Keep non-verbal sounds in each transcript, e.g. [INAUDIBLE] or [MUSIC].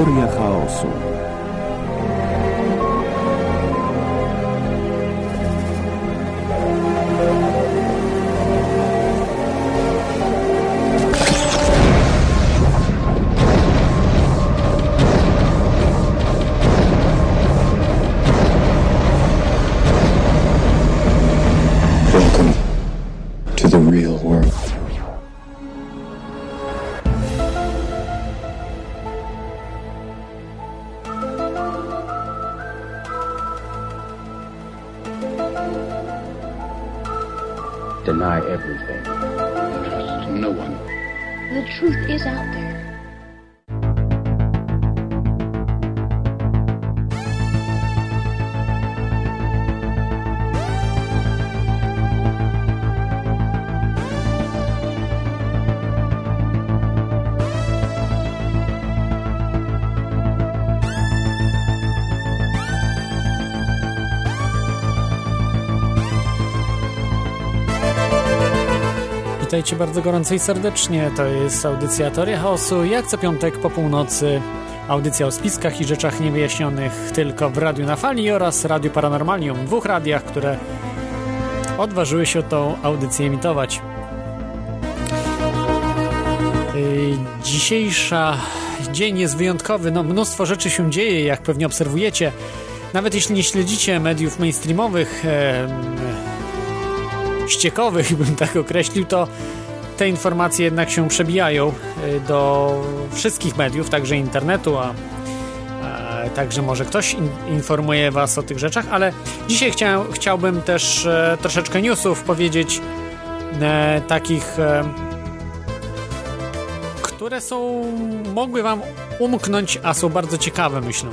Teoria chaosu. Bardzo gorąco i serdecznie. To jest audycja Teoria Chaosu. Jak co piątek po północy audycja o spiskach i rzeczach niewyjaśnionych tylko w Radiu na Fali oraz Radiu Paranormalium. Dwóch radiach, które odważyły się tą audycję emitować. Yy, Dzisiejsza dzień jest wyjątkowy. No, mnóstwo rzeczy się dzieje, jak pewnie obserwujecie. Nawet jeśli nie śledzicie mediów mainstreamowych, em, ściekowych, [LAUGHS] bym tak określił, to te informacje jednak się przebijają y, do wszystkich mediów, także internetu, a, także może ktoś in, informuje Was o tych rzeczach, ale dzisiaj chciał, chciałbym też e, troszeczkę newsów powiedzieć, e, takich, e, które są, mogły Wam umknąć, a są bardzo ciekawe, myślę.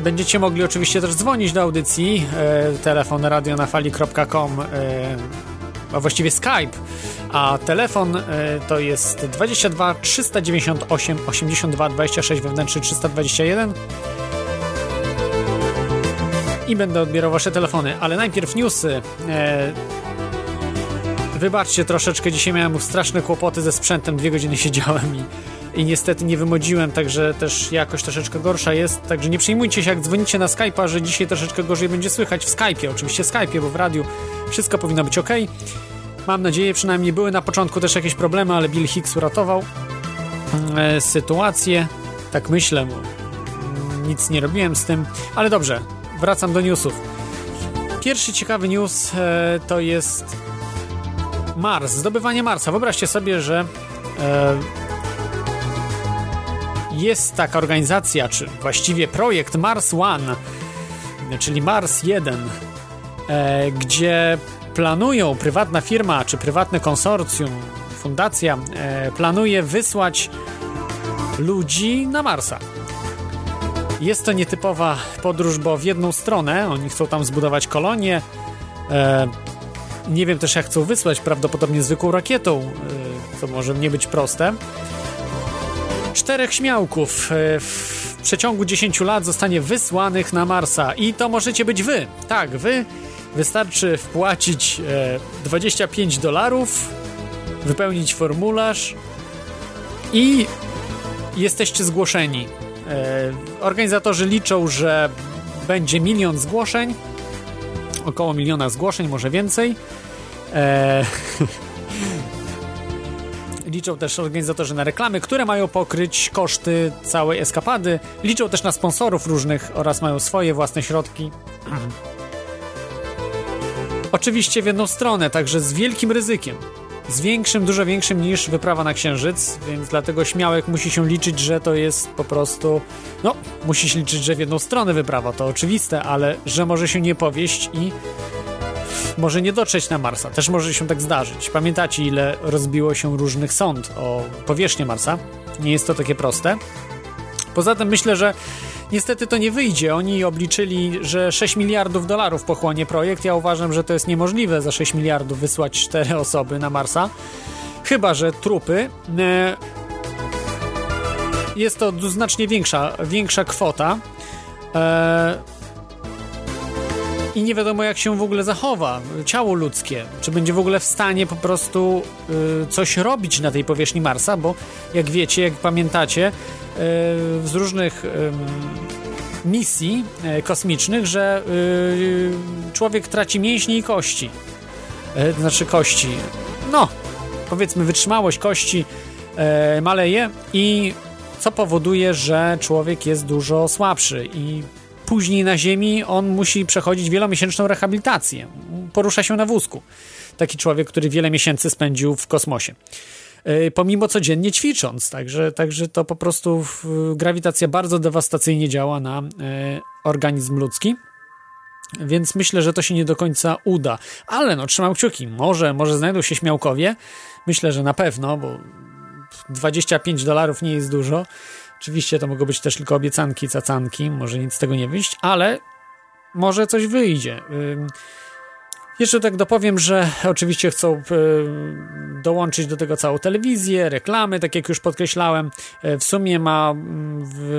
Będziecie mogli oczywiście też dzwonić do audycji. E, telefon radionafali.com, e, a właściwie Skype, a telefon e, to jest 22 398 82 26 wewnętrzny 321 i będę odbierał wasze telefony, ale najpierw newsy. E, wybaczcie troszeczkę, dzisiaj miałem straszne kłopoty ze sprzętem, dwie godziny siedziałem i i niestety nie wymodziłem, także też jakość troszeczkę gorsza jest, także nie przejmujcie się jak dzwonicie na Skype'a, że dzisiaj troszeczkę gorzej będzie słychać w Skype'ie, oczywiście Skype'ie, bo w radiu wszystko powinno być ok. Mam nadzieję, przynajmniej były na początku też jakieś problemy, ale Bill Hicks uratował e, sytuację, tak myślę, nic nie robiłem z tym, ale dobrze, wracam do newsów. Pierwszy ciekawy news e, to jest Mars, zdobywanie Marsa. Wyobraźcie sobie, że e, jest taka organizacja, czy właściwie projekt Mars One, czyli Mars 1, e, gdzie planują prywatna firma, czy prywatne konsorcjum, fundacja, e, planuje wysłać ludzi na Marsa. Jest to nietypowa podróż, bo w jedną stronę oni chcą tam zbudować kolonię. E, nie wiem też, jak chcą wysłać, prawdopodobnie zwykłą rakietą, e, co może nie być proste. Czterech śmiałków e, w przeciągu 10 lat zostanie wysłanych na Marsa i to możecie być wy. Tak, wy. Wystarczy wpłacić e, 25 dolarów, wypełnić formularz i jesteście zgłoszeni. E, organizatorzy liczą, że będzie milion zgłoszeń, około miliona zgłoszeń, może więcej. E, [LAUGHS] liczą też organizatorzy na reklamy, które mają pokryć koszty całej eskapady. Liczą też na sponsorów różnych oraz mają swoje własne środki. [CLEARS THROAT] Oczywiście w jedną stronę, także z wielkim ryzykiem. Z większym, dużo większym niż wyprawa na Księżyc, więc dlatego śmiałek musi się liczyć, że to jest po prostu. No, musi się liczyć, że w jedną stronę wyprawa, to oczywiste, ale że może się nie powieść i może nie dotrzeć na Marsa. Też może się tak zdarzyć. Pamiętacie, ile rozbiło się różnych sąd o powierzchnię Marsa? Nie jest to takie proste. Poza tym myślę, że niestety to nie wyjdzie. Oni obliczyli, że 6 miliardów dolarów pochłonie projekt. Ja uważam, że to jest niemożliwe za 6 miliardów wysłać 4 osoby na Marsa. Chyba, że trupy. E, Jest to znacznie większa, większa kwota. E, i nie wiadomo jak się w ogóle zachowa ciało ludzkie, czy będzie w ogóle w stanie po prostu y, coś robić na tej powierzchni Marsa, bo jak wiecie, jak pamiętacie, y, z różnych y, misji e, kosmicznych, że y, człowiek traci mięśnie i kości. E, to znaczy kości, no, powiedzmy wytrzymałość kości e, maleje i co powoduje, że człowiek jest dużo słabszy i później na Ziemi on musi przechodzić wielomiesięczną rehabilitację. Porusza się na wózku. Taki człowiek, który wiele miesięcy spędził w kosmosie. Yy, pomimo codziennie ćwicząc, także, także to po prostu grawitacja bardzo dewastacyjnie działa na yy, organizm ludzki. Więc myślę, że to się nie do końca uda. Ale no, trzymam kciuki. Może, może znajdą się śmiałkowie. Myślę, że na pewno, bo 25 dolarów nie jest dużo. Oczywiście to mogą być też tylko obiecanki, cacanki, może nic z tego nie wyjść, ale może coś wyjdzie. Jeszcze tak dopowiem, że oczywiście chcą dołączyć do tego całą telewizję, reklamy, tak jak już podkreślałem. E, w sumie ma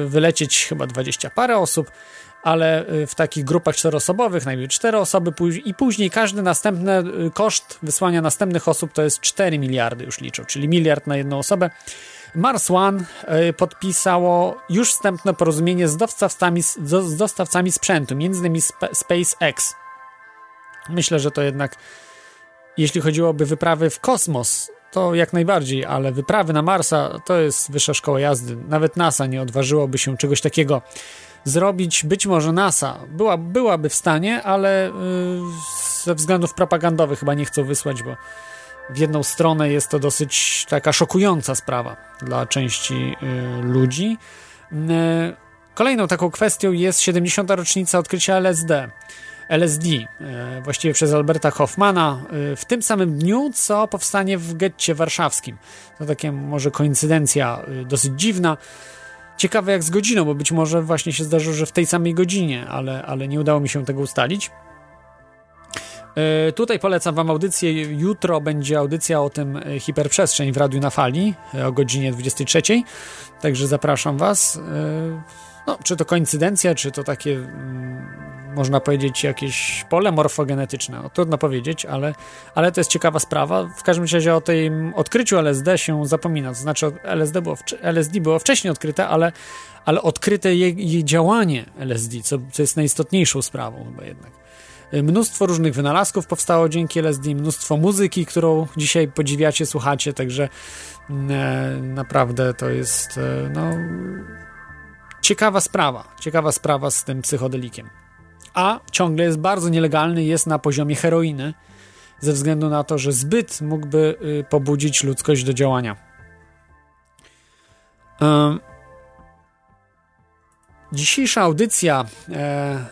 wylecieć chyba 20 parę osób, ale e, w takich grupach czteroosobowych, najmniej cztery osoby i później każdy następny koszt wysłania następnych osób to jest 4 miliardy już liczą, czyli miliard na jedną osobę. Mars One e, podpisało już wstępne porozumienie z dostawcami, z dostawcami sprzętu, innymi SpaceX. Myślę, że to jednak, jeśli chodziłoby wyprawy w kosmos, to jak najbardziej, ale wyprawy na Marsa to jest wyższa szkoła jazdy. Nawet NASA nie odważyłoby się czegoś takiego zrobić. Być może NASA była, byłaby w stanie, ale yy, ze względów propagandowych chyba nie chcą wysłać, bo w jedną stronę jest to dosyć taka szokująca sprawa dla części y, ludzi. Y, kolejną taką kwestią jest 70. rocznica odkrycia LSD. LSD, y, właściwie przez Alberta Hoffmana, w tym samym dniu, co powstanie w getcie warszawskim. To takie może koincydencja dosyć dziwna. Ciekawe jak z godziną, bo być może właśnie się zdarzyło, że w tej samej godzinie, ale, ale nie udało mi się tego ustalić. E, tutaj polecam Wam audycję. Jutro będzie audycja o tym e, hiperprzestrzeń w Radiu na Fali e, o godzinie 23. Także zapraszam Was. No, czy to koincydencja, czy to takie, mm, można powiedzieć, jakieś pole morfogenetyczne. No, trudno powiedzieć, ale, ale to jest ciekawa sprawa. W każdym razie o tym odkryciu LSD się zapomina. To znaczy, LSD było, LSD było wcześniej odkryte, ale, ale odkryte jej, jej działanie LSD, co, co jest najistotniejszą sprawą chyba jednak. Mnóstwo różnych wynalazków powstało dzięki LSD, mnóstwo muzyki, którą dzisiaj podziwiacie, słuchacie, także mm, e, naprawdę to jest e, no, ciekawa sprawa, ciekawa sprawa z tym psychodelikiem. A ciągle jest bardzo nielegalny, jest na poziomie heroiny, ze względu na to, że zbyt mógłby y, pobudzić ludzkość do działania. Dzisiejsza audycja e,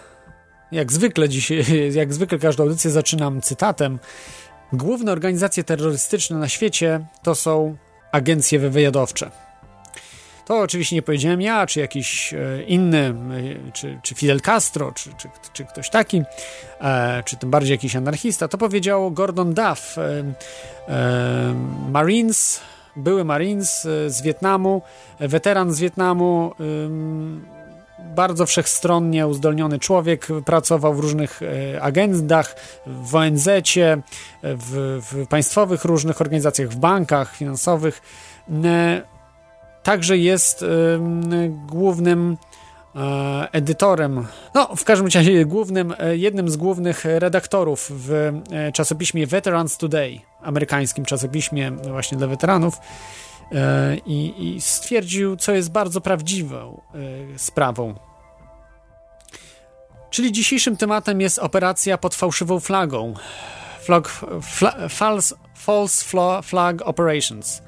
jak zwykle dzisiaj, [LAUGHS] jak zwykle każdą audycję zaczynam cytatem. Główne organizacje terrorystyczne na świecie to są agencje wywiadowcze. To oczywiście nie powiedziałem ja, czy jakiś e, inny, e, czy, czy Fidel Castro, czy, czy, czy ktoś taki, e, czy tym bardziej jakiś anarchista. To powiedział Gordon Duff, Marines, były Marines z Wietnamu, weteran z Wietnamu, bardzo wszechstronnie uzdolniony człowiek, pracował w różnych e, agendach, w ONZ, w, w państwowych różnych organizacjach, w bankach finansowych. E, także jest głównym e, edytorem, no w każdym razie głównym, jednym z głównych redaktorów w czasopiśmie Veterans Today, amerykańskim czasopiśmie właśnie dla weteranów. E, i, i stwierdził, co jest bardzo prawdziwą e, sprawą. Czyli dzisiejszym tematem jest operacja pod fałszywą flagą. Flag, fla, false, false Flag Operations.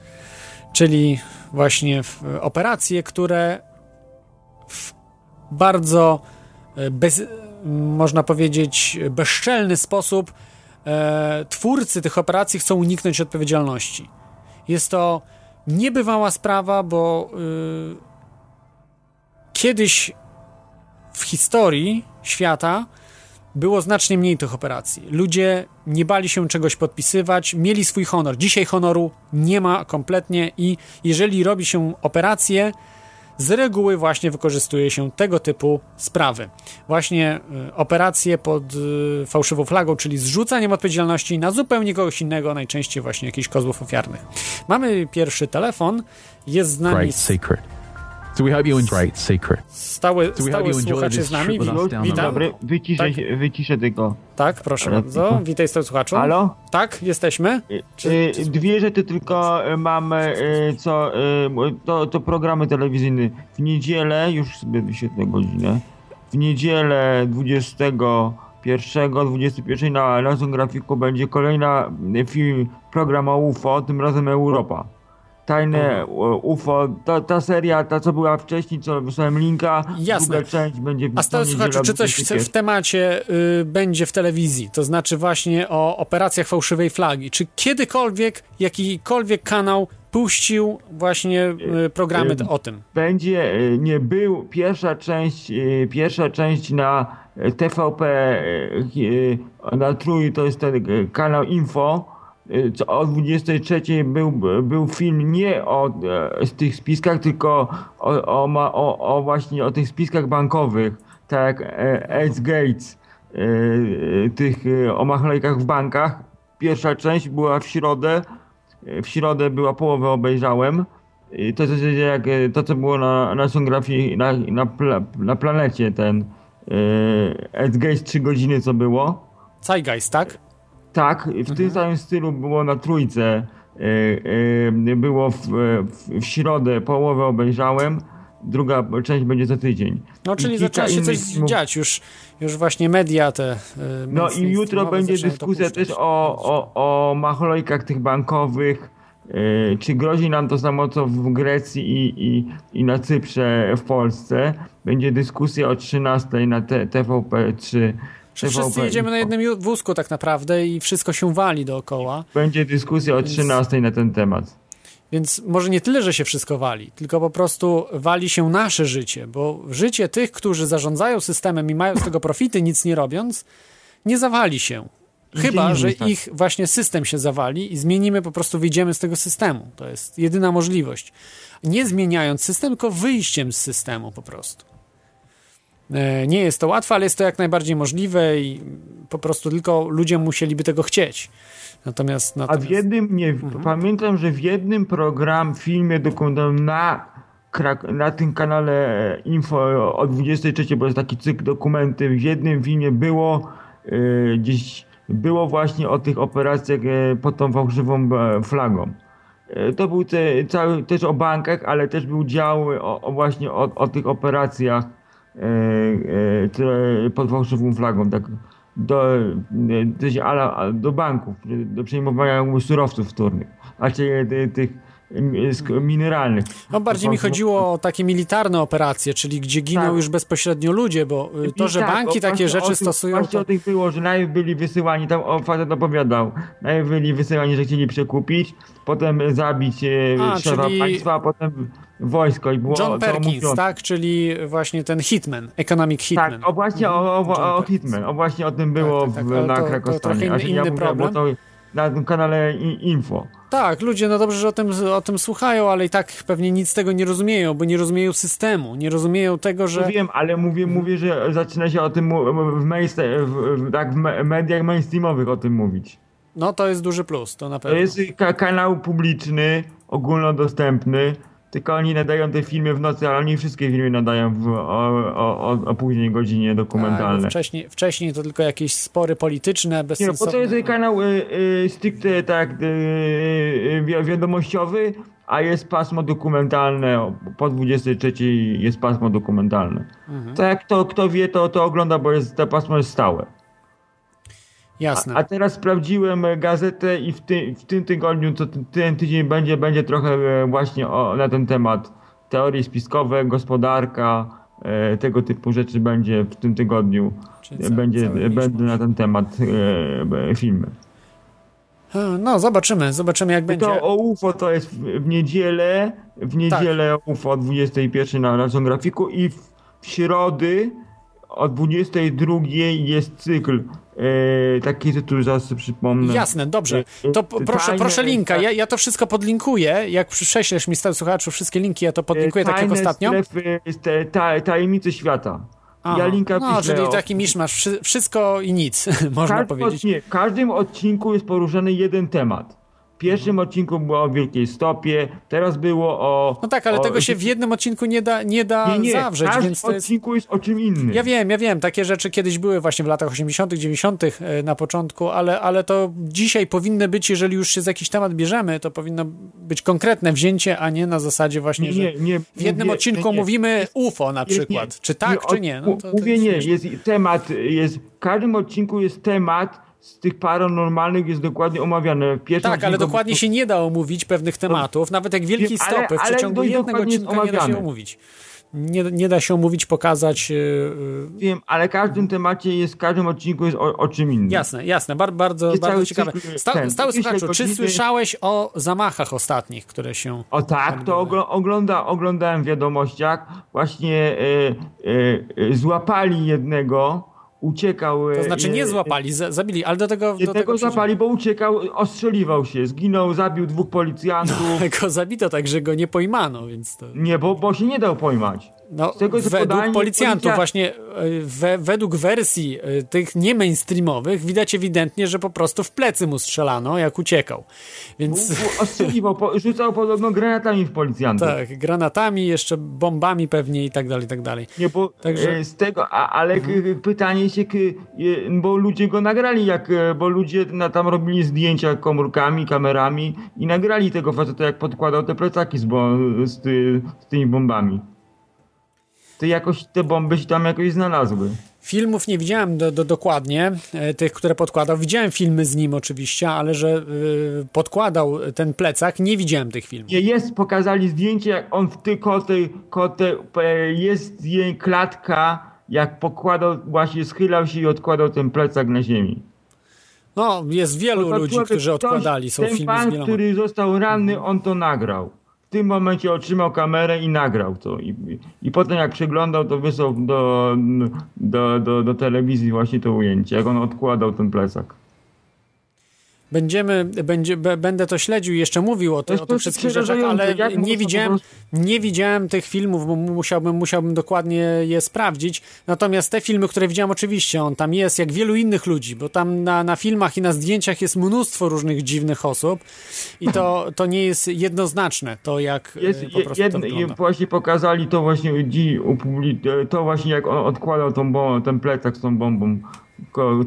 Czyli właśnie operacje, które w bardzo e, bez, można powiedzieć bezczelny sposób e, twórcy tych operacji chcą uniknąć odpowiedzialności. Jest to niebywała sprawa, bo yy, kiedyś w historii świata było znacznie mniej tych operacji. Ludzie nie bali się czegoś podpisywać, mieli swój honor. Dzisiaj honoru nie ma kompletnie i jeżeli robi się operację, z reguły właśnie wykorzystuje się tego typu sprawy. Właśnie y, operacje pod y, fałszywą flagą, czyli zrzucaniem odpowiedzialności na zupełnie kogoś innego, najczęściej właśnie jakichś kozłów ofiarnych. Mamy pierwszy telefon, jest z nami Great secret. So we hope you enjoy Great secret. stały, So we hope stały you enjoy słuchacz this jest z nami. Witam. Dobry, wyciszę, Tak. wyciszę tylko. Tak, proszę Ale bardzo. tylko- Witaj stałym słuchaczu. Halo? Tak, jesteśmy. Czy- Y, czy- Dwie rzeczy tylko y, mam, y, co, y, to, to programy telewizyjne. W niedzielę, już sobie wyświetlę godzinę, w niedzielę 21, 21 na naszym grafiku będzie kolejna y, film, program o UFO, tym razem Europa. Tajne y, UFO, ta, ta seria, ta co była wcześniej, co wysłałem linka, Jasne. druga część będzie w A niedzielę słuchaczu, czy coś w, 21. w temacie y, będzie w telewizji? To znaczy właśnie o operacjach fałszywej flagi. Czy kiedykolwiek jakikolwiek kanał puścił właśnie y, programy Ym. o tym? będzie e, nie był pierwsza część e, pierwsza część na e, TVP e, e, na Trój to jest ten e, kanał Info e, o 23 był, był film nie o e, tych spiskach tylko o, o, o, właśnie o tych spiskach bankowych tak jak e, Gates e, tych o machlejkach w bankach pierwsza część była w środę w środę była połowę obejrzałem. To, co, jak, to, co było na, na sonografii na, na, na planecie, ten Edgeist 3 godziny, co było. Zeitgeist, tak? Tak, w tym samym stylu było na trójce. E, e, było w, w, w środę, połowę obejrzałem. Druga część będzie za tydzień. No, czyli zaczęło się coś filmów. dziać. Już, już właśnie media te. y, No i jutro będzie dyskusja też o, o, o machlojkach tych bankowych. Yy, czy grozi nam to samo co w Grecji i, i, i na Cyprze w Polsce? Będzie dyskusja o 13 na te, TVP3. Że wszyscy jedziemy na jednym wózku tak naprawdę i wszystko się wali dookoła. Będzie dyskusja o 13 na ten temat. Więc może nie tyle, że się wszystko wali, tylko po prostu wali się nasze życie, bo życie tych, którzy zarządzają systemem i mają z tego profity, nic nie robiąc, nie zawali się. Chyba, że ich właśnie system się zawali i zmienimy, po prostu wyjdziemy z tego systemu. To jest jedyna możliwość. Nie zmieniając system, tylko wyjściem z systemu po prostu. E, Nie jest to łatwe, ale jest to jak najbardziej możliwe i po prostu tylko ludzie musieliby tego chcieć. Natomiast, A natomiast... w jednym, nie, pamiętam, że w jednym program, filmie dokumentalnym na, na tym kanale Info o 23, bo jest taki cykl dokumenty, w jednym filmie było e, gdzieś, było właśnie o tych operacjach e, pod tą fałszywą flagą. To był te, cały, też o bankach, ale też był dział o, o właśnie o, o tych operacjach które pod fałszywą flagą, tak do, e, ala, do banków, do przejmowania surowców wtórnych, znaczy e, tych e, mineralnych. No bardziej mi chodziło o takie militarne operacje, czyli gdzie giną Tak. już bezpośrednio ludzie, bo to, że tak, banki takie rzeczy tym- stosują, Właśnie to... o tych było, że najpierw byli wysyłani, tam facet opowiadał, najpierw byli wysyłani, że chcieli przekupić, potem zabić e, A, czyli- państwa, a potem wojsko i było John to Perkins, tak? Czyli właśnie ten Hitman, Economic Hitman. Tak, o właśnie o, o, o, o. Hitman, o właśnie o tym było tak, tak, w, ale na to- to Krakostanie. A że inny ja problem. To na tym kanale Info. Tak, ludzie no dobrze, że o tym, o tym słuchają, ale i tak pewnie nic z tego nie rozumieją, bo nie rozumieją systemu, nie rozumieją tego, że... To wiem, ale mówię, mówię, że zaczyna się o tym w, w, w, tak, w me- mediach mainstreamowych o tym mówić. No to jest duży plus, to na To pewno. jest ka- kanał publiczny, ogólnodostępny, tylko oni nadają te filmy w nocy, ale oni wszystkie filmy nadają w, o, o, o, później godzinie Tak, dokumentalne. wcześniej, wcześniej to tylko jakieś spory polityczne, Nie, no, bo bezsensowne. to jest kanał y, y, stricte tak y, y, wi- wiadomościowy, a jest pasmo dokumentalne. Po 23 jest pasmo dokumentalne. Mhm. Tak to, kto wie, to, to ogląda, bo jest, to pasmo jest stałe. Jasne. A teraz sprawdziłem e, gazetę i w, ty, w tym tygodniu, co ten, ten tydzień będzie, będzie trochę e, właśnie o, na ten temat. Teorie spiskowe, gospodarka, e, tego typu rzeczy będzie w tym tygodniu. Czyli E, ca- będzie, cały e, będą na ten temat e, e, filmy. No, zobaczymy, zobaczymy jak będzie. To o UFO to jest w, niedzielę, w niedzielę UFO o 21 na naszym grafiku i w, w środy o 22 jest cykl. E, taki tytuł sobie przypomnę. Jasne, dobrze. To p- proszę, Tajne- proszę linka. Ja, ja to wszystko podlinkuję. Jak prześlesz mi stały słuchaczu wszystkie linki, ja to podlinkuję tak jak Tajne ostatnio. Strefy, te, ta, tajemnice świata. A, ja linka no, piszę czyli o- taki miszmasz, wszy- wszystko i nic, [LAUGHS] można Każdy powiedzieć. odcinek- w każdym odcinku jest poruszany jeden temat. Pierwszym Mhm. odcinku było o Wielkiej Stopie, teraz było o... No tak, ale o, tego się w jednym odcinku nie da, nie da Nie, nie, zawrzeć, w każdym więc to jest... odcinku jest o czym innym. Ja wiem, ja wiem, takie rzeczy kiedyś były właśnie w latach 80., 90. e, na początku, ale, ale to dzisiaj powinny być, jeżeli już się za jakiś temat bierzemy, to powinno być konkretne wzięcie, a nie na zasadzie właśnie, Nie, że w jednym mówię- odcinku mówimy UFO na przykład. Czy tak, czy nie? No, to, to mówię jest nie, jest temat, jest, w każdym odcinku jest temat z tych paranormalnych jest dokładnie pierwszym Tak, ale dokładnie się nie da omówić pewnych tematów, nawet jak wielkiej Wiem, ale- stopy w przeciągu jednego odcinka nie da się omawiane. omówić. Nie, nie da się omówić, pokazać. Yy, yy, Wiem, ale w każdym temacie jest, w każdym odcinku jest o, o czym innym. Jasne, jasne, bar, bardzo, bardzo ciekawe. Sta, ten, stały słuchaczu, czy słyszałeś o zamachach ostatnich, które się... O tak, to ogl- ogląda, oglądałem w wiadomościach. Właśnie e, e, złapali jednego, uciekał. e, To znaczy nie e, złapali, za, zabili, ale do tego... do tego złapali, bo uciekał, ostrzeliwał się, zginął, zabił dwóch policjantów. [LAUGHS] Go zabito tak, że go nie pojmano, więc to... Nie, bo, bo się nie dał pojmać. No, tego, według policjantów, policja- właśnie e, we, według wersji e, tych nie mainstreamowych, widać ewidentnie, że po prostu w plecy mu strzelano, jak uciekał. Więc Ostrzeliwał, po, rzucał podobno granatami w policjantów. tak, granatami, jeszcze bombami pewnie i tak dalej, i tak dalej. Nie, bo Także- e, z tego, a, ale k- pytanie się, bo ludzie go nagrali, jak, bo ludzie na, tam robili zdjęcia komórkami, kamerami i nagrali tego faceta, jak podkładał te plecaki z, bo, z, ty, z tymi bombami. To jakoś te bomby się tam jakoś znalazły. Filmów nie widziałem do, do, dokładnie, e, tych, które podkładał. Widziałem filmy z nim oczywiście, ale że e, podkładał ten plecak, nie widziałem tych filmów. Nie, jest, pokazali zdjęcie, jak on w ty koty, koty, e, jest zdję- klatka, jak pokładał, właśnie schylał się i odkładał ten plecak na ziemi. No, jest wielu To ludzi, którzy odkładali, są ten filmy z pan, wieloma. który został ranny, on to nagrał. Tym momencie otrzymał kamerę i nagrał to. I, i potem jak przeglądał, to wysłał do, do, do, do telewizji właśnie to ujęcie, jak on odkładał ten plecak. Będziemy, będzie, będę to śledził i jeszcze mówił o, te, jest o tych wszystkich rzeczach, ale nie widziałem, nie widziałem tych filmów, bo musiałbym, musiałbym dokładnie je sprawdzić. Natomiast te filmy, które widziałem, oczywiście on tam jest, jak wielu innych ludzi, bo tam na, na filmach i na zdjęciach jest mnóstwo różnych dziwnych osób i to, to nie jest jednoznaczne, to jak Jest e, po prostu jedno, to właśnie pokazali to właśnie to właśnie jak on odkładał tą bombą, ten plecak z tą bombą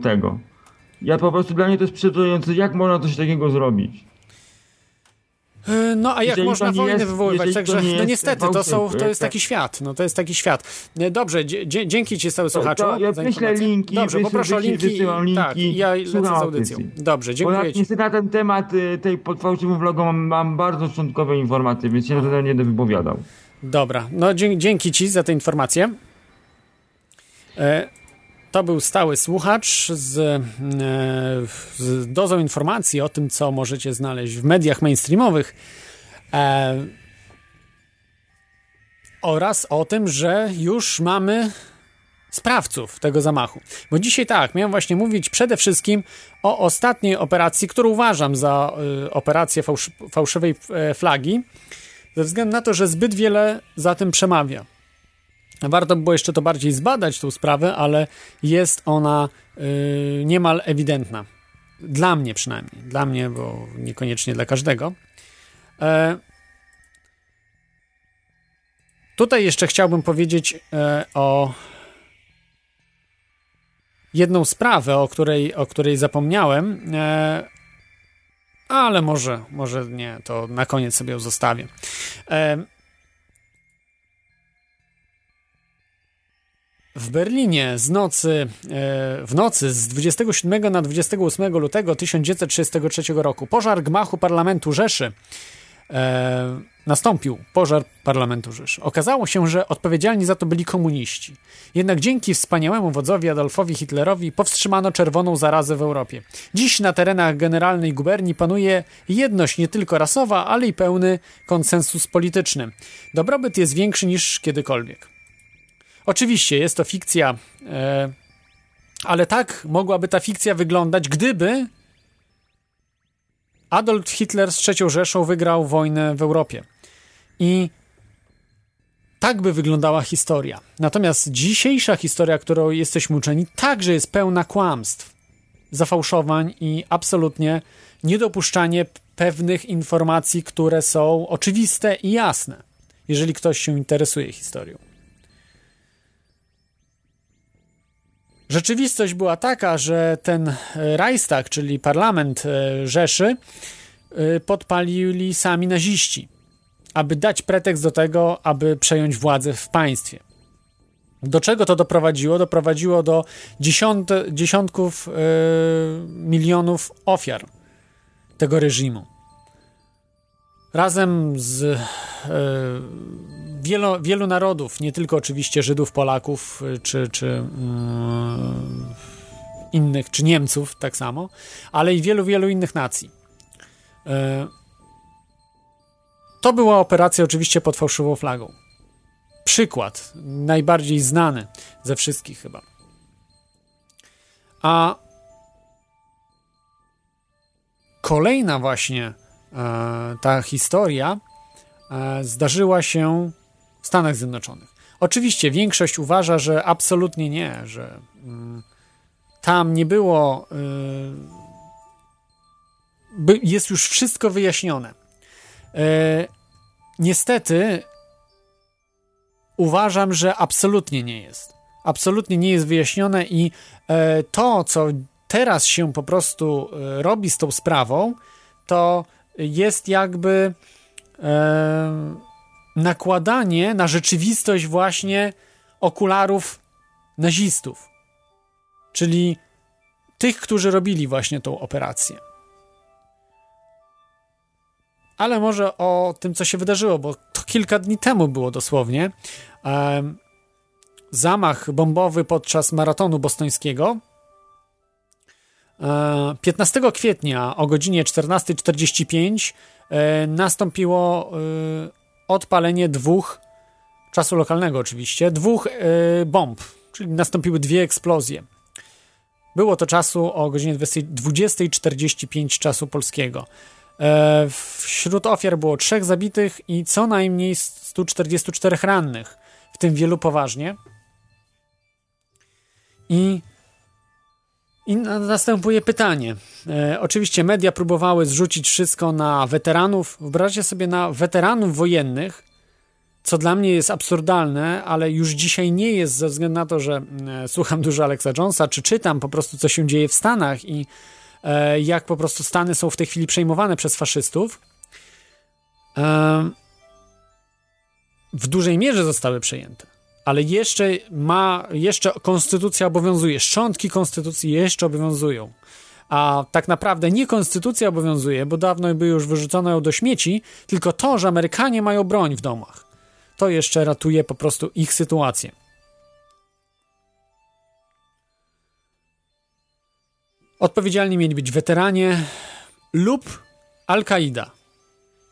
tego. Ja po prostu dla mnie to jest przerażające, jak można coś takiego zrobić. E, No a jak Jeżeli można to wojny jest- wywoływać? to Także nie no niestety, to, są, to jest tak. taki świat. No to jest taki świat. E, Dobrze, dzie- dzięki Ci stały słuchaczu. to ja za wyślę linki, Dobrze, wyślę- poproszę o linki. wysyłam linki, Tak, ja lecę z audycją. Dobrze, dziękuję Ci. niestety na ten temat y, tej fałszywym vlogą mam, mam bardzo szczątkowe informacje, więc się na to nie będę wypowiadał. Dobra, no dzięki Ci za tę informację. E, To był stały słuchacz z, e, z dozą informacji o tym, co możecie znaleźć w mediach mainstreamowych. E, oraz o tym, że już mamy sprawców tego zamachu. Bo dzisiaj tak, miałem właśnie mówić przede wszystkim o ostatniej operacji, którą uważam za y, operację fałsz, fałszywej e, flagi, ze względu na to, że zbyt wiele za tym przemawia. Warto by było jeszcze to bardziej zbadać, tą sprawę, ale jest ona y, niemal ewidentna. Dla mnie przynajmniej. Dla mnie, bo niekoniecznie dla każdego. E, tutaj jeszcze chciałbym powiedzieć e, o jedną sprawę, o której, o której zapomniałem, e, ale może, może nie, to na koniec sobie ją zostawię. E, w Berlinie z nocy, e, w nocy z 27 na 28 lutego 1933 roku pożar gmachu parlamentu Rzeszy e, nastąpił pożar parlamentu Rzeszy. Okazało się, że odpowiedzialni za to byli komuniści. Jednak dzięki wspaniałemu wodzowi Adolfowi Hitlerowi powstrzymano czerwoną zarazę w Europie. Dziś na terenach generalnej guberni panuje jedność nie tylko rasowa, ale i pełny konsensus polityczny. Dobrobyt jest większy niż kiedykolwiek. Oczywiście jest to fikcja, e, ale tak mogłaby ta fikcja wyglądać, gdyby Adolf Hitler z III Rzeszą wygrał wojnę w Europie. I tak by wyglądała historia. Natomiast dzisiejsza historia, którą jesteśmy uczeni, także jest pełna kłamstw, zafałszowań i absolutnie niedopuszczanie pewnych informacji, które są oczywiste i jasne, jeżeli ktoś się interesuje historią. Rzeczywistość była taka, że ten Reichstag, czyli parlament e, Rzeszy, e, podpalili sami naziści, aby dać pretekst do tego, aby przejąć władzę w państwie. Do czego to doprowadziło? Doprowadziło do dziesiąt, dziesiątków yy, milionów ofiar tego reżimu. Razem z wielo, wielu narodów, nie tylko oczywiście Żydów, Polaków czy, czy yy, innych, czy Niemców tak samo, ale i wielu, wielu innych nacji. To była operacja oczywiście pod fałszywą flagą. Przykład, najbardziej znany ze wszystkich chyba. A kolejna właśnie e, ta historia e, zdarzyła się Stanach Zjednoczonych. Oczywiście większość uważa, że absolutnie nie, że mm, tam nie było. Y, jest już wszystko wyjaśnione. E, niestety uważam, że absolutnie nie jest. Absolutnie nie jest wyjaśnione i e, to, co teraz się po prostu e, robi z tą sprawą, to jest jakby nakładanie na rzeczywistość właśnie okularów nazistów, czyli tych, którzy robili właśnie tą operację. Ale może o tym, co się wydarzyło, bo to kilka dni temu było dosłownie. zamach bombowy podczas maratonu bostońskiego. 15 kwietnia o godzinie 14.45 e, nastąpiło e, odpalenie dwóch, czasu lokalnego oczywiście, dwóch e, bomb, czyli nastąpiły dwie eksplozje. Było to czasu o godzinie 20.45 czasu polskiego. E, wśród ofiar było trzech zabitych i co najmniej 144 rannych, w tym wielu poważnie. I, i następuje pytanie. E, oczywiście media próbowały zrzucić wszystko na weteranów. Wyobraźcie sobie na weteranów wojennych, co dla mnie jest absurdalne, ale już dzisiaj nie jest ze względu na to, że e, słucham dużo Alexa Jonesa, czy czytam po prostu, co się dzieje w Stanach i E, jak po prostu Stany są w tej chwili przejmowane przez faszystów. E, w dużej mierze zostały przejęte, ale jeszcze ma, jeszcze konstytucja obowiązuje, szczątki konstytucji jeszcze obowiązują. A tak naprawdę nie konstytucja obowiązuje, bo dawno by już wyrzucono ją do śmieci, tylko to, że Amerykanie mają broń w domach. To jeszcze ratuje po prostu ich sytuację. Odpowiedzialni mieli być weteranie lub Al-Kaida.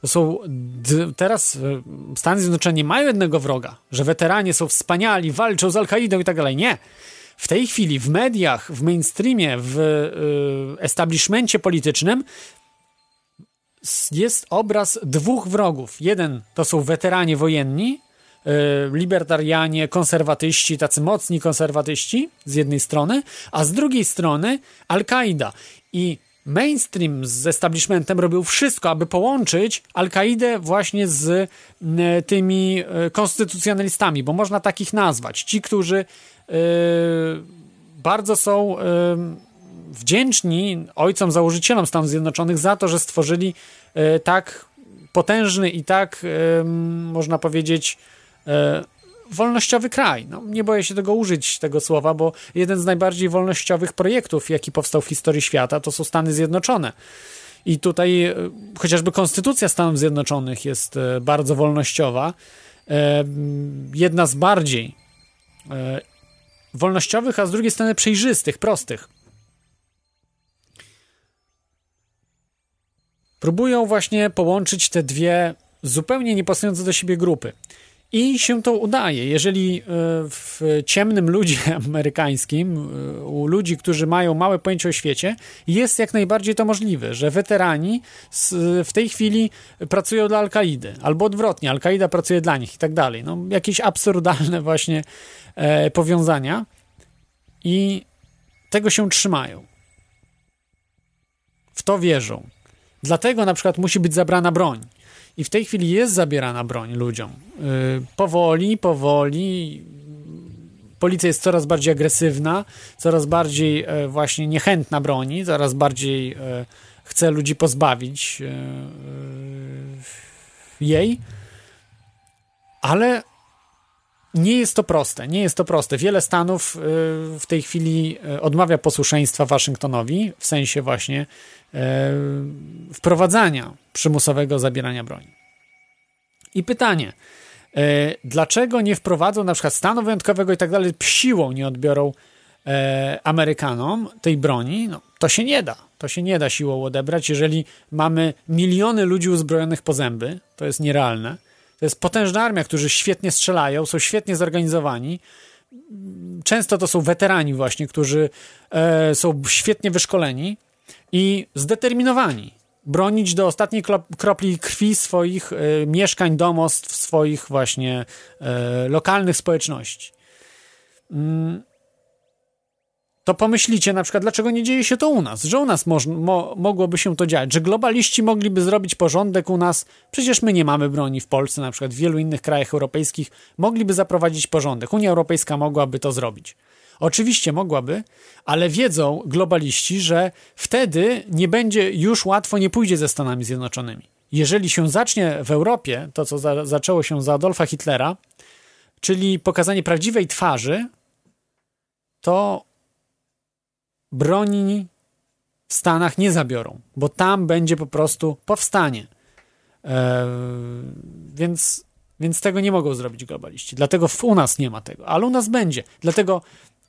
Są teraz e, Stany Zjednoczone mają jednego wroga, że weteranie są wspaniali, walczą z Al-Kaidą i tak dalej. Nie. W tej chwili w mediach, w mainstreamie, w y, establishmencie politycznym jest obraz dwóch wrogów. Jeden to są weteranie wojenni, Y, libertarianie, konserwatyści, tacy mocni konserwatyści z jednej strony, a z drugiej strony Al-Kaida. I mainstream z establishmentem robił wszystko, aby połączyć Al-Kaidę właśnie z y, tymi y, konstytucjonalistami, bo można takich nazwać. Ci, którzy bardzo są wdzięczni ojcom założycielom Stanów Zjednoczonych za to, że stworzyli tak potężny i tak, można powiedzieć, e, wolnościowy kraj. No, nie boję się tego użyć, tego słowa, bo jeden z najbardziej wolnościowych projektów, jaki powstał w historii świata, to są Stany Zjednoczone. I tutaj e, chociażby Konstytucja Stanów Zjednoczonych jest e, bardzo wolnościowa. E, jedna z bardziej wolnościowych, a z drugiej strony przejrzystych, prostych. Próbują właśnie połączyć te dwie zupełnie niepasujące do siebie grupy. I się to udaje. Jeżeli e, w ciemnym ludzie [LAUGHS] amerykańskim, e, u ludzi, którzy mają małe pojęcie o świecie, jest jak najbardziej to możliwe, że weterani w tej chwili pracują dla Al-Kaidy, albo odwrotnie, Al-Kaida pracuje dla nich i tak dalej. No, jakieś absurdalne [LAUGHS] właśnie e, powiązania i tego się trzymają. W to wierzą. Dlatego na przykład musi być zabrana broń. I w tej chwili jest zabierana broń ludziom. Yy, powoli, powoli. Policja jest coraz bardziej agresywna, coraz bardziej yy, właśnie niechętna broni, coraz bardziej yy, chce ludzi pozbawić yy, jej. Ale nie jest to proste, nie jest to proste. Wiele stanów y, w tej chwili y, odmawia posłuszeństwa Waszyngtonowi w sensie właśnie y, wprowadzania przymusowego zabierania broni. I pytanie, dlaczego nie wprowadzą na przykład stanu wyjątkowego i tak dalej, siłą nie odbiorą Amerykanom tej broni? No, to się nie da. To się nie da siłą odebrać, jeżeli mamy miliony ludzi uzbrojonych po zęby, to jest nierealne to jest potężna armia, którzy świetnie strzelają, są świetnie zorganizowani. Często to są weterani właśnie, którzy e, są świetnie wyszkoleni i zdeterminowani bronić do ostatniej kropli krwi swoich e, mieszkań, domostw, swoich właśnie e, lokalnych społeczności. Mm to pomyślicie na przykład, dlaczego nie dzieje się to u nas, że u nas mo, mogłoby się to dziać, że globaliści mogliby zrobić porządek u nas, przecież my nie mamy broni w Polsce, na przykład w wielu innych krajach europejskich mogliby zaprowadzić porządek. Unia Europejska mogłaby to zrobić. Oczywiście mogłaby, ale wiedzą globaliści, że wtedy nie będzie już łatwo, nie pójdzie ze Stanami Zjednoczonymi. Jeżeli się zacznie w Europie to, co za, zaczęło się za Adolfa Hitlera, czyli pokazanie prawdziwej twarzy, to broni w Stanach nie zabiorą, bo tam będzie po prostu powstanie. E, więc, więc tego nie mogą zrobić globaliści. Dlatego u nas nie ma tego, ale u nas będzie. Dlatego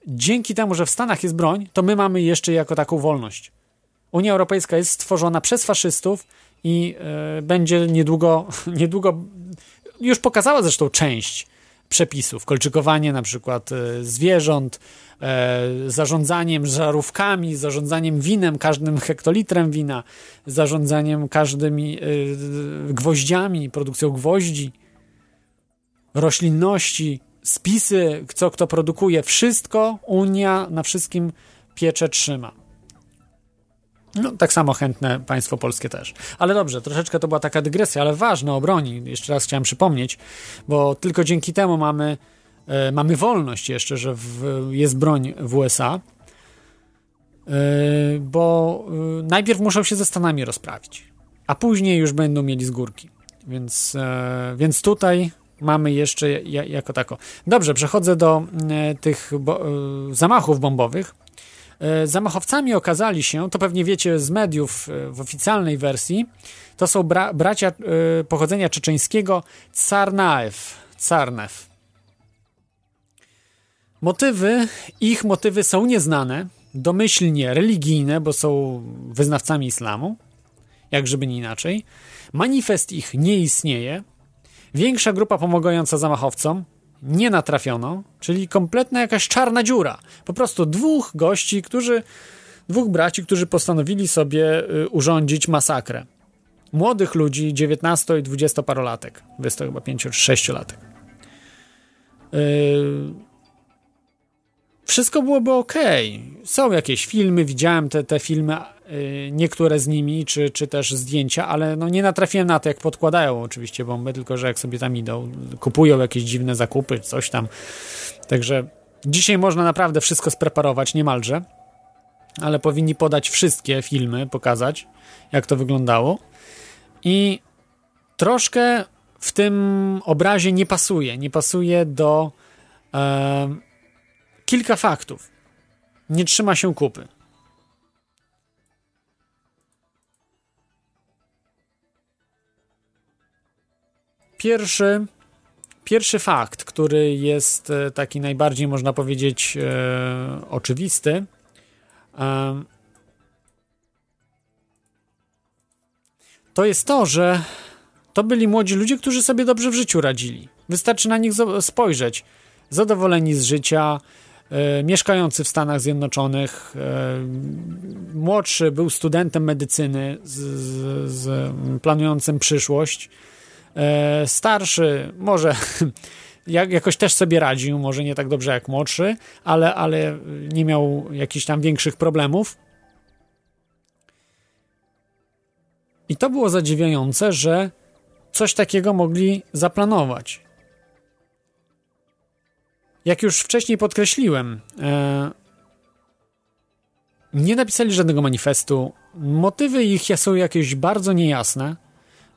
dzięki temu, że w Stanach jest broń, to my mamy jeszcze jako taką wolność. Unia Europejska jest stworzona przez faszystów i e, będzie niedługo, [LAUGHS] niedługo, już pokazała zresztą część przepisów, kolczykowanie na przykład e, zwierząt, e, zarządzaniem żarówkami, zarządzaniem winem, każdym hektolitrem wina, zarządzaniem każdymi gwoździami, produkcją gwoździ, roślinności, spisy, co kto produkuje, wszystko Unia na wszystkim piecze trzyma. No, tak samo chętne państwo polskie też. Ale dobrze, troszeczkę to była taka dygresja, ale ważne o broni. Jeszcze raz chciałem przypomnieć, bo tylko dzięki temu mamy, e, mamy wolność jeszcze, że w, jest broń w USA, e, bo e, najpierw muszą się ze Stanami rozprawić, a później już będą mieli z górki. Więc, e, więc tutaj mamy jeszcze jako tako. Dobrze, przechodzę do e, tych bo, e, zamachów bombowych. E, zamachowcami okazali się, to pewnie wiecie z mediów w oficjalnej wersji, to są bra bracia pochodzenia czeczeńskiego Tsarnaev. Tsarnew. Motywy, ich motywy są nieznane, domyślnie religijne, bo są wyznawcami islamu, jak żeby nie inaczej. Manifest ich nie istnieje. Większa grupa pomagająca zamachowcom, nie natrafiono, czyli kompletna jakaś czarna dziura. Po prostu dwóch gości, którzy, dwóch braci, którzy postanowili sobie y, urządzić masakrę. Młodych ludzi, 19 i 20 parolatek. Jest to chyba 5 czy 6 latek. Yy, wszystko byłoby ok. Są jakieś filmy, widziałem te, te filmy, niektóre z nimi, czy, czy też zdjęcia, ale no nie natrafiłem na to, jak podkładają oczywiście bomby, tylko że jak sobie tam idą, kupują jakieś dziwne zakupy, coś tam. Także dzisiaj można naprawdę wszystko spreparować, niemalże, ale powinni podać wszystkie filmy, pokazać, jak to wyglądało. I troszkę w tym obrazie nie pasuje. Nie pasuje do. E, kilka faktów. Nie trzyma się kupy. Pierwszy, pierwszy fakt, który jest e, taki najbardziej, można powiedzieć, e, oczywisty, e, to jest to, że to byli młodzi ludzie, którzy sobie dobrze w życiu radzili. Wystarczy na nich spojrzeć. Zadowoleni z życia, e, mieszkający w Stanach Zjednoczonych. E, młodszy był studentem medycyny z, z, z planującym przyszłość. E, starszy może [LAUGHS] jak, jakoś też sobie radził, może nie tak dobrze jak młodszy, ale, ale nie miał jakichś tam większych problemów. I to było zadziwiające, że coś takiego mogli zaplanować. Jak już wcześniej podkreśliłem, e, nie napisali żadnego manifestu. Motywy ich są jakieś bardzo niejasne.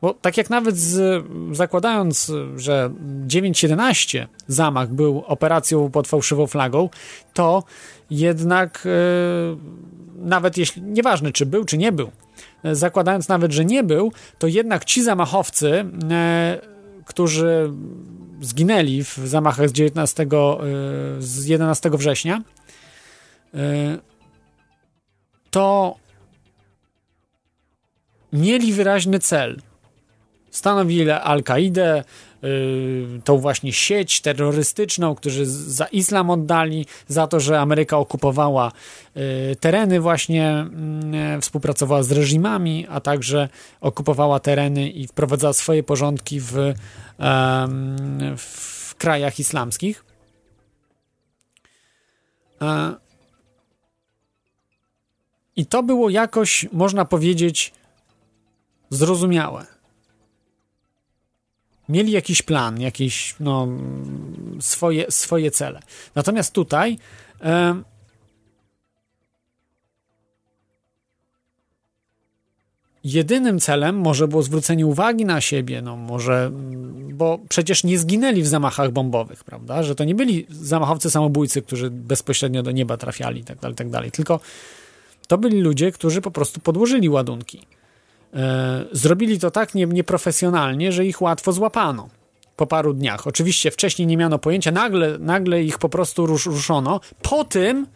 Bo tak jak nawet z, zakładając, że 9.11 zamach był operacją pod fałszywą flagą, to jednak e, nawet jeśli, nieważne czy był, czy nie był, e, zakładając nawet, że nie był, to jednak ci zamachowcy, e, którzy zginęli w zamachach z 19, e, z 11 września, to mieli wyraźny cel stanowili Al-Kaidę, y, tą właśnie sieć terrorystyczną, którzy za islam oddali, za to, że Ameryka okupowała y, tereny właśnie, mm, współpracowała z reżimami, a także okupowała tereny i wprowadzała swoje porządki w, w krajach islamskich. E, I to było jakoś, można powiedzieć, zrozumiałe mieli jakiś plan, jakieś no, swoje, swoje cele. Natomiast tutaj e, jedynym celem może było zwrócenie uwagi na siebie, no może, bo przecież nie zginęli w zamachach bombowych, prawda, że to nie byli zamachowcy samobójcy, którzy bezpośrednio do nieba trafiali i tak dalej, tak dalej, tylko to byli ludzie, którzy po prostu podłożyli ładunki. E, zrobili to tak nie, nieprofesjonalnie, że ich łatwo złapano po paru dniach. Oczywiście wcześniej nie miano pojęcia, nagle, nagle ich po prostu rusz, ruszono. Po tym,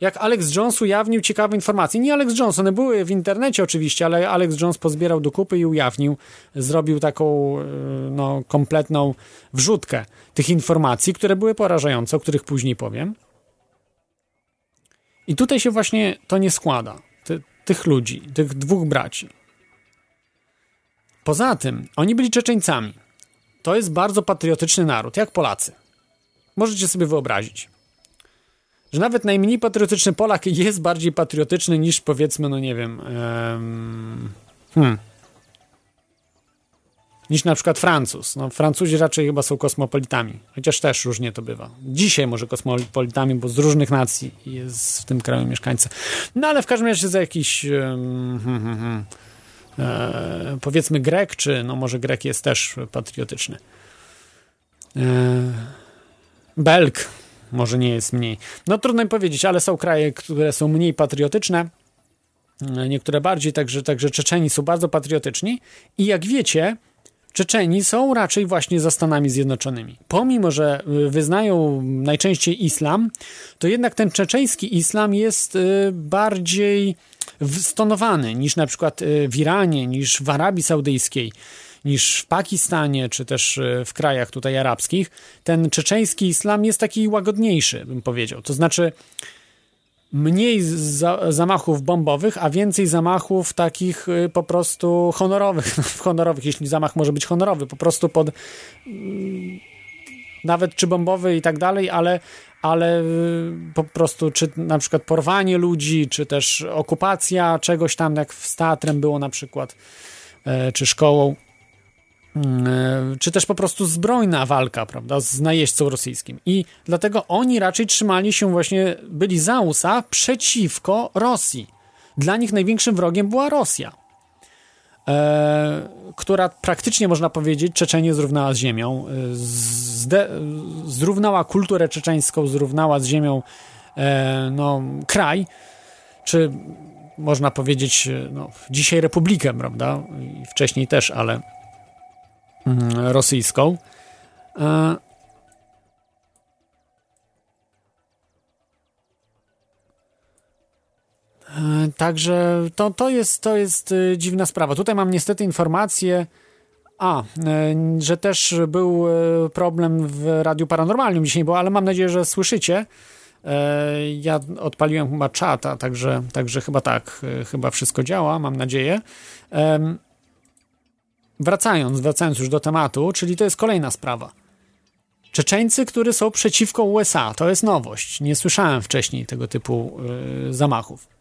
jak Alex Jones ujawnił ciekawe informacje. Nie Alex Jones, one były w internecie oczywiście, ale Alex Jones pozbierał do kupy i ujawnił, zrobił taką e, no, kompletną wrzutkę tych informacji, które były porażające, o których później powiem. I tutaj się właśnie to nie składa. Ty, tych ludzi, tych dwóch braci. Poza tym, oni byli Czeczeńcami. To jest bardzo patriotyczny naród, jak Polacy. Możecie sobie wyobrazić, że nawet najmniej patriotyczny Polak [LAUGHS] jest bardziej patriotyczny niż powiedzmy, no nie wiem, um, hmm, niż na przykład Francuz. No, Francuzi raczej chyba są kosmopolitami, chociaż też różnie to bywa. Dzisiaj może kosmopolitami, bo z różnych nacji jest w tym kraju mieszkańcy. No ale w każdym razie za jakiś um, hmm, hmm, hmm, e, powiedzmy Grek, czy no może Grek jest też patriotyczny. E, Belg może nie jest mniej. No trudno mi powiedzieć, ale są kraje, które są mniej patriotyczne, e, niektóre bardziej, także, także Czeczeni są bardzo patriotyczni i jak wiecie, Czeczeni są raczej właśnie za Stanami Zjednoczonymi. Pomimo, że wyznają najczęściej islam, to jednak ten czeczeński islam jest bardziej stonowany niż na przykład y, w Iranie, niż w Arabii Saudyjskiej, niż w Pakistanie, czy też w krajach tutaj arabskich. Ten czeczeński islam jest taki łagodniejszy, bym powiedział. To znaczy, mniej za, zamachów bombowych, a więcej zamachów takich y, po prostu honorowych. [LAUGHS] honorowych, jeśli zamach może być honorowy, po prostu pod mm, nawet czy bombowy i tak dalej, ale, ale y, po prostu czy na przykład porwanie ludzi, czy też okupacja czegoś tam, jak z teatrem było na przykład, e, czy szkołą. Mm, e, czy też po prostu zbrojna walka, prawda, z najeźdźcą rosyjskim. I dlatego oni raczej trzymali się właśnie, byli za USA przeciwko Rosji. Dla nich największym wrogiem była Rosja, e, która praktycznie, można powiedzieć, Czeczenię zrównała z ziemią, e, zde, zrównała kulturę czeczeńską, zrównała z ziemią e, no, kraj, czy można powiedzieć, no, dzisiaj republikę, prawda, i wcześniej też, ale Mhm, rosyjską. E, także to, to, jest, to jest e, dziwna sprawa. Tutaj mam niestety informację A, że też był problem w Radiu Paranormalnym dzisiaj, bo ale mam nadzieję, że słyszycie. Ja odpaliłem chyba czata, także, także chyba tak, chyba wszystko działa, mam nadzieję. Wracając, wracając już do tematu, czyli to jest kolejna sprawa. Czeczeńcy, którzy są przeciwko USA, to jest nowość. Nie słyszałem wcześniej tego typu zamachów.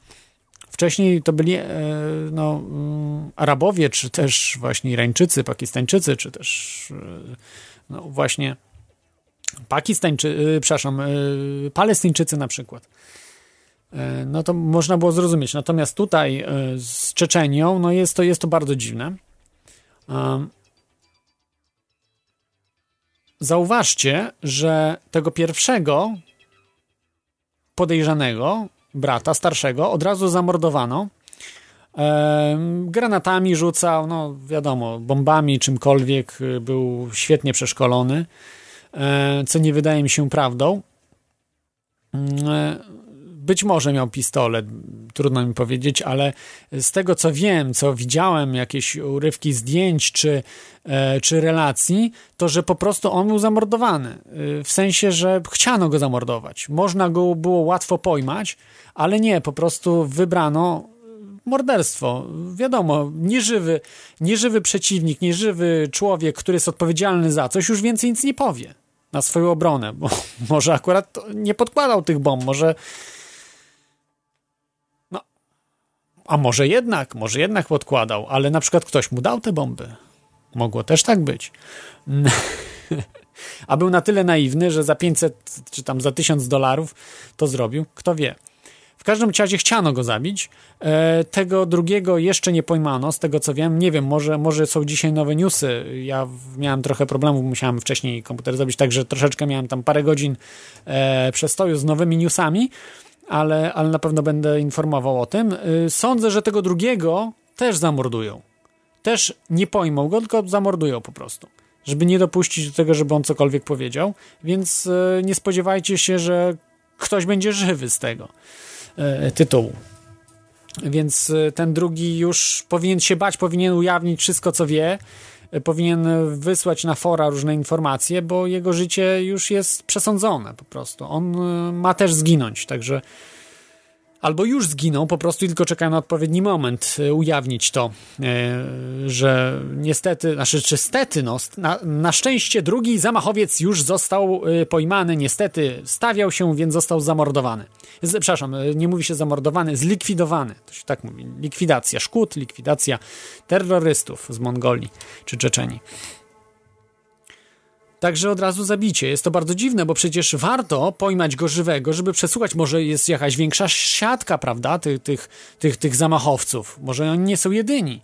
Wcześniej to byli y, no, y, Arabowie, czy też właśnie Irańczycy, Pakistańczycy, czy też y, no właśnie Pakistańczycy, przepraszam, Palestyńczycy na przykład. No to można było zrozumieć. Natomiast tutaj z Czeczenią, no jest to, jest to bardzo dziwne. Zauważcie, że tego pierwszego podejrzanego, brata starszego, od razu zamordowano. E, granatami rzucał, no wiadomo, bombami, czymkolwiek, y, był świetnie przeszkolony, e, co nie wydaje mi się prawdą. E, być może miał pistolet, trudno mi powiedzieć, ale z tego co wiem, co widziałem, jakieś urywki zdjęć czy, e, czy relacji, to że po prostu on był zamordowany. E, w sensie, że chciano go zamordować. Można go było łatwo pojmać, ale nie, po prostu wybrano morderstwo. Wiadomo, nieżywy, nieżywy przeciwnik, nieżywy człowiek, który jest odpowiedzialny za coś, już więcej nic nie powie na swoją obronę, bo [LAUGHS] może akurat nie podkładał tych bomb, może A może jednak, może jednak podkładał, ale na przykład ktoś mu dał te bomby. Mogło też tak być. [LAUGHS] A był na tyle naiwny, że za 500 czy tam za 1000 dolarów to zrobił. Kto wie. W każdym razie chciano go zabić. E, tego drugiego jeszcze nie pojmano, z tego co wiem. Nie wiem, może, może są dzisiaj nowe newsy. Ja miałem trochę problemów, musiałem wcześniej komputer zrobić, także troszeczkę miałem tam parę godzin e, przestoju z nowymi newsami ale, ale na pewno będę informował o tym. Y, sądzę, że tego drugiego też zamordują. Też nie pojmą go, tylko zamordują po prostu. Żeby nie dopuścić do tego, żeby on cokolwiek powiedział. Więc y, nie spodziewajcie się, że ktoś będzie żywy z tego y, tytułu. Więc ten drugi już powinien się bać, powinien ujawnić wszystko, co wie powinien wysłać na fora różne informacje, bo jego życie już jest przesądzone po prostu. On y, ma też zginąć, także albo już zginął po prostu tylko czekają na odpowiedni moment y, ujawnić to, y, że niestety, znaczy czy stety, no, na, na szczęście drugi zamachowiec już został pojmany, niestety stawiał się, więc został zamordowany. Z, przepraszam, nie mówi się zamordowany, zlikwidowany, to się tak mówi, likwidacja szkód, likwidacja terrorystów z Mongolii czy Czeczeni. Także od razu zabicie. Jest to bardzo dziwne, bo przecież warto pojmać go żywego, żeby przesłuchać. Może jest jakaś większa siatka, prawda, tych, tych, tych, tych zamachowców. Może oni nie są jedyni.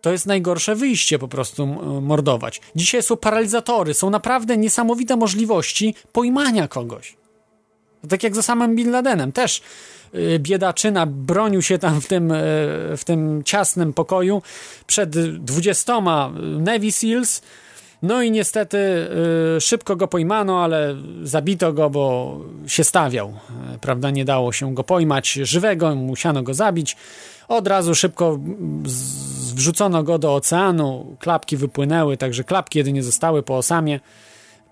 To jest najgorsze wyjście po prostu mordować. Dzisiaj są paralizatory, są naprawdę niesamowite możliwości pojmania kogoś. Tak jak za samym Bin Ladenem. Też y, biedaczyna bronił się tam w tym, y, w tym ciasnym pokoju przed dwudziestoma Navy Seals. No i niestety y, szybko go pojmano, ale zabito go, bo się stawiał. Prawda, nie dało się go pojmać żywego, musiano go zabić. Od razu szybko wrzucono go do oceanu, klapki wypłynęły, także klapki jedynie zostały po osamie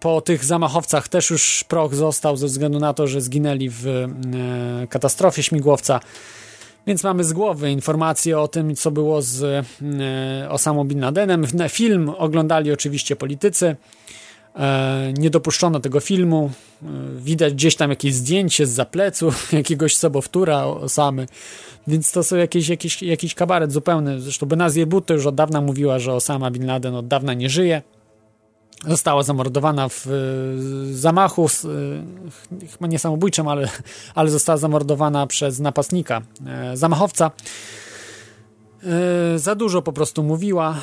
po tych zamachowcach też już proch został ze względu na to, że zginęli w e, katastrofie śmigłowca. Więc mamy z głowy informacje o tym, co było z e, Osamą Bin Ladenem. Film oglądali oczywiście politycy. E, nie dopuszczono tego filmu. Widać gdzieś tam jakieś zdjęcie z zaplecu [LAUGHS] jakiegoś sobowtóra Osamy. Więc to są jakieś, jakieś, jakiś kabaret zupełny. Zresztą Benazir Bhutto już od dawna mówiła, że Osama Bin Laden od dawna nie żyje została zamordowana w e, zamachu, e, chyba nie samobójczym, ale, ale została zamordowana przez napastnika, e, zamachowca. Za dużo po prostu mówiła,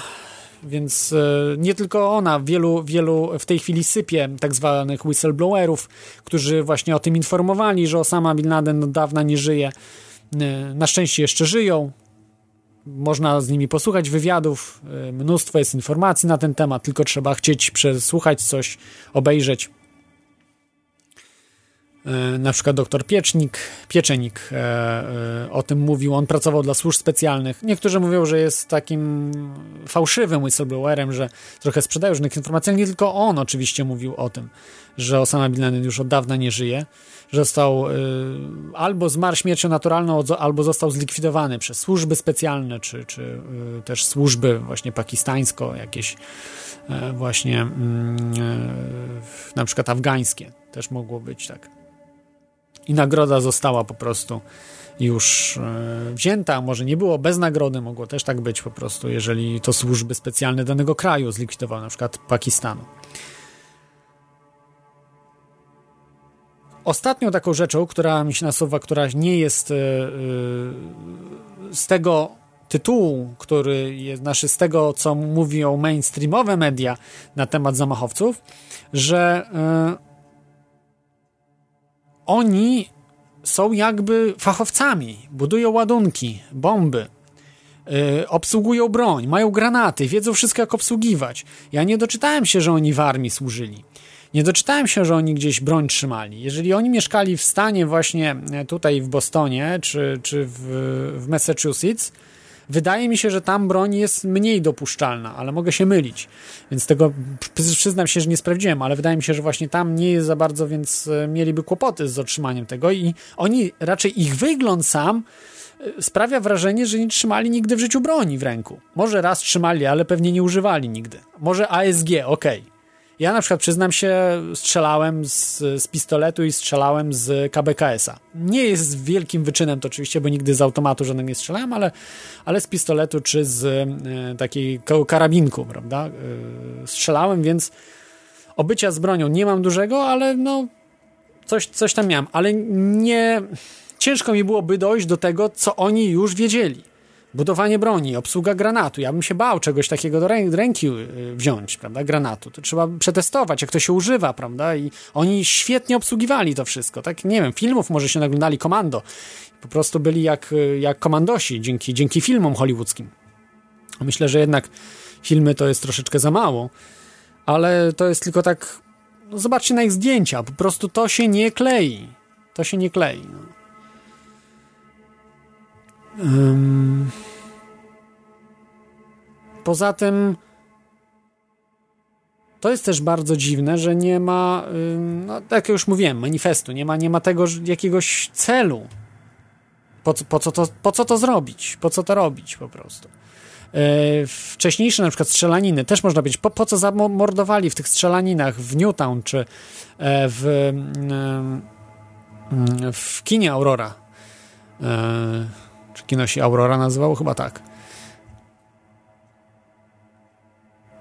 więc nie tylko ona, wielu, wielu w tej chwili sypie tak zwanych whistleblowerów, którzy właśnie o tym informowali, że Osama Bin Laden od dawna nie żyje. Na szczęście jeszcze żyją, można z nimi posłuchać wywiadów, y, mnóstwo jest informacji na ten temat, tylko trzeba chcieć przesłuchać coś, obejrzeć. E, na przykład doktor Piecznik, Pieczenik e, o tym mówił, on pracował dla służb specjalnych. Niektórzy mówią, że jest takim fałszywym whistleblowerem, że trochę sprzedaje różnych informacji, ale nie tylko on oczywiście mówił o tym, że Osama Bin Laden już od dawna nie żyje, został albo zmarł śmiercią naturalną, albo został zlikwidowany przez służby specjalne, czy, czy też służby właśnie pakistańsko, jakieś właśnie mm, na przykład afgańskie. Też mogło być tak i nagroda została po prostu już wzięta, może nie było bez nagrody, mogło też tak być po prostu, jeżeli to służby specjalne danego kraju zlikwidowały, na przykład Pakistanu. Ostatnią taką rzeczą, która mi się nasuwa, która nie jest e, e, z tego tytułu, który jest naszy, z tego, co mówią mainstreamowe media na temat zamachowców, że oni są jakby fachowcami, budują ładunki, bomby, obsługują broń, mają granaty, wiedzą wszystko jak obsługiwać. Ja nie doczytałem się, że oni w armii służyli. Nie doczytałem się, że oni gdzieś broń trzymali. Jeżeli oni mieszkali w stanie właśnie tutaj w Bostonie czy, czy w, w Massachusetts, Wydaje mi się, że tam broń jest mniej dopuszczalna, ale mogę się mylić. Więc tego przyznam się, że nie sprawdziłem, ale wydaje mi się, że właśnie tam nie jest za bardzo, więc e, mieliby kłopoty z otrzymaniem tego i oni raczej ich wygląd sam e, sprawia wrażenie, że nie trzymali nigdy w życiu broni w ręku. Może raz trzymali, ale pewnie nie używali nigdy. Może ASG, okej. Okay. Ja na przykład przyznam się, strzelałem z, z pistoletu i strzelałem z KBKS-a. Nie jest wielkim wyczynem to oczywiście, bo nigdy z automatu żadnego nie strzelałem, ale, ale z pistoletu czy z takiego karabinku, prawda? E, strzelałem, więc obycia z bronią nie mam dużego, ale no coś, coś tam miałem, ale nie ciężko mi byłoby dojść do tego, co oni już wiedzieli budowanie broni, obsługa granatu. Ja bym się bał czegoś takiego do ręki y, wziąć, prawda, granatu. To trzeba przetestować, jak to się używa, prawda, i oni świetnie obsługiwali to wszystko, tak, nie wiem, filmów może się naglądali komando. Po prostu byli jak, y, jak komandosi dzięki, dzięki filmom hollywoodzkim. Myślę, że jednak filmy to jest troszeczkę za mało, ale to jest tylko tak, no zobaczcie na ich zdjęcia, po prostu to się nie klei. To się nie klei, no. Poza tym to jest też bardzo dziwne, że nie ma, no, tak jak już mówiłem, manifestu, nie ma, nie ma tego jakiegoś celu. Po, po, co to, po co to zrobić? Po co to robić po prostu? E, wcześniejsze na przykład strzelaniny też można być, po, po co zamordowali w tych strzelaninach w Newtown czy e, w, w kinie Aurora e, czy kino się Aurora nazywało? Chyba tak.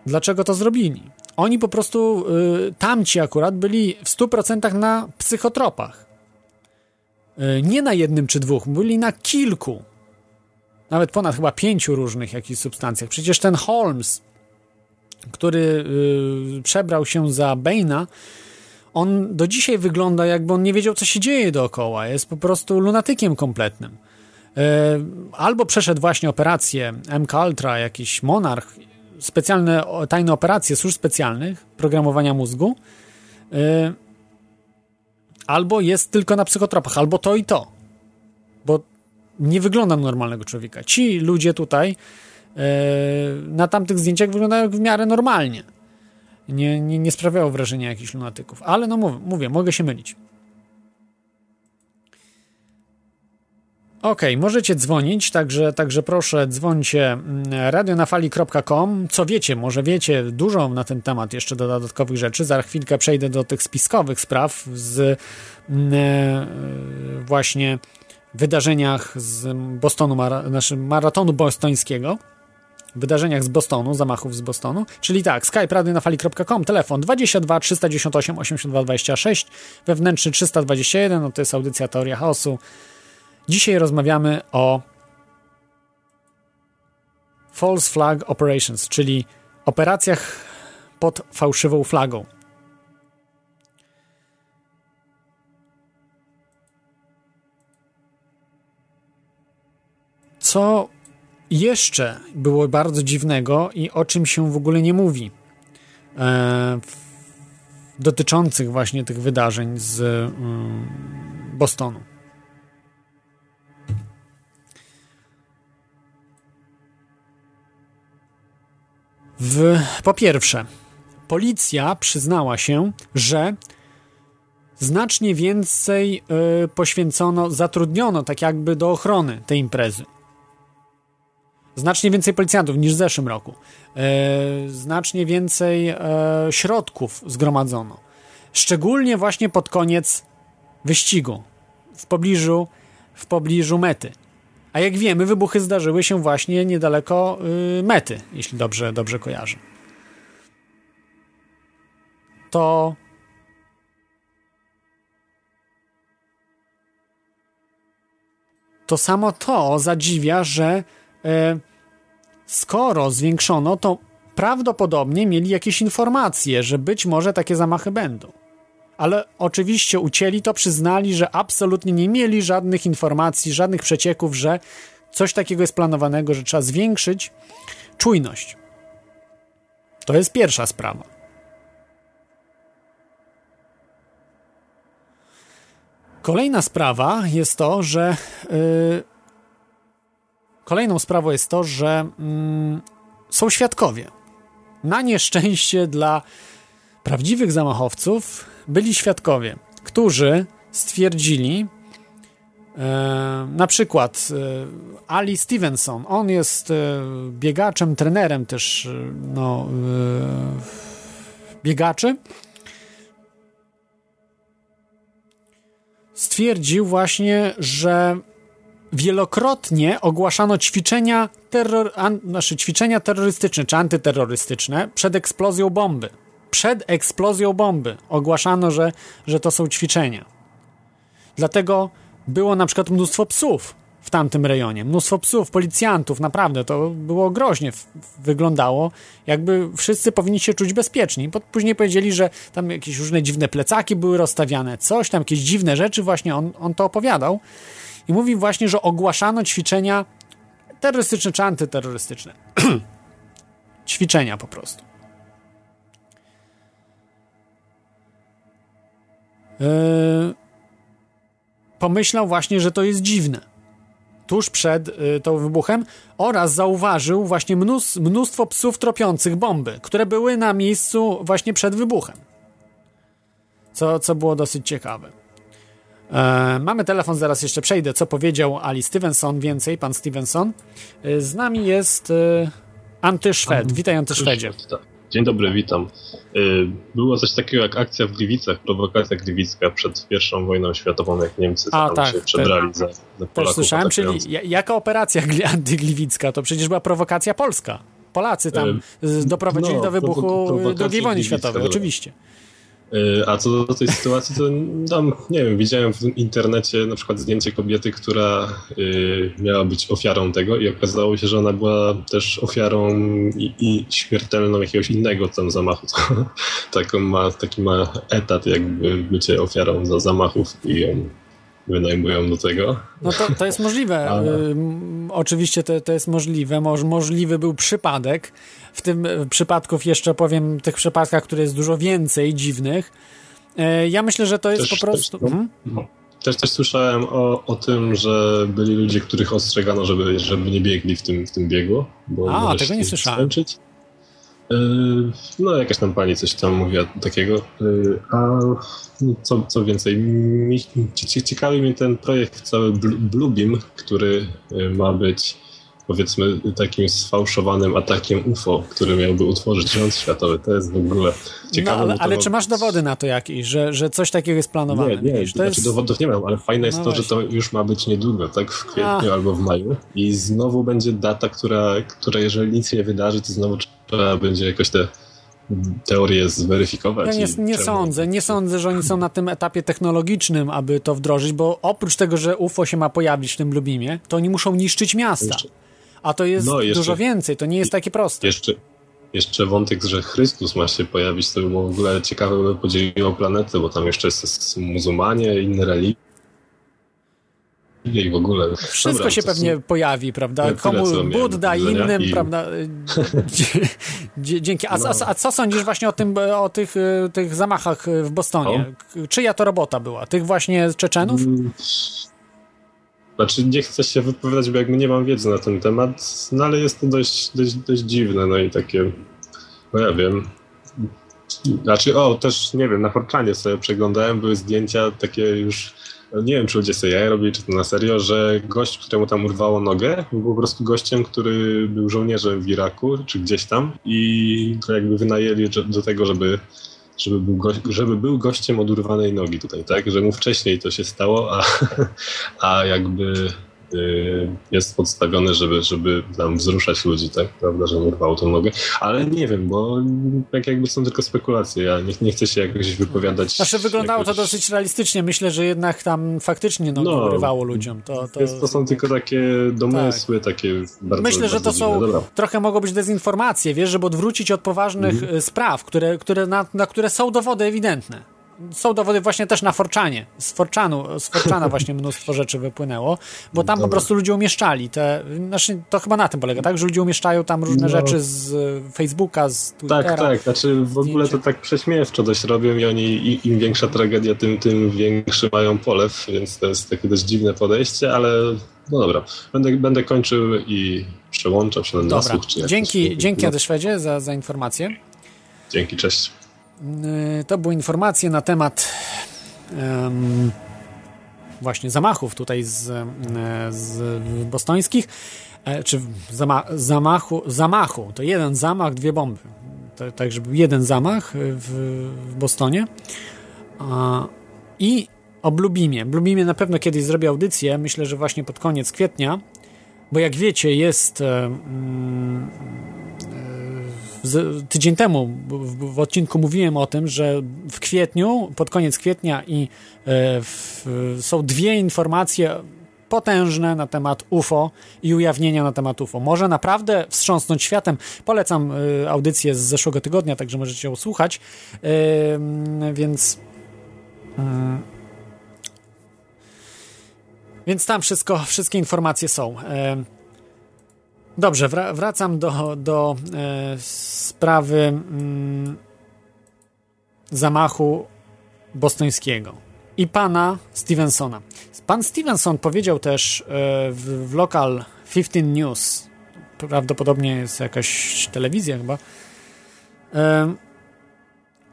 Dlaczego to zrobili? Oni po prostu, y, tamci akurat, byli w 100% na psychotropach. Y, nie na jednym czy dwóch, byli na kilku. Nawet ponad chyba pięciu różnych jakichś substancjach. Przecież ten Holmes, który y, przebrał się za Bane'a, on do dzisiaj wygląda jakby on nie wiedział, co się dzieje dookoła. Jest po prostu lunatykiem kompletnym. E, albo przeszedł właśnie operację MK Ultra, jakiś Monarch, specjalne tajne operacje służb specjalnych, programowania mózgu, e, albo jest tylko na psychotropach, albo to i to, bo nie wygląda normalnego człowieka. Ci ludzie tutaj e, na tamtych zdjęciach wyglądają w miarę normalnie. Nie, nie, nie sprawiało wrażenia jakichś lunatyków, ale no mówię mogę się mylić. Okej, okay, możecie dzwonić, także, także proszę dzwońcie mm, radionafali.com. Co wiecie, może wiecie dużo na ten temat jeszcze do dodatkowych rzeczy. Za chwilkę przejdę do tych spiskowych spraw z mm, e, właśnie wydarzeniach z Bostonu, naszym maratonu bostońskiego wydarzeniach z Bostonu, zamachów z Bostonu, czyli tak, skype radionafali.com, telefon 22 398 82 26, wewnętrzny 321, no to jest audycja Teoria Chaosu, Dzisiaj rozmawiamy o False Flag Operations, czyli operacjach pod fałszywą flagą. Co jeszcze było bardzo dziwnego i o czym się w ogóle nie mówi e, dotyczących właśnie tych wydarzeń z mm, Bostonu. W, po pierwsze, policja przyznała się, że znacznie więcej y, poświęcono, zatrudniono tak jakby do ochrony tej imprezy. Znacznie więcej policjantów niż w zeszłym roku. E, znacznie więcej e, środków zgromadzono. Szczególnie właśnie pod koniec wyścigu, w pobliżu, w pobliżu mety. A jak wiemy, wybuchy zdarzyły się właśnie niedaleko y, mety, jeśli dobrze, dobrze kojarzę. To to samo to zadziwia, że e, skoro zwiększono, to prawdopodobnie mieli jakieś informacje, że być może takie zamachy będą. Ale oczywiście ucięli to, przyznali, że absolutnie nie mieli żadnych informacji, żadnych przecieków, że coś takiego jest planowanego, że trzeba zwiększyć czujność. To jest pierwsza sprawa. Kolejna sprawa jest to, że yy, Kolejną sprawą jest to, że mm, są świadkowie. Na nieszczęście dla prawdziwych zamachowców byli świadkowie, którzy stwierdzili, e, na przykład e, Ali Stevenson, on jest e, biegaczem, trenerem też no, biegaczy. Stwierdził właśnie, że wielokrotnie ogłaszano ćwiczenia, terror, an, znaczy ćwiczenia terrorystyczne czy antyterrorystyczne przed eksplozją bomby. Przed eksplozją bomby ogłaszano, że, że to są ćwiczenia. Dlatego było na przykład mnóstwo psów w tamtym rejonie. Mnóstwo psów, policjantów, naprawdę to było groźnie wyglądało. Jakby wszyscy powinni się czuć bezpieczni. Później powiedzieli, że tam jakieś różne dziwne plecaki były rozstawiane, coś tam, jakieś dziwne rzeczy, właśnie on, on to opowiadał. I mówi właśnie, że ogłaszano ćwiczenia terrorystyczne czy antyterrorystyczne. [CLEARS THROAT] ćwiczenia po prostu. Pomyślał właśnie, że to jest dziwne. Tuż przed yy, tą wybuchem oraz zauważył właśnie mnóstwo psów tropiących bomby, które były na miejscu właśnie przed wybuchem. Co, co było dosyć ciekawe. E, mamy telefon, zaraz jeszcze przejdę, co powiedział Ali Stevenson, więcej, pan Stevenson. E, z nami jest e, Antyszwed. Witaj, Antyszwedzie. Tak. Dzień dobry, witam. E, było coś takiego jak akcja w Gliwicach, prowokacja gliwicka przed pierwszą wojną światową, jak Niemcy A, tam tak, się przebrali za, za Polaków. Słyszałem, czyli jaka operacja antygliwicka? To przecież była prowokacja polska. Polacy tam e, doprowadzili no, do wybuchu II wojny światowej, oczywiście. Y, a co do tej sytuacji, to tam, nie wiem, widziałem w internecie na przykład zdjęcie kobiety, która y, miała być ofiarą tego i okazało się, że ona była też ofiarą i, i śmiertelną jakiegoś innego tam zamachu. [LAUGHS] taką ma, taki ma etat jakby bycie ofiarą za zamachów i ją wynajmują do tego. No to, to jest możliwe. [LAUGHS] Ale... Oczywiście to, to jest możliwe. Moż, możliwy był przypadek. W tym przypadku jeszcze powiem tych przypadkach, które jest dużo więcej dziwnych. E, ja myślę, że to jest też, po prostu... Też, mhm. no, też, też słyszałem o, o tym, że byli ludzie, których ostrzegano, żeby, żeby nie biegli w tym, w tym biegu. Bo A, tego nie słyszałem. Skończyć. Yy, no, jakaś tam pani coś tam mówiła takiego. A co, co więcej, mi, ciekawi mnie ten projekt cały Bluebeam, który ma być powiedzmy takim sfałszowanym atakiem UFO, który miałby utworzyć rząd światowy. To jest w ogóle ciekawe. No, ale, ale czy masz dowody na to jakieś, że, że coś takiego jest planowane? Nie, nie, to znaczy jest... dowodów nie mam, ale fajne jest no to, właśnie. że to już ma być niedługo, tak? W kwietniu A. albo w maju i znowu będzie data, która, która jeżeli nic nie wydarzy, to znowu trzeba będzie jakoś te teorię zweryfikować. Ja nie, nie sądzę, nie sądzę, że oni są na tym etapie technologicznym, aby to wdrożyć, bo oprócz tego, że UFO się ma pojawić w tym Lubimie, to oni muszą niszczyć miasta. Jeszcze, a to jest no, jeszcze, dużo więcej, to nie jest takie proste. Jeszcze, jeszcze wątek, że Chrystus ma się pojawić, to by było w ogóle ciekawe, by podzieliło planetę, bo tam jeszcze jest muzułmanie, inne religie. i w ogóle. Wszystko Dobra, się pewnie są- pojawi, prawda? tyle, Komu Budda innym, i- prawda? [LAUGHS] Dzięki. A, No. a, a co sądzisz właśnie o tym, o tych, e, tych zamachach w Bostonie? K- Czyja to robota była? Tych właśnie Czeczenów? Znaczy nie chcę się wypowiadać, bo jakby nie mam wiedzy na ten temat, no ale jest to dość, dość, dość dziwne, no i takie, no ja wiem. Znaczy, o, też nie wiem, na Forczanie sobie przeglądałem, były zdjęcia takie już, nie wiem, czy ludzie sobie jaja robili, czy to na serio, że gość, któremu tam urwało nogę, był po prostu gościem, który był żołnierzem w Iraku, czy gdzieś tam i to jakby wynajęli do tego, żeby żeby był, gość, żeby był gościem od urwanej nogi tutaj, tak? Że mu wcześniej to się stało, a, [LAUGHS] a jakby jest podstawione, żeby, żeby tam wzruszać ludzi, tak? Prawda, że mu urwało tą nogę. Ale nie wiem, bo tak jakby są tylko spekulacje. Ja nie, nie chcę się jakoś wypowiadać. Znaczy wyglądało to jakoś... dosyć realistycznie. Myślę, że jednak tam faktycznie no, No. ludziom. To, to, To, to są tylko takie domysły, takie bardzo Myślę, że bardzo to są. Dobra. trochę mogą być dezinformacje, wiesz, żeby odwrócić od poważnych Mhm. y, spraw, które, które na, na które są dowody ewidentne. Są dowody właśnie też na Forczanie. Z Forczanu, z Forczana [LAUGHS] właśnie mnóstwo rzeczy wypłynęło, bo tam po Dobra. prostu ludzie umieszczali te, znaczy to chyba na tym polega, tak? Że ludzie umieszczają tam różne No. rzeczy z y, Facebooka, z Twittera. Tak, tak. Znaczy w ogóle to tak prześmiewczo dość robią i oni im większa tragedia, tym, tym większy mają polew, więc to jest takie dość dziwne podejście, ale no dobra. Będę, będę kończył i przełączam się na Dobra, nasłuch. Czy dzięki, tak. dzięki no, Adeszwedzie za, za informację. Dzięki, cześć. Y, To były informacje na temat em, właśnie zamachów tutaj z, z bostońskich, e, czy zama, zamachu, zamachu. To jeden zamach, dwie bomby. Także był jeden zamach w, w Bostonie. A, I o Blubimie. Blubimie na pewno kiedyś zrobię audycję, myślę, że właśnie pod koniec kwietnia, bo jak wiecie jest mm, z, tydzień temu w, w odcinku mówiłem o tym, że w kwietniu, pod koniec kwietnia i e, w, są dwie informacje potężne na temat UFO i ujawnienia na temat UFO. Może naprawdę wstrząsnąć światem. Polecam e, audycję z zeszłego tygodnia, także możecie ją słuchać. E, więc więc tam wszystko, wszystkie informacje są. Dobrze, wra- wracam do, do e, sprawy mm, zamachu bostońskiego i pana Stevensona. Pan Stevenson powiedział też e, w, w Local 15 News, prawdopodobnie jest jakaś telewizja chyba, e,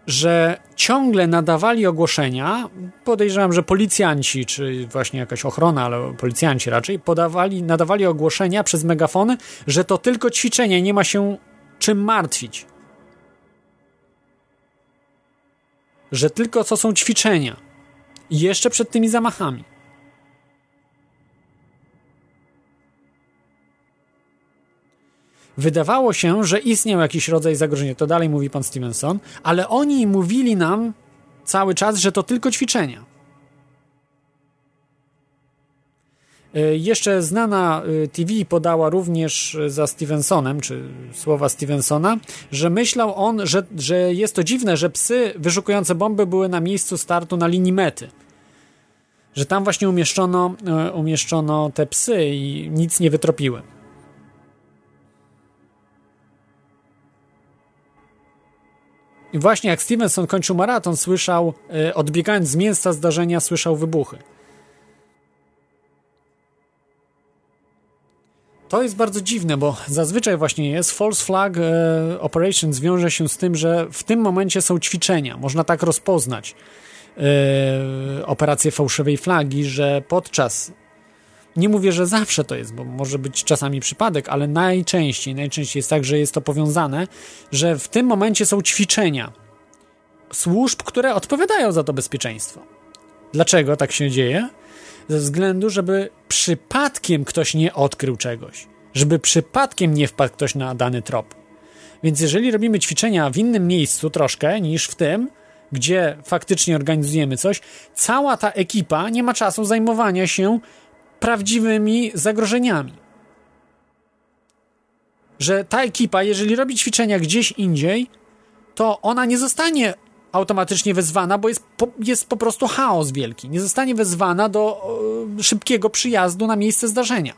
że ciągle nadawali ogłoszenia, podejrzewam, że policjanci, czy właśnie jakaś ochrona, ale policjanci raczej, podawali, nadawali ogłoszenia przez megafony, że to tylko ćwiczenie, nie ma się czym martwić. Że tylko co są ćwiczenia. Jeszcze przed tymi zamachami. Wydawało się, że istniał jakiś rodzaj zagrożenia. To dalej mówi pan Stevenson, ale oni mówili nam cały czas, że to tylko ćwiczenia. Y, Jeszcze znana y, TV podała również y, za Stevensonem, czy słowa Stevensona, że myślał on, że, że jest to dziwne, że psy wyszukujące bomby były na miejscu startu na linii mety. Że tam właśnie umieszczono, umieszczono te psy i nic nie wytropiły. I właśnie jak Stevenson kończył maraton, słyszał, y, odbiegając z miejsca zdarzenia, słyszał wybuchy. To jest bardzo dziwne, bo zazwyczaj właśnie jest false flag e, operations wiąże się z tym, że w tym momencie są ćwiczenia. Można tak rozpoznać e, operację fałszywej flagi, że podczas nie mówię, że zawsze to jest, bo może być czasami przypadek, ale najczęściej, najczęściej jest tak, że jest to powiązane, że w tym momencie są ćwiczenia służb, które odpowiadają za to bezpieczeństwo. Dlaczego tak się dzieje? Ze względu, żeby przypadkiem ktoś nie odkrył czegoś, żeby przypadkiem nie wpadł ktoś na dany trop. Więc jeżeli robimy ćwiczenia w innym miejscu troszkę niż w tym, gdzie faktycznie organizujemy coś, cała ta ekipa nie ma czasu zajmowania się prawdziwymi zagrożeniami. Że ta ekipa, jeżeli robi ćwiczenia gdzieś indziej, to ona nie zostanie automatycznie wezwana, bo jest po, jest po prostu chaos wielki. Nie zostanie wezwana do e, szybkiego przyjazdu na miejsce zdarzenia.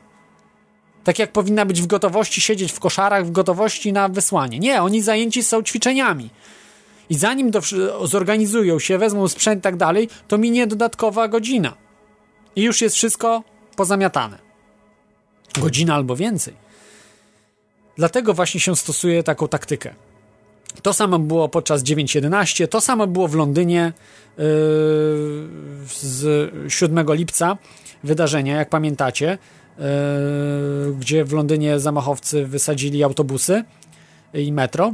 Tak jak powinna być w gotowości siedzieć w koszarach, w gotowości na wysłanie. Nie, oni zajęci są ćwiczeniami. I zanim do, zorganizują się, wezmą sprzęt i tak dalej, to minie dodatkowa godzina. I już jest wszystko pozamiatane. Godzina albo więcej. Dlatego właśnie się stosuje taką taktykę. To samo było podczas 9.11, to samo było w Londynie yy, z 7 lipca wydarzenia, jak pamiętacie, yy, gdzie w Londynie zamachowcy wysadzili autobusy i metro.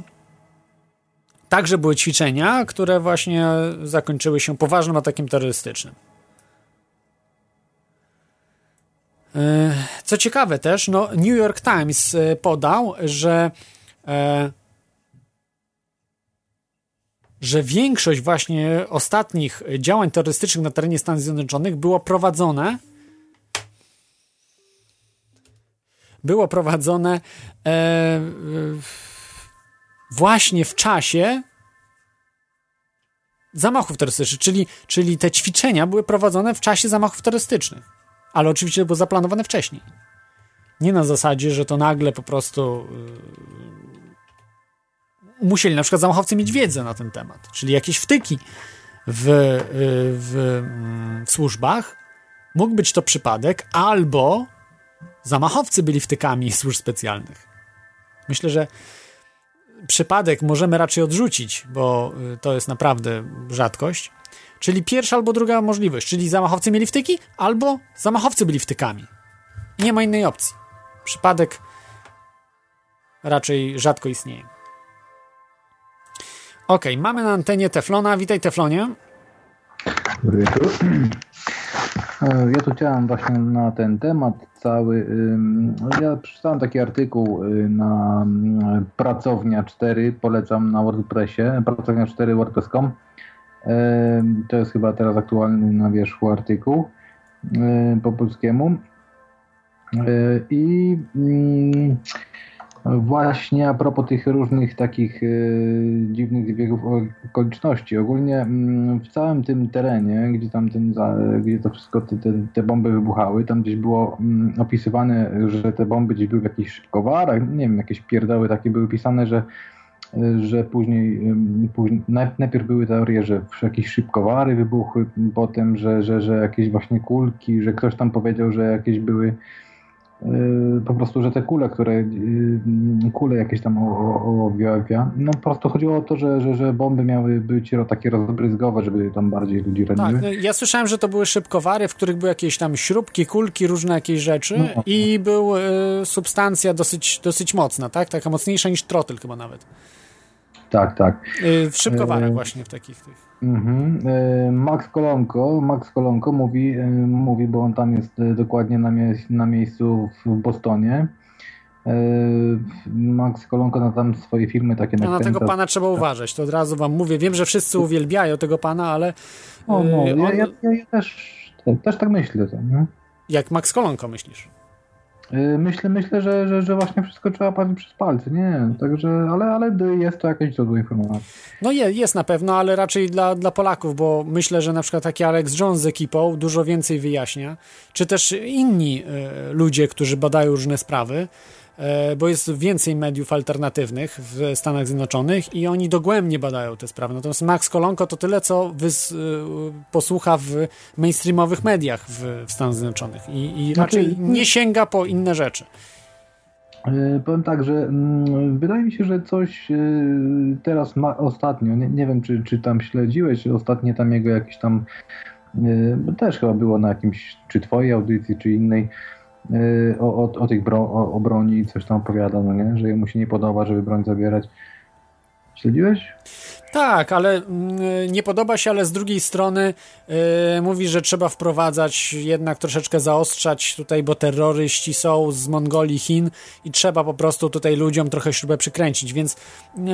Także były ćwiczenia, które właśnie zakończyły się poważnym atakiem terrorystycznym. Co ciekawe też, no New York Times yy, podał, że yy, że większość właśnie ostatnich działań terrorystycznych na terenie Stanów Zjednoczonych było prowadzone było prowadzone e, właśnie w czasie zamachów terrorystycznych, czyli, czyli te ćwiczenia były prowadzone w czasie zamachów terrorystycznych, ale oczywiście to było zaplanowane wcześniej. Nie na zasadzie, że to nagle po prostu musieli na przykład zamachowcy mieć wiedzę na ten temat, czyli jakieś wtyki w, y, w, w służbach. Mógł być to przypadek, albo zamachowcy byli wtykami [LAUGHS] służb specjalnych. Myślę, że przypadek możemy raczej odrzucić, bo y, to jest naprawdę rzadkość. Czyli pierwsza albo druga możliwość, czyli zamachowcy mieli wtyki, albo zamachowcy byli wtykami. Nie ma innej opcji. Przypadek raczej rzadko istnieje. Ok, mamy na antenie Teflona. Witaj Teflonie. Dobry wieczór. E, ja tu chciałem właśnie na ten temat cały. Ja przeczytałem taki artykuł y, na pracownia 4, polecam na WordPressie, pracownia 4 WordPress.com. To jest chyba teraz aktualny na wierzchu artykuł po polskiemu. E, I mm, Właśnie a propos tych różnych takich y, dziwnych zbiegów okoliczności. Ogólnie mm, w całym tym terenie, gdzie tam ten, gdzie to wszystko, te, te, bomby wybuchały, tam gdzieś było mm, opisywane, że te bomby gdzieś były w jakichś szybkowarach, nie wiem, jakieś pierdoły takie były pisane, że że później, później najpierw były teorie, że jakieś szybkowary wybuchły, potem, że, że, że jakieś właśnie kulki, że ktoś tam powiedział, że jakieś były Y, po prostu, że te kule, które y, kule jakieś tam ołowia, no po prostu chodziło o to, że, że, że bomby miały być takie rozbryzgowe, żeby tam bardziej ludzi raniły. Tak, no, ja słyszałem, że to były szybkowary, w których były jakieś tam śrubki, kulki, różne jakieś rzeczy no. i był y, substancja dosyć, dosyć mocna, tak? Taka mocniejsza niż trotyl chyba nawet. Tak, tak. Y, w szybkowarach właśnie, w takich tych. Mhm. Y, Max Kolonko, Max Kolonko mówi, y, mówi, bo on tam jest dokładnie na, mie na miejscu w Bostonie. Max Kolonko na tam swoje firmy takie no, na tego pana trzeba uważać, to od razu wam mówię. Wiem, że wszyscy uwielbiają tego pana, ale. O, no, on... ja, ja, ja, też, też tak myślę. To, nie? Jak Max Kolonko myślisz? Y, myślę, myślę, że, że, że właśnie wszystko trzeba patrzeć przez palce, nie? Także, ale, ale jest to jakieś źródło informacji. No je, jest na pewno, ale raczej dla, dla Polaków, bo myślę, że na przykład taki Alex Jones z ekipą dużo więcej wyjaśnia, czy też inni y, ludzie, którzy badają różne sprawy, bo jest więcej mediów alternatywnych w Stanach Zjednoczonych i oni dogłębnie badają te sprawy. Natomiast Max Kolonko to tyle, co wys, e, posłucha w mainstreamowych mediach w, w Stanach Zjednoczonych i, i znaczy, raczej nie sięga po inne rzeczy. E, powiem tak, że mm, wydaje mi się, że coś teraz ma, ostatnio, nie, nie wiem czy, czy tam śledziłeś, czy ostatnie tam jego jakieś tam, też chyba było na jakimś, czy twojej audycji, czy innej, o, o, o tych bro, o, o broni coś tam opowiada, no nie? Że mu się nie podoba, żeby broń zabierać. Śledziłeś? Tak, ale mm, nie podoba się, ale z drugiej strony yy, mówi, że trzeba wprowadzać, jednak troszeczkę zaostrzać tutaj, bo terroryści są z Mongolii, Chin i trzeba po prostu tutaj ludziom trochę śrubę przykręcić, więc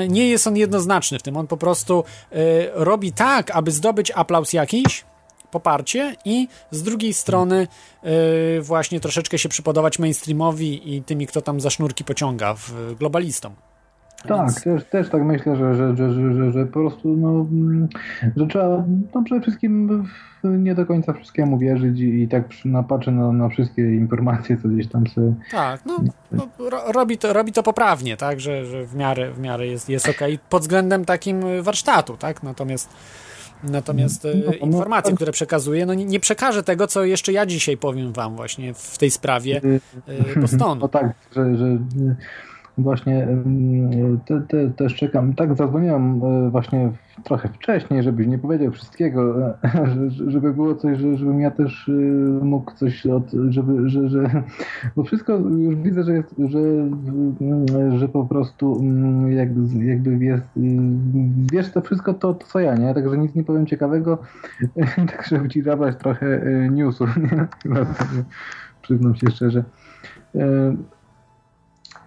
nie jest on jednoznaczny w tym. On po prostu yy, robi tak, aby zdobyć aplauz jakiś, poparcie i z drugiej strony yy, właśnie troszeczkę się przypodobać mainstreamowi i tymi, kto tam za sznurki pociąga w globalistom. Tak, Więc- też, też tak myślę, że, że, że, że, że, że po prostu no, mm, że trzeba no przede wszystkim nie do końca wszystkiemu wierzyć i, i tak napatrzę na, na wszystkie informacje, co gdzieś tam sobie Tak, no, no ro, robi, to, robi to poprawnie, tak, że, że w miarę, w miarę jest, jest okej pod względem takim warsztatu, tak, natomiast natomiast y, No, no, informacje, no. które przekazuje, no nie, nie przekaże tego, co jeszcze ja dzisiaj powiem wam właśnie w tej sprawie Y, y, Bostonu. No tak, że, że właśnie te, te, też czekam. Tak zadzwoniłem y, właśnie trochę wcześniej, żebyś nie powiedział wszystkiego, że- żeby było coś, że- żebym ja też y, mógł coś od, żeby, że, że bo wszystko już widzę, że jest, że, y, że po prostu mm, jakby, jakby jest, y, wiesz to wszystko to, to co ja, nie? Także nic nie powiem ciekawego, [LAUGHS] tak żeby ci zabrać trochę newsów, [LAUGHS] nie? Przyznam się szczerze.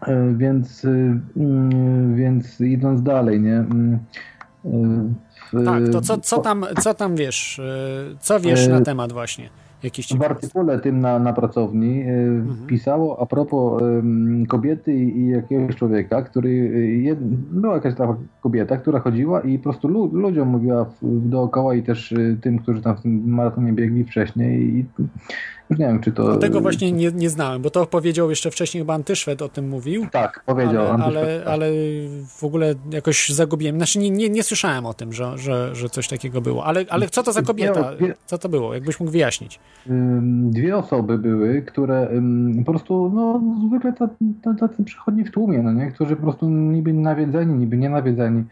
E, e, Więc, y, mm, więc idąc dalej, nie? Mm, e, w- Tak, to co, co, tam, co tam wiesz, y, co wiesz Y, na temat właśnie W artykule tym na, na pracowni e, Mhm. pisało a propos kobiety i, jakiegoś człowieka, który, y, jed, była jakaś taka kobieta, która chodziła i po prostu lu, ludziom mówiła w, dookoła i też y, tym, którzy tam w tym maratonie biegli wcześniej i nie wiem, czy to... Tego właśnie nie, nie znałem, bo to powiedział jeszcze wcześniej chyba Antyszwed o tym mówił. Tak, powiedział ale, ale, tak. ale w ogóle jakoś zagubiłem. Znaczy nie, nie, nie słyszałem o tym, że, że, że coś takiego było. Ale, ale co to za kobieta? Co to było? Jakbyś mógł wyjaśnić. Dwie osoby były, które po prostu, no zwykle tacy, przechodni w tłumie, no nie? Którzy po prostu niby nawiedzeni, niby nie nawiedzeni.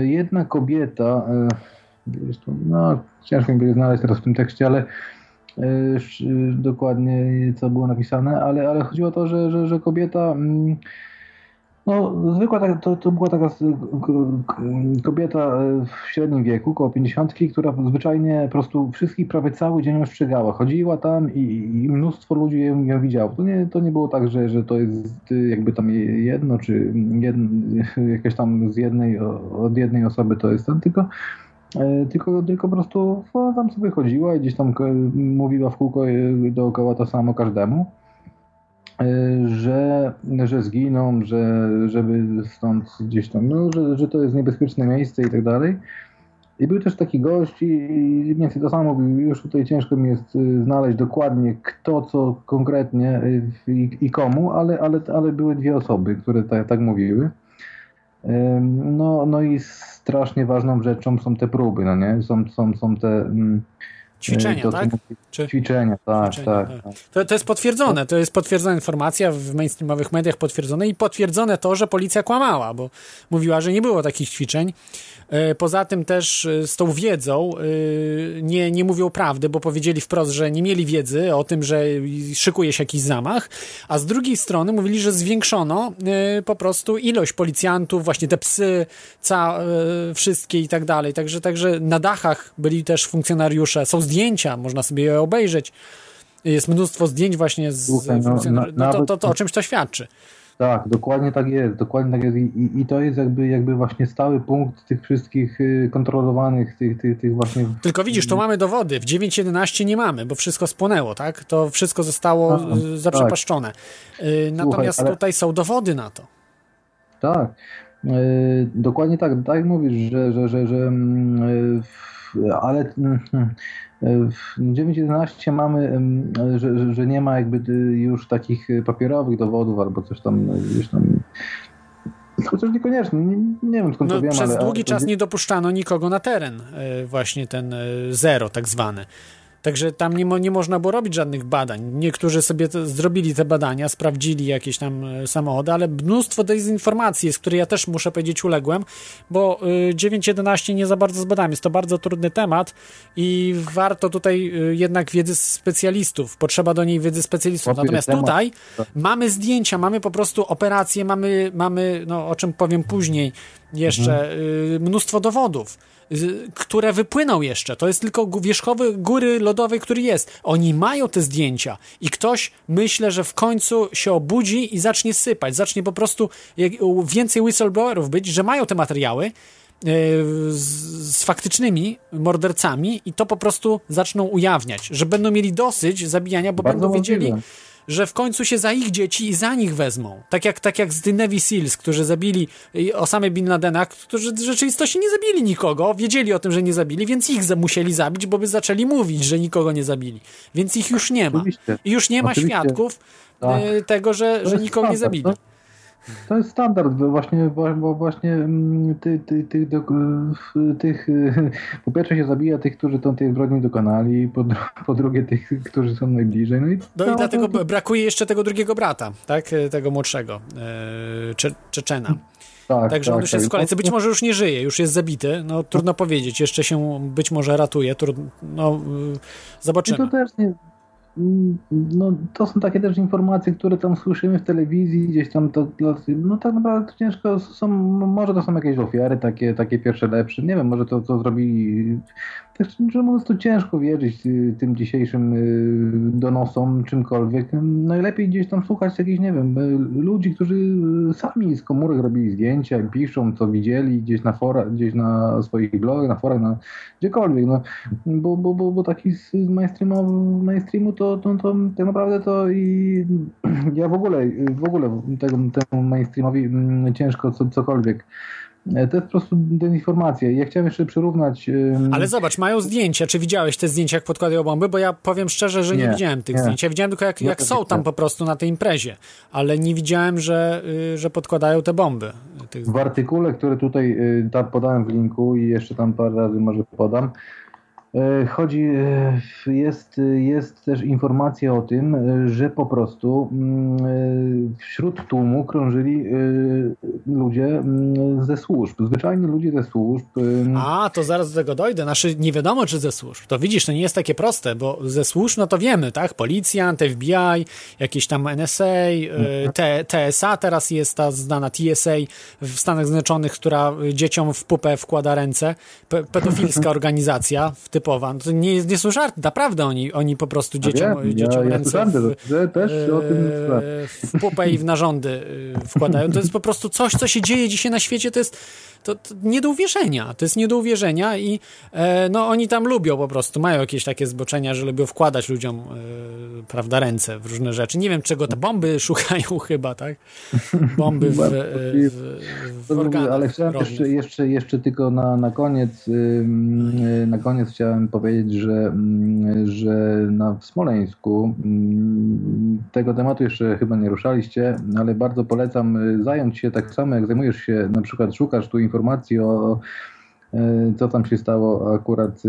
Jedna kobieta, e, no ciężko mi będzie znaleźć teraz w tym tekście, ale dokładnie co było napisane, ale, ale chodziło o to, że, że, że kobieta mm, no, zwykła tak, to, to była taka kobieta e, w średnim wieku, około 50, która zwyczajnie po prostu wszystkich prawie cały dzień ostrzegała. Chodziła tam i, i mnóstwo ludzi ją, ją widziało. To nie, to nie było tak, że, że to jest y, jakby tam je- jedno, czy jedno, [LAUGHS] jakieś tam z jednej, od jednej osoby to jest ten, tylko tylko, tylko po prostu no, tam sobie chodziła i gdzieś tam k- mówiła w kółko e, dookoła to samo każdemu że, że zginą, że, żeby stąd gdzieś tam, no, że, że to jest niebezpieczne miejsce i tak dalej. I był też taki gość i mniej więcej to samo mówił, już tutaj ciężko mi jest znaleźć dokładnie kto, co konkretnie i, i komu, ale, ale, ale były dwie osoby, które tak, tak mówiły. No, no i strasznie ważną rzeczą są te próby, no nie? Są, są, są te... mm, Ćwiczenia, to, co tak? Czy- Ćwiczenia, tak, Ćwiczenia, tak. tak. tak. To, to jest potwierdzone, to jest potwierdzona informacja w mainstreamowych mediach potwierdzone i potwierdzone to, że policja kłamała, bo mówiła, że nie było takich ćwiczeń. E, Poza tym też e, z tą wiedzą e, nie, nie mówią prawdy, bo powiedzieli wprost, że nie mieli wiedzy o tym, że szykuje się jakiś zamach, a z drugiej strony mówili, że zwiększono po prostu ilość policjantów, właśnie te psy, ca, wszystkie i tak dalej. Także, także na dachach byli też funkcjonariusze, są zdjęcia, można sobie je obejrzeć. Jest mnóstwo zdjęć właśnie z Słuchaj, no, funkcjonariuszy. na- No to, to, to o czymś to świadczy. Tak, dokładnie tak jest, dokładnie tak jest I, i, to jest jakby, jakby właśnie stały punkt tych wszystkich y, kontrolowanych, tych, tych, tych właśnie... Tylko widzisz, tu mamy dowody. W 9.11 nie mamy, bo wszystko spłonęło, tak? To wszystko zostało A, y, zaprzepaszczone. Y, Natomiast ale- tutaj są dowody na to. Tak, y, dokładnie tak, tak mówisz, że, że, że, że mm, y, w- ale mm, y, w 9.11 mamy, że, że, nie ma jakby y, już takich y, papierowych dowodów albo coś tam y, gdzieś tam... Chociaż niekoniecznie, nie, nie wiem skąd No, to wiem, przez ale... długi ale- czas nie dopuszczano nikogo na teren, właśnie ten zero tak zwany. Także tam nie, mo, nie można było robić żadnych badań. Niektórzy sobie zrobili te badania, sprawdzili jakieś tam y, samochody, ale mnóstwo dezinformacji, z której ja też muszę powiedzieć uległem, bo y, 9.11 nie za bardzo zbadałem. Jest to bardzo trudny temat i warto tutaj y, jednak wiedzy specjalistów. Potrzeba do niej wiedzy specjalistów. Natomiast tutaj Tak. mamy zdjęcia, mamy po prostu operacje, mamy, mamy no, o czym powiem później, jeszcze y, mnóstwo dowodów, y, które wypłyną jeszcze. To jest tylko wierzchowy góry lodowej, który jest. Oni mają te zdjęcia i ktoś myślę, że w końcu się obudzi i zacznie sypać, zacznie po prostu więcej whistleblowerów być, że mają te materiały y, z, z faktycznymi mordercami i to po prostu zaczną ujawniać, że będą mieli dosyć zabijania, bo Bardzo będą wiedzieli, możliwe. Że w końcu się za ich dzieci i za nich wezmą. Tak jak, tak jak z The Navy Seals, którzy zabili Osamy Bin Ladena, którzy w rzeczywistości nie zabili nikogo, wiedzieli o tym, że nie zabili, więc ich musieli zabić, bo by zaczęli mówić, że nikogo nie zabili. Więc ich już nie ma. I już nie ma Oczywiście. świadków Tak. y, tego, że, że nikogo nie zabili. To, jest standard, bo właśnie, bo właśnie mm, ty, ty, w- tych, [LAUGHS] po pierwsze się zabija tych, którzy tą tej zbrodni dokonali, po, po drugie tych, którzy są najbliżej. No i, No no, i dlatego to, brakuje jeszcze tego drugiego brata, tak? Y, Tego młodszego, y, Cze Czeczena. tak, Także on tak, już jest w tak. kolejce. Być może już nie żyje, już jest zabity. No trudno powiedzieć. Jeszcze się być może ratuje. Trudno, no, y, I to zobaczymy. też nie. No, to są takie też informacje, które tam słyszymy w telewizji, gdzieś tam to, no tak naprawdę to ciężko są, może to są jakieś ofiary, takie, takie pierwsze lepsze, nie wiem, może to, co zrobili, też, że mówiąc, to ciężko wierzyć y, tym dzisiejszym y, donosom, czymkolwiek, najlepiej gdzieś tam słuchać jakichś, nie wiem, y, ludzi, którzy sami z komórek robili zdjęcia, piszą, co widzieli gdzieś na forach, gdzieś na swoich blogach, na forach, na gdziekolwiek, no, bo, bo, bo, bo taki z z mainstreamu, mainstreamu to, to, to tak naprawdę to i [CLEARS THROAT] ja w ogóle, w ogóle tego, temu mainstreamowi mm, ciężko co, cokolwiek. E, To jest po prostu dezinformacja. Ja chciałem jeszcze przyrównać. Ale zobacz, mają zdjęcia. Czy widziałeś te zdjęcia, jak podkładają bomby? Bo ja powiem szczerze, że nie, Nie, widziałem tych nie. zdjęć. Ja widziałem tylko, jak, Ja jak są tam po prostu na tej imprezie. Ale nie widziałem, że, y, że podkładają te bomby. W artykule, który tutaj y, tam podałem w linku i jeszcze tam parę razy może podam, chodzi, y, jest, y, jest też informacja o tym, że po prostu mm, wśród tłumu krążyli ludzie mm, ze służb, zwyczajni ludzie ze służb. A, to zaraz do tego dojdę. Znaczy, nie wiadomo, czy ze służb. To widzisz, to nie jest takie proste, bo ze służb, no to wiemy, tak? Policjant, FBI, jakieś tam NSA, y, T, TSA teraz jest ta znana TSA w Stanach Zjednoczonych, która dzieciom w pupę wkłada ręce. Pe pedofilska [LAUGHS] organizacja typowa. No to nie, nie są żarty, naprawdę oni, oni po prostu dzieciom, wiem, dzieciom ja, ja ręce słyszałem, w, też o tym e, w pupę i w narządy y, wkładają. To jest po prostu coś, co się dzieje dzisiaj na świecie, to jest to, to nie do uwierzenia. To jest nie do uwierzenia i e, no oni tam lubią po prostu, mają jakieś takie zboczenia, że lubią wkładać ludziom e, prawda, ręce w różne rzeczy. Nie wiem, czego te bomby [LAUGHS] szukają chyba, tak? Bomby w, e, w, w mówię, organach ale chciałem jeszcze, jeszcze, jeszcze tylko na, na koniec y, na koniec chciałem powiedzieć, że, ym, że na w Smoleńsku ym, tego tematu jeszcze chyba nie ruszaliście, ale bardzo polecam y, zająć się tak samo jak zajmujesz się, na przykład szukasz tu informacji o y, co tam się stało akurat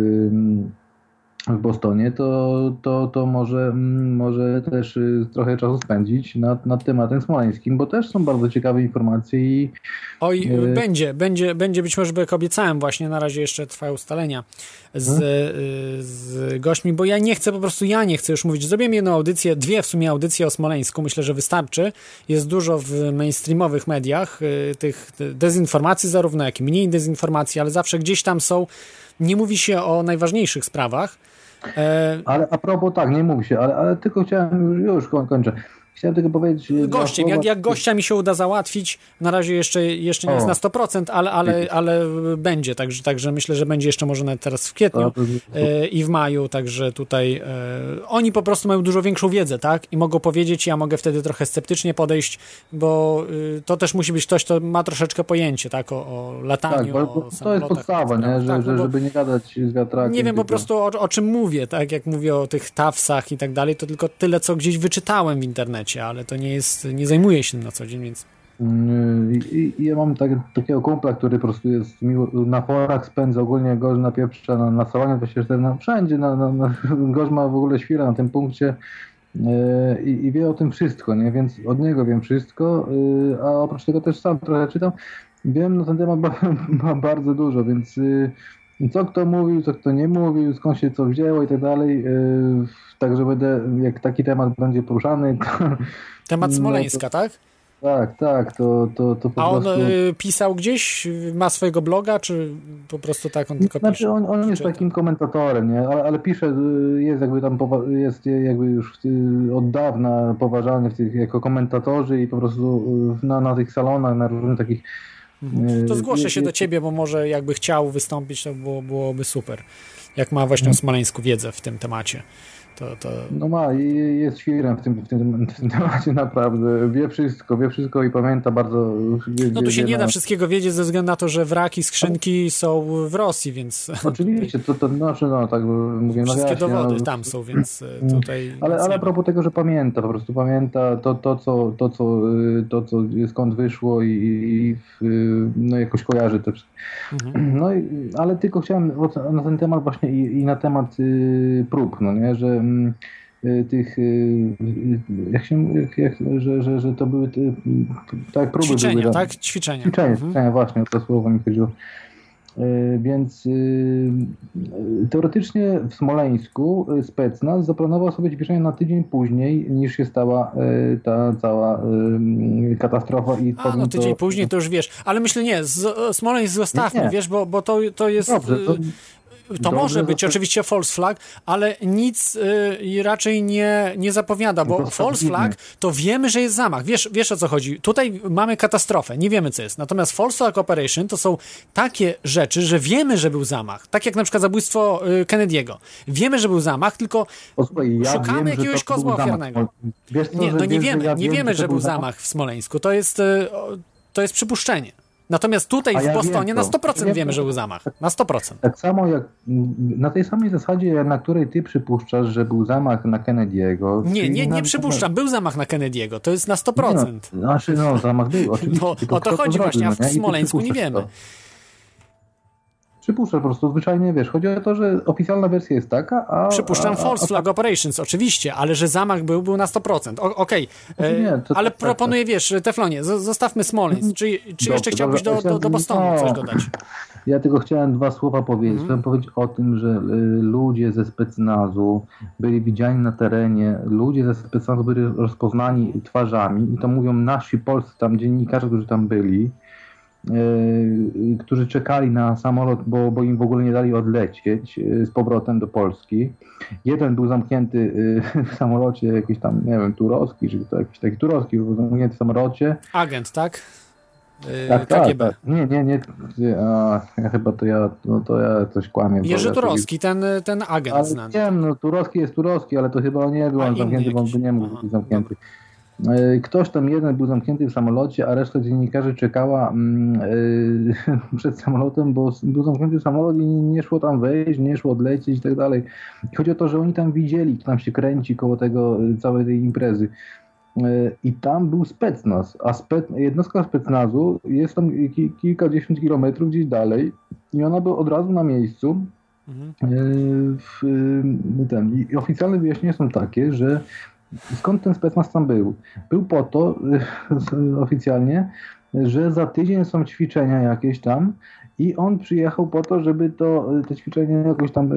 w Bostonie, to, to, to może, mm, może też y, trochę czasu spędzić nad, nad tematem smoleńskim, bo też są bardzo ciekawe informacje i Oj, Yy. będzie, będzie, będzie być może, bo jak obiecałem właśnie, na razie jeszcze trwają ustalenia z, Mhm. y, z gośćmi, bo ja nie chcę, po prostu ja nie chcę już mówić. Zrobiłem jedną audycję, dwie w sumie audycje o Smoleńsku, myślę, że wystarczy. Jest dużo w mainstreamowych mediach y, tych dezinformacji, zarówno jak i mniej dezinformacji, ale zawsze gdzieś tam są, nie mówi się o najważniejszych sprawach. E, Ale a propos, tak, nie mówi się, ale, ale tylko chciałem, już, już koń- kończę. Chciałem tylko powiedzieć... e, Gościem, jak, jak gościa mi się uda załatwić, na razie jeszcze, jeszcze nie jest na 100%, ale, ale, ale będzie, także, także myślę, że będzie jeszcze może nawet teraz w kwietniu e, i w maju, także tutaj e, oni po prostu mają dużo większą wiedzę, tak? I mogą powiedzieć, ja mogę wtedy trochę sceptycznie podejść, bo y, to też musi być ktoś, kto ma troszeczkę pojęcie, tak? O, o lataniu, Tak, bo, o to jest podstawa, nie? Że, Tak, no bo- żeby nie gadać z wiatrakiem. nie wiem po prostu o, o czym mówię, tak jak mówię o tych tafsach i tak dalej, to tylko tyle, co gdzieś wyczytałem w internecie, ale to nie jest, nie zajmuję się tym na co dzień, więc Mm, ja mam tak, takiego kumpla, który po prostu jest miło, na forach spędza ogólnie gorzej na pieprza, na, na salonie 24, na, wszędzie, na, na, na, [LAUGHS] gość ma w ogóle świra na tym punkcie e, i, i wie o tym wszystko, nie? więc od niego wiem wszystko, e, a oprócz tego też sam trochę czytam. Wiem na ten temat ba, [LAUGHS] ba, bardzo dużo, więc e, co kto mówił, co kto nie mówił, skąd się co wzięło i tak dalej. e, Także będę, jak taki temat będzie poruszany, to, temat No to- Smoleńska, tak? tak, tak, to, to, to po A on prostu... y, pisał gdzieś, y, ma swojego bloga, czy po prostu tak on tylko Znaczy pisze? on, on jest takim komentatorem, nie? Ale, ale pisze, y, jest jakby tam, jest jakby już y, od dawna poważany w tych, jako komentatorzy i po prostu y, na, na tych salonach, na różnych takich... Mhm. To y, zgłoszę się do ciebie, bo może jakby chciał wystąpić, to było, byłoby super. Jak ma właśnie o Smoleńsku wiedzę w tym temacie. To, to... No ma, i jest świrem w tym, w, tym, w tym temacie naprawdę. Wie wszystko, wie wszystko i pamięta bardzo... Wie, no tu się nie na... da wszystkiego wiedzieć ze względu na to, że wraki, skrzynki są w Rosji, więc... Oczywiście, to, to znaczy, no tak mówię, no Wszystkie właśnie, dowody no, tam są, więc e, tutaj... Ale, ale a propos tego, że pamięta, po prostu pamięta to, to, co, to, co, y, to, co skąd wyszło i, i y, no, jakoś kojarzy te. Mhm. No i, ale tylko chciałem na ten temat właśnie i, i na temat y, prób, no nie, że mm, tych, y, y, jak się, jak, jak, że, że, że to były, y, tak próby Ćwiczenia, były, tak? Ćwiczenia. Ćwiczenia, Mhm. ćwiczenia, właśnie, o to słowo mi chodziło. Więc teoretycznie w Smoleńsku Specnaz zaplanował sobie ćwiczenia na tydzień później niż się stała ta cała katastrofa i A, no tydzień później to już wiesz, ale myślę nie, z, Smoleńsk zostawmy, Nie, nie. wiesz, bo, bo to, to jest... Dobrze, to, To może być oczywiście false flag, ale nic y, raczej nie, nie zapowiada, bo To false flag to wiemy, że jest zamach. Wiesz, wiesz o co chodzi. Tutaj mamy katastrofę, nie wiemy co jest. Natomiast false flag operation to są takie rzeczy, że wiemy, że był zamach. Tak jak na przykład zabójstwo y, Kennedy'ego. Wiemy, że był zamach, tylko ja Szukamy wiem, że jakiegoś kozła ofiarnego. Wiesz co, nie, że no nie wiemy, ja nie wiem, wiemy, to że był zamach w Smoleńsku. To jest, y, to jest przypuszczenie. Natomiast tutaj w Bostonie na to. 100% Wiem wiemy, że był zamach. Na 100%. Tak samo jak na tej samej zasadzie, na której ty przypuszczasz, że był zamach na Kennedy'ego. Nie, czyli nie, na- nie przypuszczam. Był zamach na Kennedy'ego. To jest na Nie 100%. No, znaczy, no, zamach był, [LAUGHS] oczywiście. No, o to chodzi zrobił, właśnie, a no w nie? Ty Smoleńsku nie wiemy. to. Przypuszczasz po prostu, zwyczajnie wiesz. Chodzi o to, że oficjalna wersja jest taka, a... Przypuszczam a, false a, flag operations, oczywiście, ale że zamach był, był na 100%. O- Okej, nie, e, to- ale tak, proponuję, wiesz, Teflonie, zostawmy Smoleńsk. Czy, czy jeszcze chciałbyś do, do, do Bostonu coś dodać? Ja tylko chciałem dwa słowa powiedzieć. Mhm. Chciałem powiedzieć o tym, że y, ludzie ze specnazu byli widziani na terenie, ludzie ze specnazu byli rozpoznani twarzami i to mówią nasi polscy tam dziennikarze, którzy tam byli, którzy czekali na samolot, bo, bo im w ogóle nie dali odlecieć y, z powrotem do Polski. Jeden był zamknięty y, [LAUGHS] w samolocie jakiś tam, nie wiem, turowski, czy to jakiś taki turowski, był zamknięty w samolocie. Agent, tak? Tak, tak, tak. Nie, nie, nie. A, ja chyba to ja, no to ja coś kłamię. Jerzy Turowski, ten, ten agent Ale znany. wiem, no Turowski jest Turowski, ale to chyba nie był on zamknięty, bo on by nie mógł być zamknięty. E, Ktoś tam jeden był zamknięty w samolocie, a reszta dziennikarzy czekała e, [LAUGHS] przed samolotem, bo był zamknięty samolot i nie szło tam wejść, nie szło odlecieć i tak dalej. Chodzi o to, że oni tam widzieli, kto tam się kręci koło tego e, całej tej imprezy. E, I tam był specnaz, a jednostka specnazu jest tam ki, kilkadziesiąt kilometrów gdzieś dalej i ona była od razu na miejscu. Mhm. E, W, e, ten, I oficjalne wyjaśnienia są takie, że skąd ten specnaz tam był? Był po to z- [LAUGHS] oficjalnie, że za tydzień są ćwiczenia jakieś tam i on przyjechał po to, żeby to, te ćwiczenia jakoś tam e,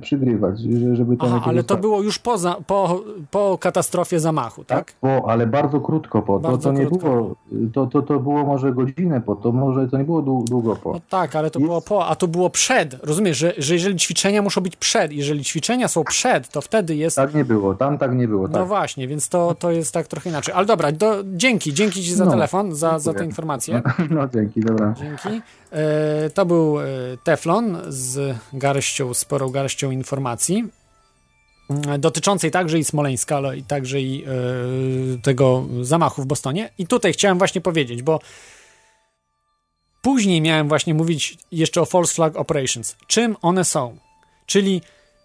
przygrywać, że- żeby tam Aha, ale to było już poza, po, po katastrofie zamachu, tak? Po, ale bardzo krótko po. To, Bardzo to nie krótko było, to, to, to było może godzinę po, to może to nie było dłu- długo po. No tak, ale to Jest- było po, a to było przed. Rozumiesz, że, że jeżeli ćwiczenia muszą być przed, jeżeli ćwiczenia są przed, to wtedy jest. Tak nie było, tam tak nie było. No Tak. właśnie, więc to, to jest tak trochę inaczej. Ale dobra, do, dzięki, dzięki Ci za No, telefon, za, za tę informację. [LAUGHS] No dzięki, dobra. Dzięki. E, to był e, Teflon z garścią, sporą garścią informacji e, dotyczącej także i Smoleńska, ale i także i tego zamachu w Bostonie. I tutaj chciałem właśnie powiedzieć, bo później miałem właśnie mówić jeszcze o False Flag Operations. Czym one są? Czyli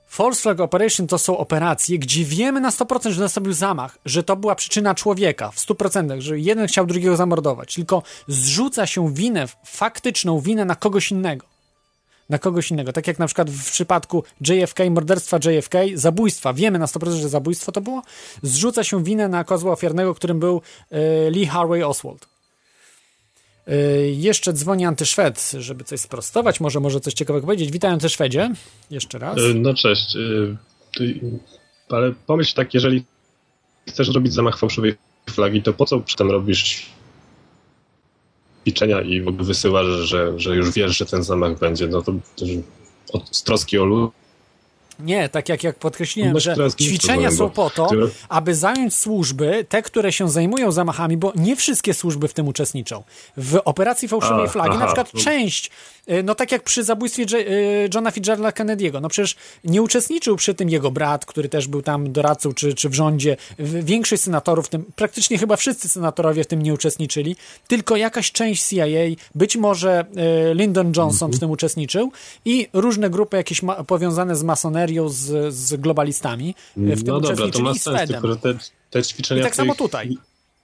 False Flag Operation to są operacje, gdzie wiemy na 100%, że nastąpił zamach, że to była przyczyna człowieka, w 100%, że jeden chciał drugiego zamordować, tylko zrzuca się winę, faktyczną winę na kogoś innego. Na kogoś innego. Tak jak na przykład w przypadku JFK, morderstwa JFK, zabójstwa, wiemy na 100%, że zabójstwo to było, zrzuca się winę na kozła ofiarnego, którym był e, Lee Harvey Oswald. E, jeszcze dzwoni Antyszwed, żeby coś sprostować, może może coś ciekawego powiedzieć. Witaj Antyszwedzie, jeszcze raz. E, No cześć. ty- Ale pomyśl tak, jeżeli chcesz robić zamach fałszywej flagi, to po co przedtem robisz ćwiczenia i w ogóle wysyłasz, że, że już wiesz, że ten zamach będzie? No to też od z troski o ludzi Nie, tak jak, jak podkreśliłem, że ćwiczenia są po to, aby zająć służby, te, które się zajmują zamachami, bo nie wszystkie służby w tym uczestniczą. W operacji fałszywej flagi, na przykład no. część, no tak jak przy zabójstwie J- y, Johna Fitzgeralda Kennedy'ego, no przecież nie uczestniczył przy tym jego brat, który też był tam doradcą czy, czy w rządzie. Większość senatorów, tym, praktycznie chyba wszyscy senatorowie w tym nie uczestniczyli, tylko jakaś część CIA, być może y, Lyndon Johnson w tym uczestniczył i różne grupy jakieś powiązane z masonerią, z, z globalistami w tym No dobra, to uczestniczyli ma i z sens, tylko że te, te ćwiczenia... I tak tej samo tutaj.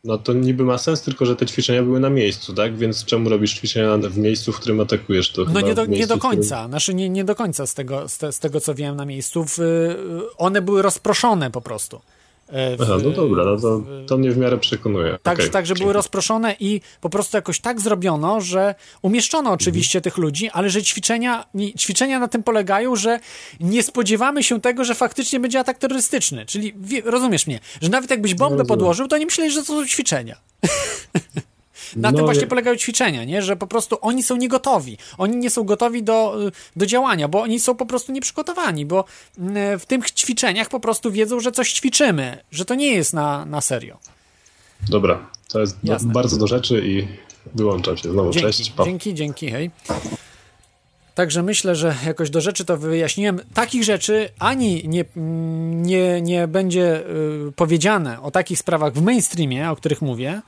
No to niby ma sens, tylko że te ćwiczenia były na miejscu, tak? Więc czemu robisz ćwiczenia w miejscu, w którym atakujesz? To No nie do, w nie miejscu, do w którym- końca, znaczy nie, nie do końca z tego, z, te, z tego co wiem na miejscu. W, y, one były rozproszone po prostu. Y, w- Aha, no dobra, no to, to mnie w miarę przekonuje. Tak, Okej, tak, że były rozproszone i po prostu jakoś tak zrobiono, że umieszczono oczywiście Mhm. tych ludzi, ale że ćwiczenia, ćwiczenia na tym polegają, że nie spodziewamy się tego, że faktycznie będzie atak terrorystyczny. Czyli rozumiesz mnie, że nawet jakbyś bombę rozumiem. podłożył, to nie myśleli, że to są ćwiczenia. [LAUGHS] Na No, tym właśnie polegają ćwiczenia, nie? że po prostu oni są niegotowi. Oni nie są gotowi do, y, do działania, bo oni są po prostu nieprzygotowani, bo mm, w tych ćwiczeniach po prostu wiedzą, że coś ćwiczymy, że to nie jest na, na serio. Dobra, to jest Jasne. bardzo do rzeczy i wyłączam się znowu. Dzięki, Cześć, pa. dzięki, dzięki, hej. Także myślę, że jakoś do rzeczy to wyjaśniłem. Takich rzeczy ani nie, nie, nie będzie y, powiedziane o takich sprawach w mainstreamie, o których mówię,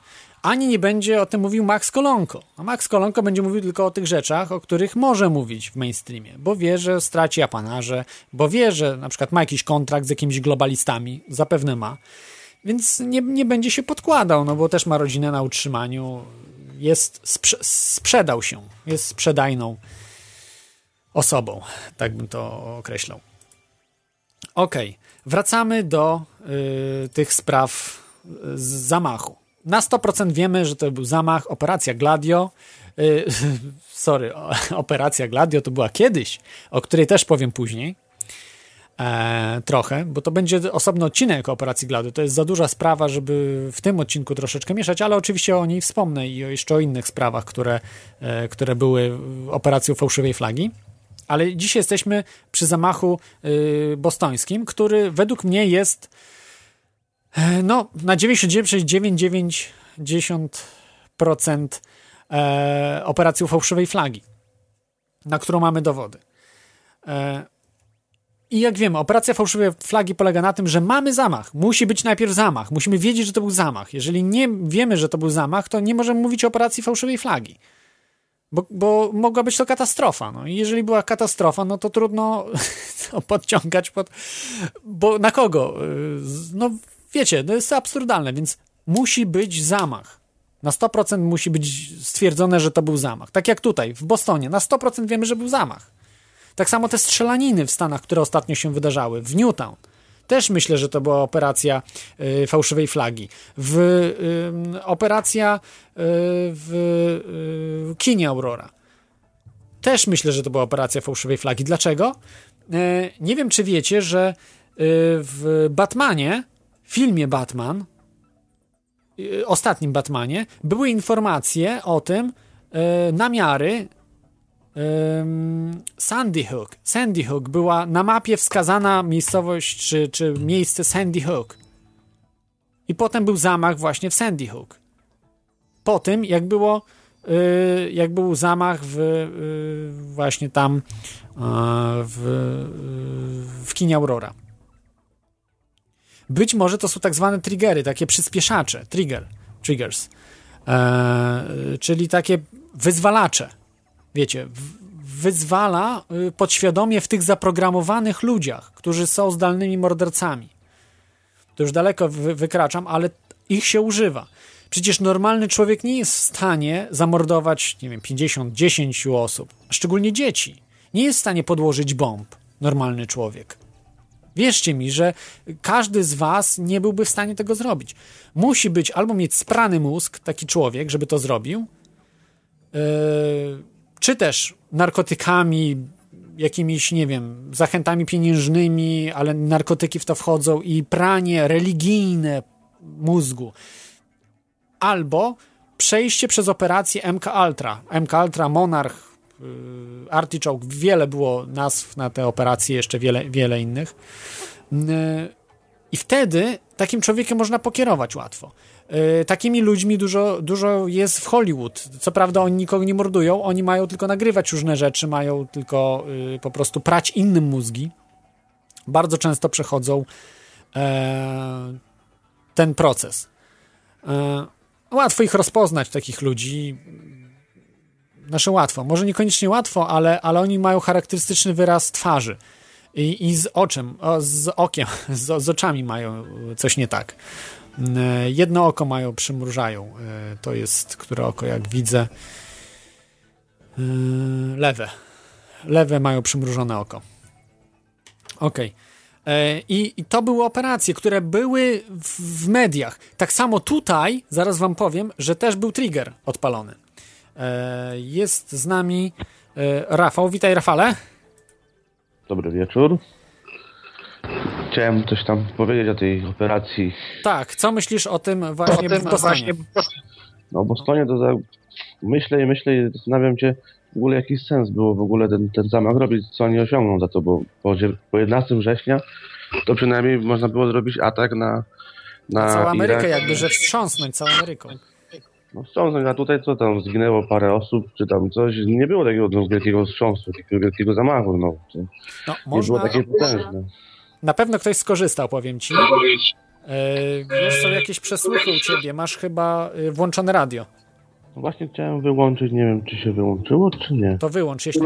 ani nie będzie o tym mówił Max Kolonko. A Max Kolonko będzie mówił tylko o tych rzeczach, o których może mówić w mainstreamie, bo wie, że straci apanarze, bo wie, że na przykład ma jakiś kontrakt z jakimiś globalistami, zapewne ma, więc nie, nie będzie się podkładał, no bo też ma rodzinę na utrzymaniu, jest, sprze- sprzedał się, jest sprzedajną osobą, tak bym to określał. Okej, wracamy do y, tych spraw y, z zamachu. Na 100% wiemy, że to był zamach, operacja Gladio. Y, [LAUGHS] sorry, [LAUGHS] operacja Gladio to była kiedyś, o której też powiem później. E, trochę, bo to będzie osobny odcinek o operacji Gladio. To jest za duża sprawa, żeby w tym odcinku troszeczkę mieszać, ale oczywiście o niej wspomnę i o jeszcze o innych sprawach, które, e, które były operacją fałszywej flagi. Ale dzisiaj jesteśmy przy zamachu y, bostońskim, który według mnie jest no, na 99,9% e, operacją fałszywej flagi, na którą mamy dowody. E, I jak wiemy, operacja fałszywej flagi polega na tym, że mamy zamach. Musi być najpierw zamach. Musimy wiedzieć, że to był zamach. Jeżeli nie wiemy, że to był zamach, to nie możemy mówić o operacji fałszywej flagi. Bo, bo mogła być to katastrofa. No. I jeżeli była katastrofa, no to trudno [LAUGHS] podciągać pod. Bo na kogo? Y, No wiecie, to jest absurdalne, więc musi być zamach. Na 100% musi być stwierdzone, że to był zamach. Tak jak tutaj, w Bostonie. Na 100% wiemy, że był zamach. Tak samo te strzelaniny w Stanach, które ostatnio się wydarzały, w Newtown. Też myślę, że to była operacja y, fałszywej flagi. W, y, operacja y, w y, kinie Aurora. Też myślę, że to była operacja fałszywej flagi. Dlaczego? Y, nie wiem, czy wiecie, że y, w Batmanie, filmie Batman, y, ostatnim Batmanie, były informacje o tym, y, namiary Sandy Hook. Sandy Hook była na mapie wskazana miejscowość czy, czy miejsce Sandy Hook. I potem był zamach właśnie w Sandy Hook. Po tym, jak było y, jak był zamach w właśnie tam w, w kinie Aurora. Być może to są tak zwane triggery, takie przyspieszacze, trigger, triggers, e, czyli takie wyzwalacze wiecie, wyzwala y, podświadomie w tych zaprogramowanych ludziach, którzy są zdalnymi mordercami. To już daleko wy, wykraczam, ale ich się używa. Przecież normalny człowiek nie jest w stanie zamordować, nie wiem, 50, 10 osób, szczególnie dzieci. Nie jest w stanie podłożyć bomb normalny człowiek. Wierzcie mi, że każdy z was nie byłby w stanie tego zrobić. Musi być albo mieć sprany mózg, taki człowiek, żeby to zrobił, yy, czy też narkotykami, jakimiś, nie wiem, zachętami pieniężnymi, ale narkotyki w to wchodzą i pranie religijne mózgu. Albo przejście przez operację MK Ultra. MK Ultra Monarch, Artichoke, wiele było nazw na te operacje, jeszcze wiele, wiele innych. Y, I wtedy takim człowiekiem można pokierować łatwo. Y, takimi ludźmi dużo, dużo jest w Hollywood. Co prawda oni nikogo nie mordują, oni mają tylko nagrywać różne rzeczy, mają tylko y, po prostu prać innym mózgi. Bardzo często przechodzą e, ten proces. E, łatwo ich rozpoznać, takich ludzi. Znaczy łatwo, może niekoniecznie łatwo, ale, ale oni mają charakterystyczny wyraz twarzy. I, i z oczem, o, z okiem, [LAUGHS] z, z oczami mają coś nie tak. E, Jedno oko mają, przymrużają. E, To jest, które oko, jak widzę, e, lewe. Lewe mają przymrużone oko. Okej. E, I, I to były operacje, które były w, w mediach. Tak samo tutaj, zaraz wam powiem, że też był trigger odpalony. E, Jest z nami e, Rafał. Witaj, Rafale. Dobry wieczór. Chciałem coś tam powiedzieć o tej operacji. Tak, co myślisz o tym właśnie w Bostonie? No, Bostonie to za... myślę i myślę i zastanawiam się w ogóle jaki sens było w ogóle ten, ten zamach robić, co oni osiągną za to, bo po, po 11 września to przynajmniej można było zrobić atak na, na Całą Amerykę Irak. jakby, że wstrząsnąć całą Ameryką. No wstrząsnąć, a tutaj co tam, zginęło parę osób, czy tam coś, nie było takiego no, wielkiego wstrząsu, takiego wielkiego zamachu, no. To No, nie było można, takie potężne. na pewno ktoś skorzystał, powiem ci. E, Wiesz, są jakieś przesłuchy u ciebie, masz chyba e, włączone radio. No Właśnie chciałem wyłączyć, nie wiem czy się wyłączyło, czy nie. To wyłącz, jeśli.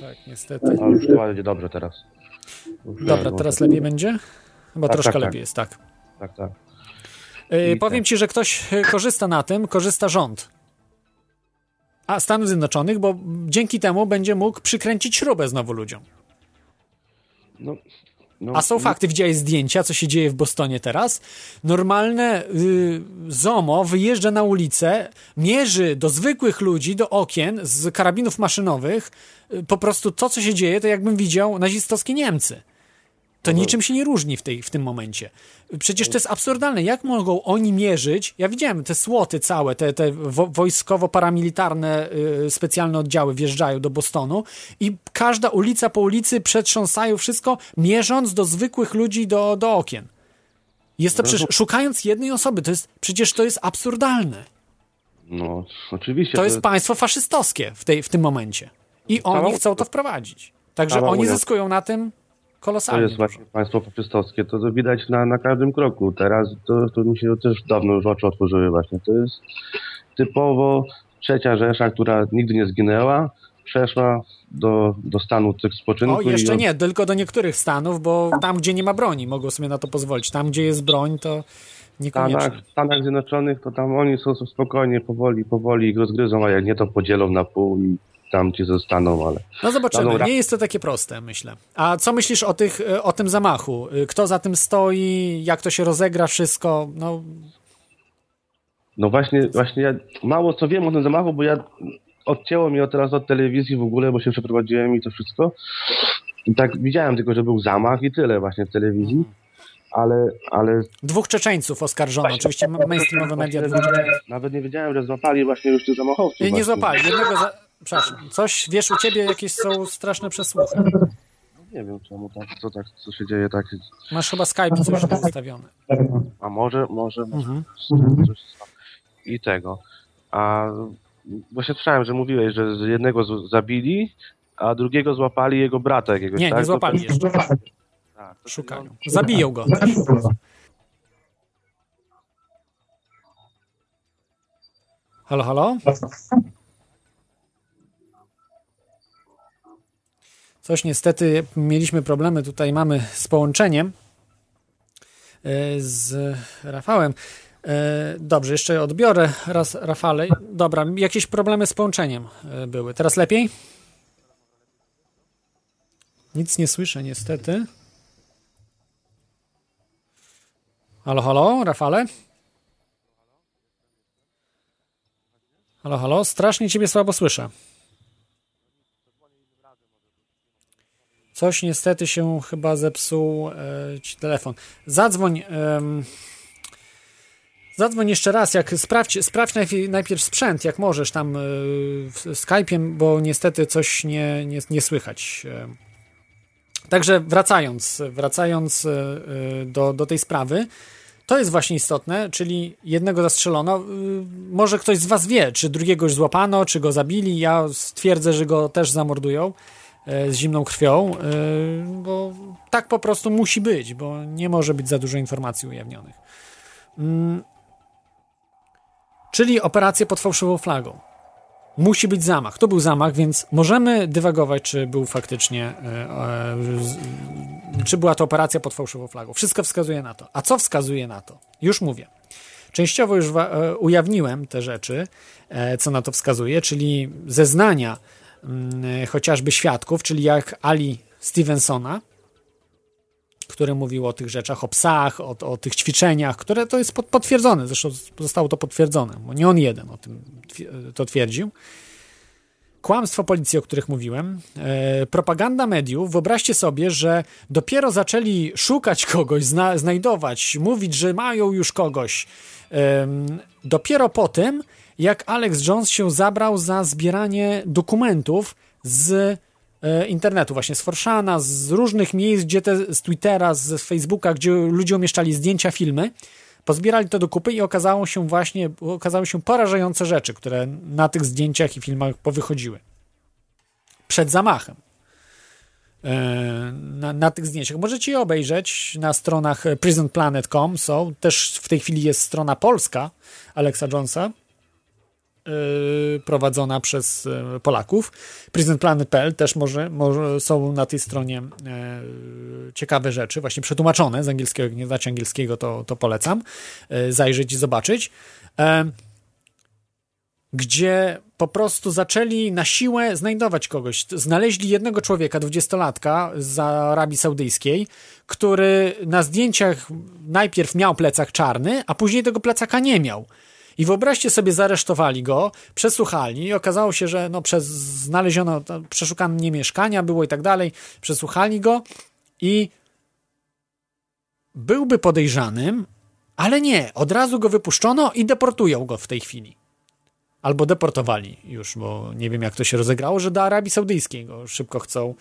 Tak, niestety. A już chyba będzie dobrze teraz. Już Dobra, teraz lepiej będzie? Chyba Tak, troszkę tak, tak. lepiej jest, tak. Tak, tak. E, I Powiem tak. ci, że ktoś e, korzysta na tym, korzysta rząd. A Stanów Zjednoczonych, bo dzięki temu będzie mógł przykręcić śrubę znowu ludziom. No, no, A są fakty, widziałeś zdjęcia, co się dzieje w Bostonie teraz? Normalne y, ZOMO wyjeżdża na ulicę, mierzy do zwykłych ludzi, do okien z karabinów maszynowych. Y, po prostu to, co się dzieje, to jakbym widział nazistowskie Niemcy. To niczym się nie różni w, tej, w tym momencie. Przecież to jest absurdalne. Jak mogą oni mierzyć? Ja widziałem te słoty całe, te, te wo- wojskowo-paramilitarne y, specjalne oddziały wjeżdżają do Bostonu i każda ulica po ulicy przetrząsają wszystko, mierząc do zwykłych ludzi do, do okien. Jest to przecież, szukając jednej osoby, to jest, przecież to jest absurdalne. No, oczywiście. To jest państwo faszystowskie w, tej, w tym momencie. I oni chcą to wprowadzić. Także oni zyskują na tym To kolosalnie. jest właśnie państwo faszystowskie, to, to widać na, na każdym kroku. Teraz to, to mi się też dawno już oczy otworzyły właśnie. To jest typowo trzecia Rzesza, która nigdy nie zginęła, przeszła do, do stanu tych spoczynku. O, jeszcze nie, tylko do niektórych stanów, bo tam, gdzie nie ma broni, mogą sobie na to pozwolić. Tam, gdzie jest broń, to niekoniecznie. Stanach, w Stanach Zjednoczonych to tam oni są są spokojnie, powoli, powoli ich rozgryzą, a jak nie to podzielą na pół i tam ci zostaną, ale... No zobaczymy, Dobra. nie jest to takie proste, myślę. A co myślisz o, tych, e, o tym zamachu? Y, Kto za tym stoi, jak to się rozegra wszystko? No, No właśnie, właśnie ja mało co wiem o tym zamachu, bo ja odcięło mnie teraz od telewizji w ogóle, bo się przeprowadziłem i to wszystko. I tak widziałem tylko, że był zamach i tyle właśnie w telewizji, ale, ale dwóch Czeczeńców oskarżono, oczywiście ma- mainstreamowe media właśnie dwóch nawet, Czeczeńców. nawet nie wiedziałem, że złapali właśnie już tych zamachowców. Nie, nie właśnie. złapali, jednego za... Przepraszam, coś, wiesz, u ciebie jakieś są straszne przesłuchy. Nie wiem czemu tak, co tak, co się dzieje tak. Masz chyba Skype coś zostawione. A może, może, może Mhm. coś i tego. A właśnie słyszałem, że mówiłeś, że z jednego z- zabili, a drugiego złapali jego brata jakiegoś, Nie, tak? nie To- złapali jeszcze. Tak, to- Szukają. Zabiją go. Halo, halo? Coś niestety mieliśmy problemy tutaj mamy z połączeniem e, z Rafałem. E, Dobrze, jeszcze odbiorę raz Rafale. Dobra, jakieś problemy z połączeniem e, były. Teraz lepiej? Nic nie słyszę niestety. Halo, halo, Rafale? Halo, halo, strasznie ciebie słabo słyszę. Coś niestety się chyba zepsuł e, ci telefon. Zadzwoń. Zadzwoń jeszcze raz, jak sprawdź, sprawdź najpierw, najpierw sprzęt, jak możesz tam yy, bo niestety coś nie, nie, nie słychać. Także wracając, wracając do, do tej sprawy, to jest właśnie istotne, czyli jednego zastrzelono. Może ktoś z was wie, czy drugiego już złapano, czy go zabili. Ja stwierdzę, że go też zamordują z zimną krwią, bo tak po prostu musi być, bo nie może być za dużo informacji ujawnionych. Mm. Czyli operację pod fałszywą flagą. Musi być zamach. To był zamach, więc możemy dywagować, czy był faktycznie, e, e, czy była to operacja pod fałszywą flagą. Wszystko wskazuje na to. A co wskazuje na to? Już mówię. Częściowo już e, ujawniłem te rzeczy, co na to wskazuje, czyli zeznania chociażby świadków, czyli jak Ali Stevensona, który mówił o tych rzeczach, o psach, o, o tych ćwiczeniach, które to jest potwierdzone, zresztą zostało to potwierdzone, bo nie on jeden o tym to twierdził. Kłamstwo policji, o których mówiłem, e, propaganda mediów. Wyobraźcie sobie, że dopiero zaczęli szukać kogoś, zna, znajdować, mówić, że mają już kogoś. E, dopiero po tym, jak Alex Jones się zabrał za zbieranie dokumentów z E, internetu, właśnie z Forszana, z różnych miejsc, gdzie te, z Twittera, z Facebooka, gdzie ludzie umieszczali zdjęcia, filmy, pozbierali to do kupy i okazało się właśnie, okazały się porażające rzeczy, które na tych zdjęciach i filmach powychodziły. Przed zamachem. E, na, na, tych zdjęciach. Możecie je obejrzeć na stronach prisonplanet.com. Są też w tej chwili jest strona polska Alexa Jonesa, prowadzona przez y, Polaków. PrisonPlanet.pl też może, może są na tej stronie y, ciekawe rzeczy, właśnie przetłumaczone z angielskiego. Jak nie znacie angielskiego, to, to polecam zajrzeć i zobaczyć. E, gdzie po prostu zaczęli na siłę znajdować kogoś. Znaleźli jednego człowieka, dwudziestolatka z Arabii Saudyjskiej, który na zdjęciach najpierw miał plecak czarny, a później tego plecaka nie miał. I wyobraźcie sobie, zaresztowali go, przesłuchali i okazało się, że no, przez znaleziono, przeszukane mieszkania było i tak dalej, przesłuchali go i byłby podejrzanym, ale nie, od razu go wypuszczono i deportują go w tej chwili. Albo deportowali już, bo nie wiem jak to się rozegrało, że do Arabii Saudyjskiej go szybko chcą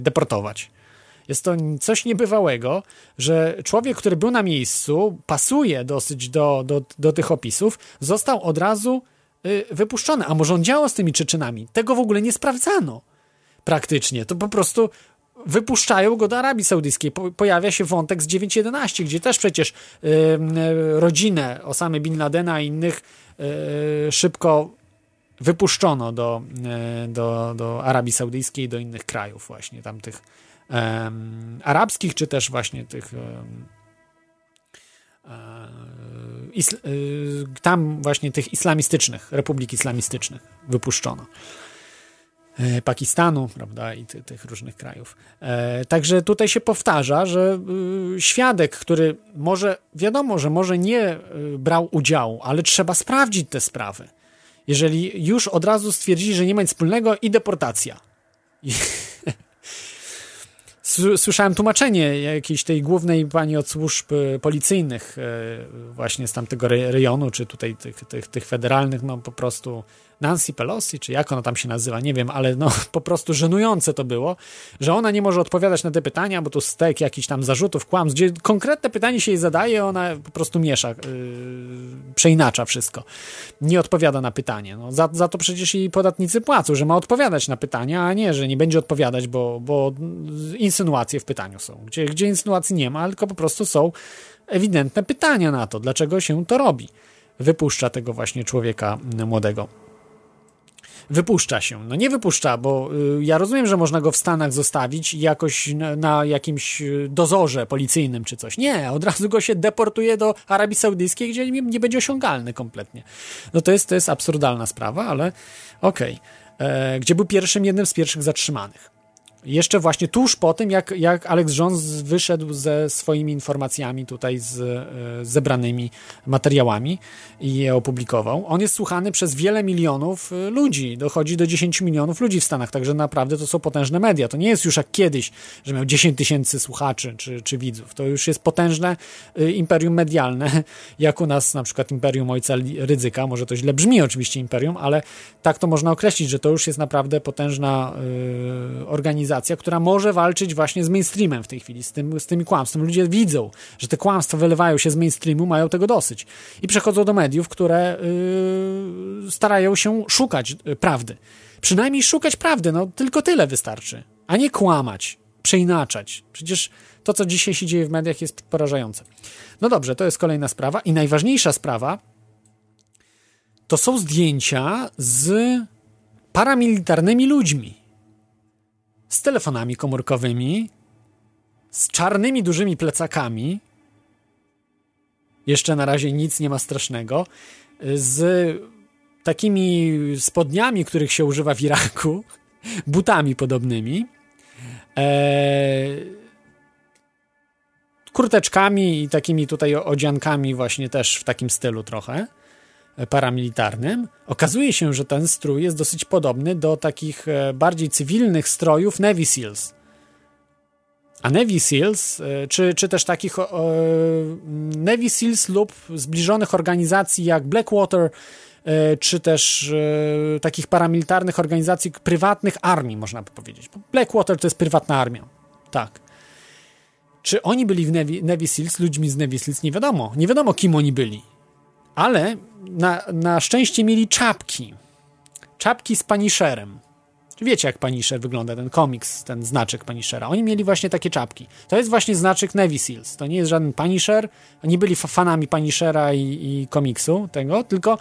deportować. Jest to coś niebywałego, że człowiek, który był na miejscu, pasuje dosyć do, do, do tych opisów, został od razu y, wypuszczony. A może on działał z tymi czyczynami? Tego w ogóle nie sprawdzano praktycznie. To po prostu wypuszczają go do Arabii Saudyjskiej. Po, pojawia się wątek z 9.11, gdzie też przecież y, y, rodzinę Osamy Bin Ladena i innych y, szybko wypuszczono do, y, do, do Arabii Saudyjskiej do innych krajów właśnie tamtych arabskich, czy też właśnie tych isl, y, tam właśnie tych islamistycznych, republik islamistycznych wypuszczono. E, Pakistanu, prawda, i ty, tych różnych krajów. E, także tutaj się powtarza, że y, świadek, który może, wiadomo, że może nie y, brał udziału, ale trzeba sprawdzić te sprawy. Jeżeli już od razu stwierdzili, że nie ma nic wspólnego i deportacja. I, Słyszałem tłumaczenie jakiejś tej głównej pani od służb e, policyjnych e, właśnie z tamtego rejonu, czy tutaj tych, tych, tych federalnych, no po prostu Nancy Pelosi, czy jak ona tam się nazywa, nie wiem, ale no [LAUGHS] po prostu żenujące to było, że ona nie może odpowiadać na te pytania, bo tu stek jakichś tam zarzutów, kłamstw, gdzie konkretne pytanie się jej zadaje, ona po prostu miesza, yy, przeinacza wszystko. Nie odpowiada na pytanie. No, za, za to przecież i podatnicy płacą, że ma odpowiadać na pytania, a nie, że nie będzie odpowiadać, bo, bo insynuacje w pytaniu są. Gdzie, gdzie insynuacji nie ma, tylko po prostu są ewidentne pytania na to, dlaczego się to robi. Wypuszcza tego właśnie człowieka młodego wypuszcza się. No nie wypuszcza, bo y, ja rozumiem, że można go w Stanach zostawić jakoś na, jakimś y, dozorze policyjnym czy coś. Nie, od razu go się deportuje do Arabii Saudyjskiej, gdzie nie, nie będzie osiągalny kompletnie. No to jest, to jest absurdalna sprawa, ale okej. Okay. E, gdzie był pierwszym, jednym z pierwszych zatrzymanych. Jeszcze właśnie tuż po tym, jak, jak Alex Jones wyszedł ze swoimi informacjami tutaj z, z zebranymi materiałami i je opublikował. On jest słuchany przez wiele milionów y, ludzi. Dochodzi do 10 milionów ludzi w Stanach, także naprawdę to są potężne media. To nie jest już jak kiedyś, że miał 10 tysięcy słuchaczy czy, czy widzów. To już jest potężne y, imperium medialne, [LAUGHS] jak u nas na przykład imperium ojca Rydzyka. Może to źle brzmi oczywiście imperium, ale tak to można określić, że to już jest naprawdę potężna y, organizacja, która może walczyć właśnie z mainstreamem w tej chwili, z, tym, z tymi kłamstwem. Ludzie widzą, że te kłamstwa wylewają się z mainstreamu, mają tego dosyć. I przechodzą do mediów, które y, starają się szukać y, prawdy. Przynajmniej szukać prawdy, no tylko tyle wystarczy. A nie kłamać, przeinaczać. Przecież to, co dzisiaj się dzieje w mediach, jest porażające. No dobrze, to jest kolejna sprawa. I najważniejsza sprawa to są zdjęcia z paramilitarnymi ludźmi, z telefonami komórkowymi, z czarnymi dużymi plecakami. Jeszcze na razie nic nie ma strasznego. Z takimi spodniami, których się używa w Iraku, [LAUGHS] butami podobnymi, eee, kurteczkami i takimi tutaj odziankami właśnie też w takim stylu trochę paramilitarnym. Okazuje się, że ten strój jest dosyć podobny do takich e, bardziej cywilnych strojów Navy Seals. A Navy Seals, e, czy, czy też takich e, Navy Seals lub zbliżonych organizacji jak Blackwater, czy też takich paramilitarnych organizacji prywatnych armii, można by powiedzieć. Blackwater to jest prywatna armia. Tak. Czy oni byli w Navy, Navy Seals, ludźmi z Navy Seals? Nie wiadomo. Nie wiadomo, kim oni byli ale na, na szczęście mieli czapki. Czapki z Punisherem. Wiecie, jak Punisher wygląda, ten komiks, ten znaczek Punishera. Oni mieli właśnie takie czapki. To jest właśnie znaczek Navy Seals. To nie jest żaden Punisher. Oni byli fanami Punishera i, i komiksu tego, tylko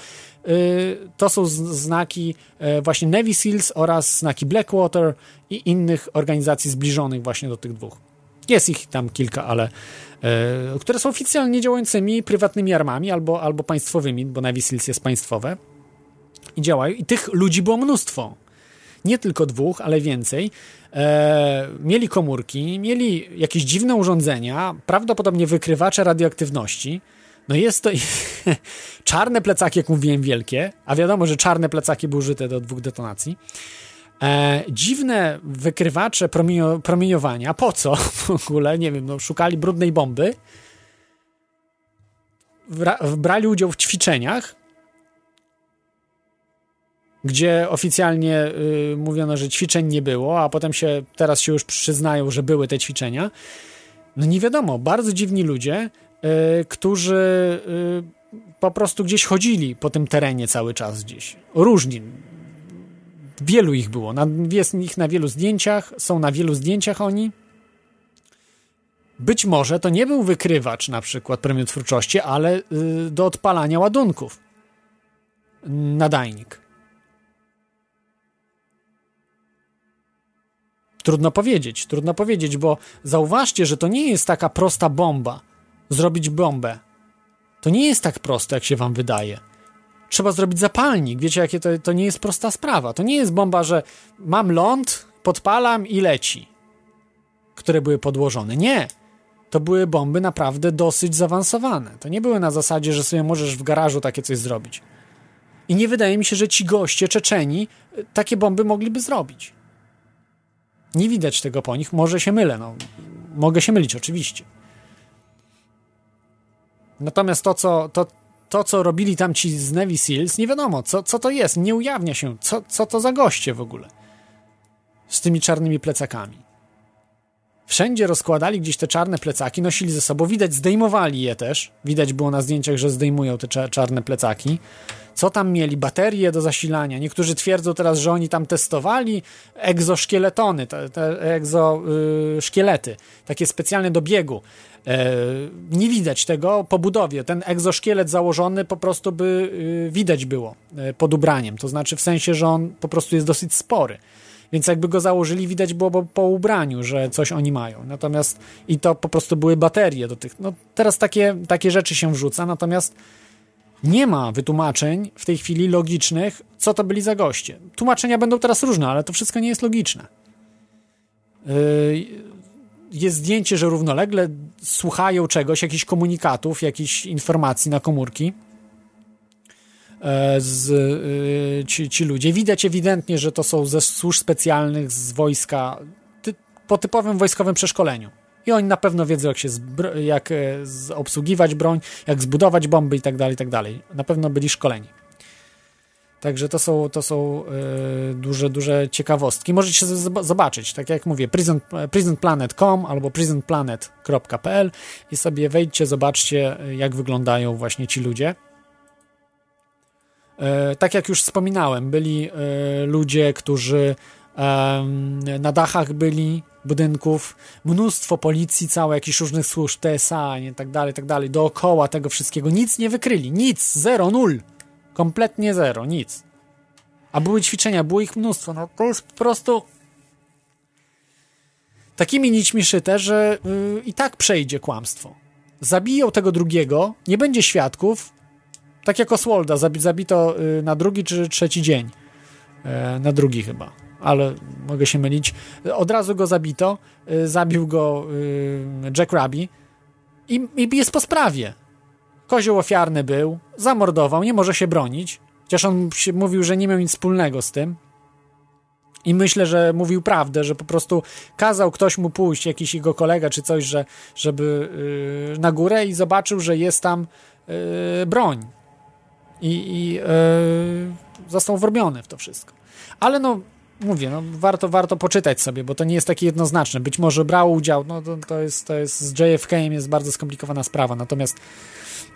y, to są znaki y, właśnie Navy Seals oraz znaki Blackwater i innych organizacji zbliżonych właśnie do tych dwóch. Jest ich tam kilka, ale e, które są oficjalnie działającymi prywatnymi armami albo, albo państwowymi, bo Navy Seals jest państwowe i działają. I tych ludzi było mnóstwo. Nie tylko dwóch, ale więcej. E, mieli komórki, mieli jakieś dziwne urządzenia, prawdopodobnie wykrywacze radioaktywności. No jest to [LAUGHS] czarne plecaki, jak mówiłem, wielkie, a wiadomo, że czarne plecaki były użyte do dwóch detonacji. E, dziwne wykrywacze promienio, promieniowania. Po co [LAUGHS] w ogóle? Nie wiem, no, szukali brudnej bomby. Brali udział w ćwiczeniach, gdzie oficjalnie y, mówiono, że ćwiczeń nie było, a potem się, teraz się już przyznają, że były te ćwiczenia. No nie wiadomo, bardzo dziwni ludzie, y, którzy y, po prostu gdzieś chodzili po tym terenie cały czas gdzieś. Różni Wielu ich było. Na, jest ich na wielu zdjęciach, są na wielu zdjęciach oni. Być może to nie był wykrywacz na przykład premium twórczości, ale y, do odpalania ładunków. Nadajnik. Trudno powiedzieć, trudno powiedzieć, bo zauważcie, że to nie jest taka prosta bomba. Zrobić bombę. To nie jest tak proste, jak się wam wydaje trzeba zrobić zapalnik. Wiecie, jakie to, to nie jest prosta sprawa. To nie jest bomba, że mam ląd, podpalam i leci, które były podłożone. Nie. To były bomby naprawdę dosyć zaawansowane. To nie były na zasadzie, że sobie możesz w garażu takie coś zrobić. I nie wydaje mi się, że ci goście Czeczeni y, takie bomby mogliby zrobić. Nie widać tego po nich. Może się mylę, no. Mogę się mylić, oczywiście. Natomiast to, co, to, to, co robili tam ci z Navy Seals, nie wiadomo, co, co to jest, nie ujawnia się, co, co to za goście w ogóle z tymi czarnymi plecakami. Wszędzie rozkładali gdzieś te czarne plecaki, nosili ze sobą, widać, zdejmowali je też. Widać było na zdjęciach, że zdejmują te czarne plecaki. Co tam mieli? Baterie do zasilania. Niektórzy twierdzą teraz, że oni tam testowali egzoszkieletony, te, te egzoszkielety, y, takie specjalne do biegu. E, nie widać tego po budowie. Ten egzoszkielet założony po prostu by y, widać było e, pod ubraniem. To znaczy w sensie, że on po prostu jest dosyć spory. Więc jakby go założyli, widać było po, po ubraniu, że coś oni mają. Natomiast i to po prostu były baterie do tych. No teraz takie, takie rzeczy się wrzuca, natomiast nie ma wytłumaczeń w tej chwili logicznych, co to byli za goście. Tłumaczenia będą teraz różne, ale to wszystko nie jest logiczne. y, jest zdjęcie, że równolegle słuchają czegoś, jakichś komunikatów, jakichś informacji na komórki z, y, ci, ci ludzie. Widać ewidentnie, że to są ze służb specjalnych, z wojska, ty, po typowym wojskowym przeszkoleniu. I oni na pewno wiedzą, jak się jak e, obsługiwać broń, jak zbudować bomby i tak tak. Na pewno byli szkoleni. Także to są, to są e, duże, duże ciekawostki. Możecie zobaczyć, tak jak mówię, prison, prisonplanet.com albo prisonplanet.pl i sobie wejdźcie, zobaczcie, e, jak wyglądają właśnie ci ludzie. E, tak jak już wspominałem, byli e, ludzie, którzy na dachach byli budynków, mnóstwo policji, całe jakichś różnych służb, TSA, i tak dalej, tak dalej, dookoła tego wszystkiego. Nic nie wykryli, nic, zero, nul. Kompletnie zero, nic. A były ćwiczenia, było ich mnóstwo. No to jest po prostu takimi nićmi szyte, że y, i tak przejdzie kłamstwo. Zabiją tego drugiego, nie będzie świadków, tak jak Oswalda zabi zabito y, na drugi czy trzeci dzień. E, na drugi chyba, ale mogę się mylić. Od razu go zabito, y, zabił go y, Jack Rabi i, i jest po sprawie. Kozioł ofiarny był, zamordował, nie może się bronić. Chociaż on mówił, że nie miał nic wspólnego z tym. I myślę, że mówił prawdę, że po prostu kazał ktoś mu pójść, jakiś jego kolega czy coś, że, żeby yy, na górę i zobaczył, że jest tam yy, broń. I, i yy, został wrobiony w to wszystko. Ale no, mówię, no, warto, warto poczytać sobie, bo to nie jest takie jednoznaczne. Być może brał udział, no to, to, jest, to jest z JFK jest bardzo skomplikowana sprawa. Natomiast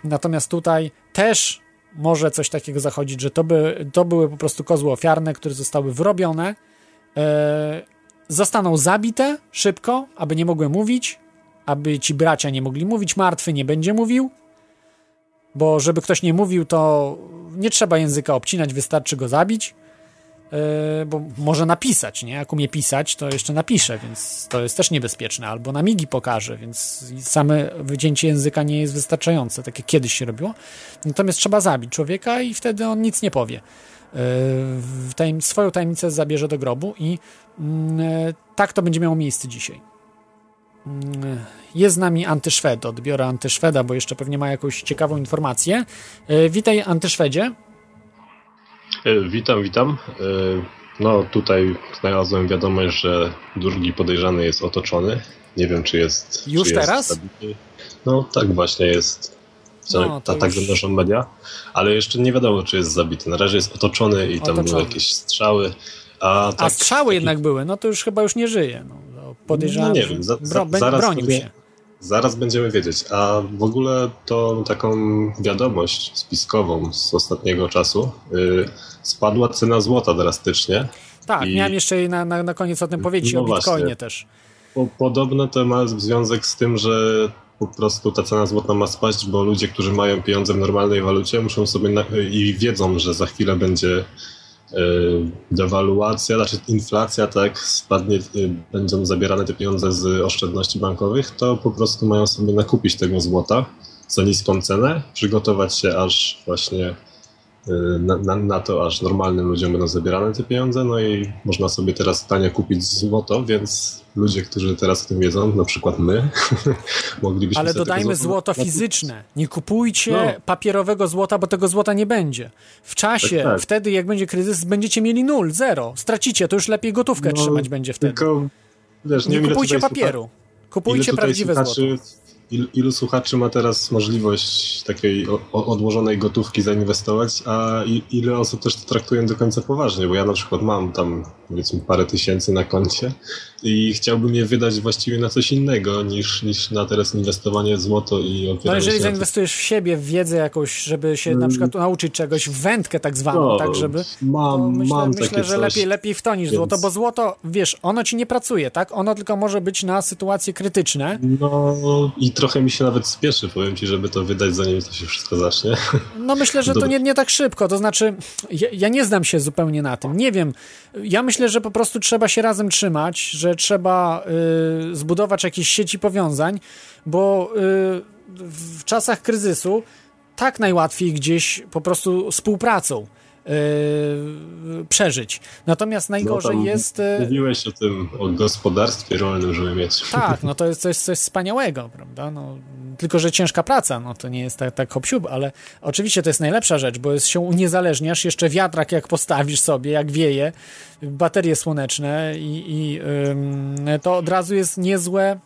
Natomiast tutaj też może coś takiego zachodzić, że to, by, to były po prostu kozły ofiarne, które zostały wrobione, e, zostaną zabite szybko, aby nie mogły mówić, aby ci bracia nie mogli mówić, martwy nie będzie mówił, bo żeby ktoś nie mówił, to nie trzeba języka obcinać, wystarczy go zabić, e, bo może napisać, nie? Jak umie pisać, to jeszcze napisze, więc to jest też niebezpieczne, albo na migi pokaże, więc same wycięcie języka nie jest wystarczające, tak jak kiedyś się robiło. Natomiast trzeba zabić człowieka i wtedy on nic nie powie. E, Tajem, swoją tajemnicę zabierze do grobu i mm, e, tak to będzie miało miejsce dzisiaj. Jest z nami Antyszwed, odbiorę Antyszweda, bo jeszcze pewnie ma jakąś ciekawą informację. E, Witaj Antyszwedzie. E, Witam, witam. E, No tutaj znalazłem wiadomość, że drugi podejrzany jest otoczony. Nie wiem, czy jest. Już czy jest teraz? zabity. No tak właśnie jest. No, ta, tak już- media, ale jeszcze nie wiadomo, czy jest zabity. Na razie jest otoczony i tam Otoczony. były jakieś strzały. A, A tak, strzały jednak były, no to już chyba już nie żyje. No, podejrzewam, No nie wiem, za, za, zaraz bronił się. Zaraz będziemy wiedzieć. A w ogóle to taką wiadomość spiskową z ostatniego czasu. y, spadła cena złota drastycznie. Tak, I- miałem jeszcze na, na, na koniec o tym powiedzieć, No o Bitcoinie właśnie. też. Po, podobno to ma związek z tym, że po prostu ta cena złota ma spaść, bo ludzie, którzy mają pieniądze w normalnej walucie, muszą sobie na, i wiedzą, że za chwilę będzie dewaluacja, znaczy inflacja, tak, spadnie, y, będą zabierane te pieniądze z oszczędności bankowych, to po prostu mają sobie nakupić tego złota za niską cenę, przygotować się aż właśnie y, na, na, na to, aż normalnym ludziom będą zabierane te pieniądze, no i można sobie teraz tanie kupić złoto, więc ludzie, którzy teraz o tym wiedzą, na przykład my, [LAUGHS] moglibyśmy Ale dodajmy złoto fizyczne. Nie kupujcie No. papierowego złota, bo tego złota nie będzie. W czasie, Tak, tak. wtedy jak będzie kryzys, będziecie mieli nul, zero. Stracicie, to już lepiej gotówkę No, trzymać będzie wtedy. Tylko, wiesz, nie, nie kupujcie papieru. Kupujcie ile prawdziwe złoto. Ilu, ilu słuchaczy ma teraz możliwość takiej o, o, odłożonej gotówki zainwestować, a i, ile osób też to traktują do końca poważnie, bo ja na przykład mam tam powiedzmy parę tysięcy na koncie i chciałbym je wydać właściwie na coś innego niż, niż na teraz inwestowanie w złoto i opieranie No jeżeli zainwestujesz w siebie, w wiedzę jakąś, żeby się na przykład nauczyć czegoś, w wędkę tak zwaną, No, tak żeby... Mam, myślę, mam myślę takie że coś. lepiej, lepiej w to niż więc- złoto, bo złoto, wiesz, ono ci nie pracuje, tak? Ono tylko może być na sytuacje krytyczne. No i trochę mi się nawet spieszy, powiem ci, żeby to wydać zanim to się wszystko zacznie. No myślę, że to nie, nie tak szybko, to znaczy ja, ja nie znam się zupełnie na tym, nie wiem. Ja myślę, że po prostu trzeba się razem trzymać, że trzeba y, zbudować jakieś sieci powiązań, bo y, w czasach kryzysu tak najłatwiej gdzieś po prostu współpracą. Przeżyć. Natomiast najgorzej no jest... Mówiłeś o tym, o gospodarstwie rolnym, żeby mieć. Tak, no to jest coś, coś wspaniałego, prawda? No, tylko, że ciężka praca, no to nie jest tak, tak hop ale oczywiście to jest najlepsza rzecz, bo jest, się uniezależniasz, jeszcze wiatrak jak postawisz sobie, jak wieje, baterie słoneczne i, i to od razu jest niezłe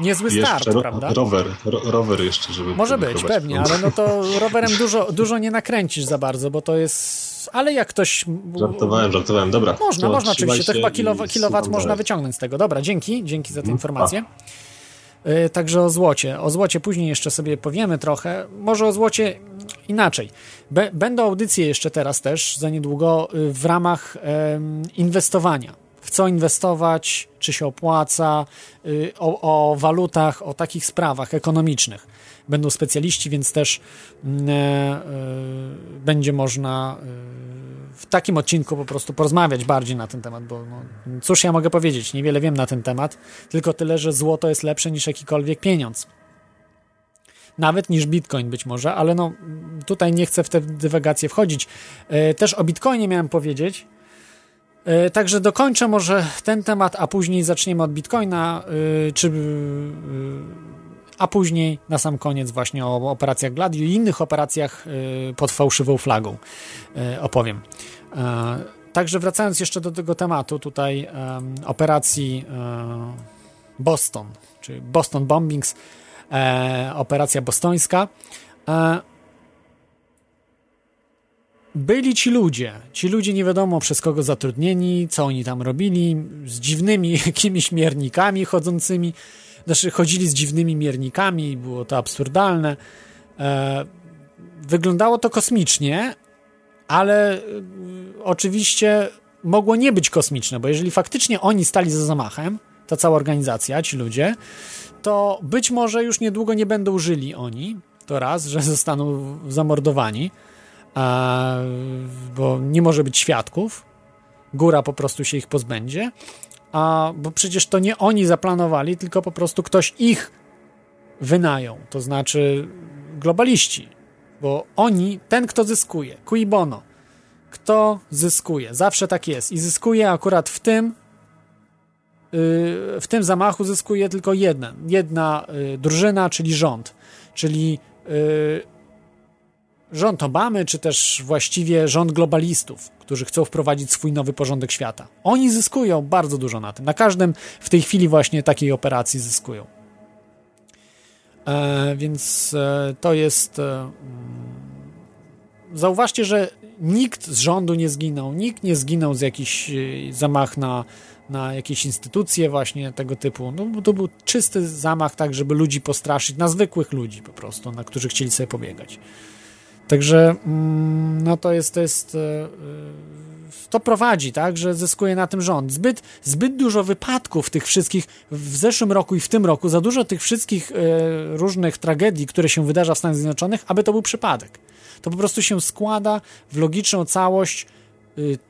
niezły start, prawda? Rower, ro rower jeszcze, żeby... Może być, pewnie, ale no to rowerem dużo, dużo nie nakręcisz za bardzo, bo to jest... Ale jak ktoś... Żartowałem, żartowałem, dobra. Można, to można oczywiście, to chyba kilow kilowat można wyciągnąć z tego. Dobra, dzięki, dzięki za tę mhm. informację. Y, także o złocie. O złocie później jeszcze sobie powiemy trochę. Może o złocie inaczej. będą audycje jeszcze teraz też, za niedługo, y, w ramach inwestowania w co inwestować, czy się opłaca, y, o, o walutach, o takich sprawach ekonomicznych. Będą specjaliści, więc też mm, e, e, będzie można e, w takim odcinku po prostu porozmawiać bardziej na ten temat, bo no, cóż ja mogę powiedzieć, niewiele wiem na ten temat, tylko tyle, że złoto jest lepsze niż jakikolwiek pieniądz. Nawet niż bitcoin być może, ale no tutaj nie chcę w te dywagacje wchodzić. Też o bitcoinie miałem powiedzieć, także dokończę może ten temat, a później zaczniemy od Bitcoina, czy, a później na sam koniec właśnie o operacjach Gladio i innych operacjach pod fałszywą flagą opowiem. Także wracając jeszcze do tego tematu tutaj operacji Boston, czy Boston Bombings, operacja bostońska byli ci ludzie. Ci ludzie nie wiadomo przez kogo zatrudnieni, co oni tam robili, z dziwnymi [LAUGHS] jakimiś miernikami chodzącymi. Znaczy, chodzili z dziwnymi miernikami, było to absurdalne. E, wyglądało to kosmicznie, ale e, oczywiście mogło nie być kosmiczne, bo jeżeli faktycznie oni stali za zamachem, ta cała organizacja, ci ludzie, to być może już niedługo nie będą żyli oni, to raz, że [LAUGHS] zostaną zamordowani, a, bo nie może być świadków. Góra po prostu się ich pozbędzie, a bo przecież to nie oni zaplanowali, tylko po prostu ktoś ich wynają, to znaczy globaliści, bo oni, ten kto zyskuje, cui bono, kto zyskuje, zawsze tak jest. I zyskuje akurat w tym, y, w tym zamachu zyskuje tylko jedna, jedna y, drużyna, czyli rząd, czyli y, rząd Obamy, czy też właściwie rząd globalistów, którzy chcą wprowadzić swój nowy porządek świata. Oni zyskują bardzo dużo na tym. Na każdym w tej chwili właśnie takiej operacji zyskują. E, więc e, to jest. E, mm, zauważcie, że nikt z rządu nie zginął, nikt nie zginął z jakichś e, zamach na, na jakieś instytucje właśnie tego typu. No, to był czysty zamach tak, żeby ludzi postraszyć, na zwykłych ludzi po prostu, na którzy chcieli sobie pobiegać. Także mm, no to jest, to jest e, e, to prowadzi, tak, że zyskuje na tym rząd. Zbyt, zbyt dużo wypadków tych wszystkich w zeszłym roku i w tym roku, za dużo tych wszystkich e, różnych tragedii, które się wydarza w Stanach Zjednoczonych, aby to był przypadek. To po prostu się składa w logiczną całość.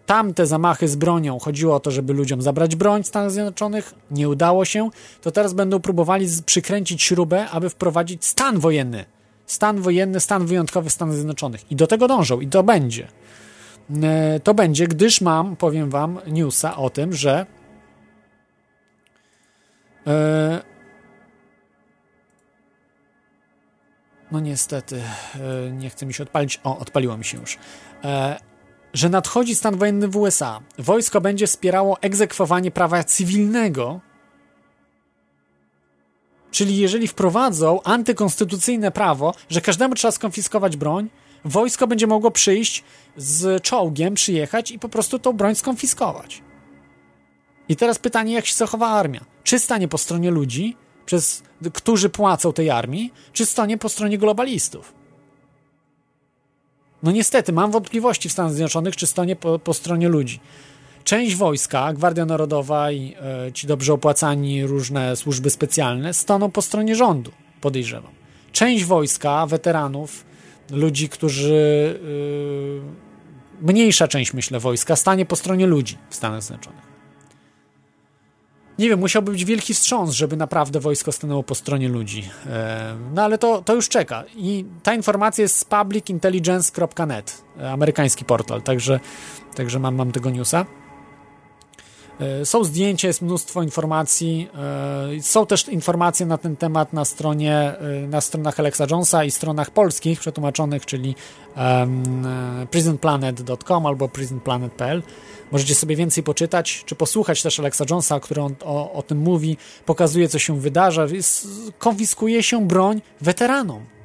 Tamte zamachy z bronią chodziło o to, żeby ludziom zabrać broń w Stanach Zjednoczonych, nie udało się, to teraz będą próbowali przykręcić śrubę, aby wprowadzić stan wojenny stan wojenny, stan wyjątkowy Stanów Zjednoczonych. I do tego dążą, i to będzie. E, to będzie, gdyż mam, powiem wam, newsa o tym, że e, no niestety, e, nie chcę mi się odpalić. O, odpaliło mi się już. Że nadchodzi stan wojenny w USA. Wojsko będzie wspierało egzekwowanie prawa cywilnego Czyli jeżeli wprowadzą antykonstytucyjne prawo, że każdemu trzeba skonfiskować broń, wojsko będzie mogło przyjść z czołgiem, przyjechać i po prostu tą broń skonfiskować. I teraz pytanie, jak się zachowa armia? Czy stanie po stronie ludzi, przez, którzy płacą tej armii, czy stanie po stronie globalistów? No niestety, mam wątpliwości w Stanach Zjednoczonych, czy stanie po, po stronie ludzi część wojska, Gwardia Narodowa i e, ci dobrze opłacani różne służby specjalne staną po stronie rządu, podejrzewam. Część wojska, weteranów, ludzi, którzy. E, mniejsza część, myślę, wojska stanie po stronie ludzi w Stanach Zjednoczonych. nie wiem, musiałby być wielki wstrząs, żeby naprawdę wojsko stanęło po stronie ludzi. E, no ale to, to już czeka. I ta informacja jest z publicintelligence.net, e, amerykański portal, także, także mam, mam tego newsa. E, są zdjęcia, jest mnóstwo informacji. Są też informacje na ten temat na stronie, na stronach Alexa Jonesa i stronach polskich przetłumaczonych, czyli prisonplanet.com albo prisonplanet.pl. Możecie sobie więcej poczytać, czy posłuchać też Alexa Jonesa, który on o, o tym mówi, pokazuje, co się wydarza. Konfiskuje się broń weteranom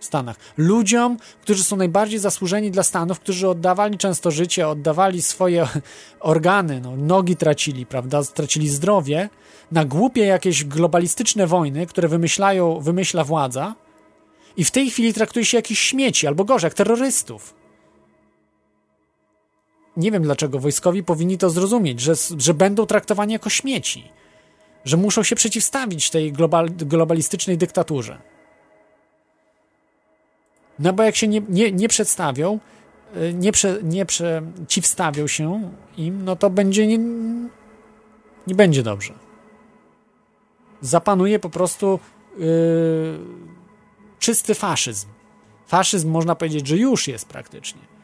Stanach. Ludziom, którzy są najbardziej zasłużeni dla Stanów, którzy oddawali często życie, oddawali swoje [LAUGHS] organy, no, nogi tracili, prawda, tracili zdrowie, na głupie jakieś globalistyczne wojny, które wymyślają, wymyśla władza i w tej chwili traktuje się jakichś śmieci, albo gorzej, jak terrorystów nie wiem dlaczego wojskowi powinni to zrozumieć, że, że będą traktowani jako śmieci, że muszą się przeciwstawić tej global, globalistycznej dyktaturze. No bo jak się nie, nie, nie przedstawią, y, nie, prze, nie przeciwstawią się im, no to będzie nie, nie będzie dobrze. Zapanuje po prostu yy, czysty faszyzm. Faszyzm można powiedzieć, że już jest praktycznie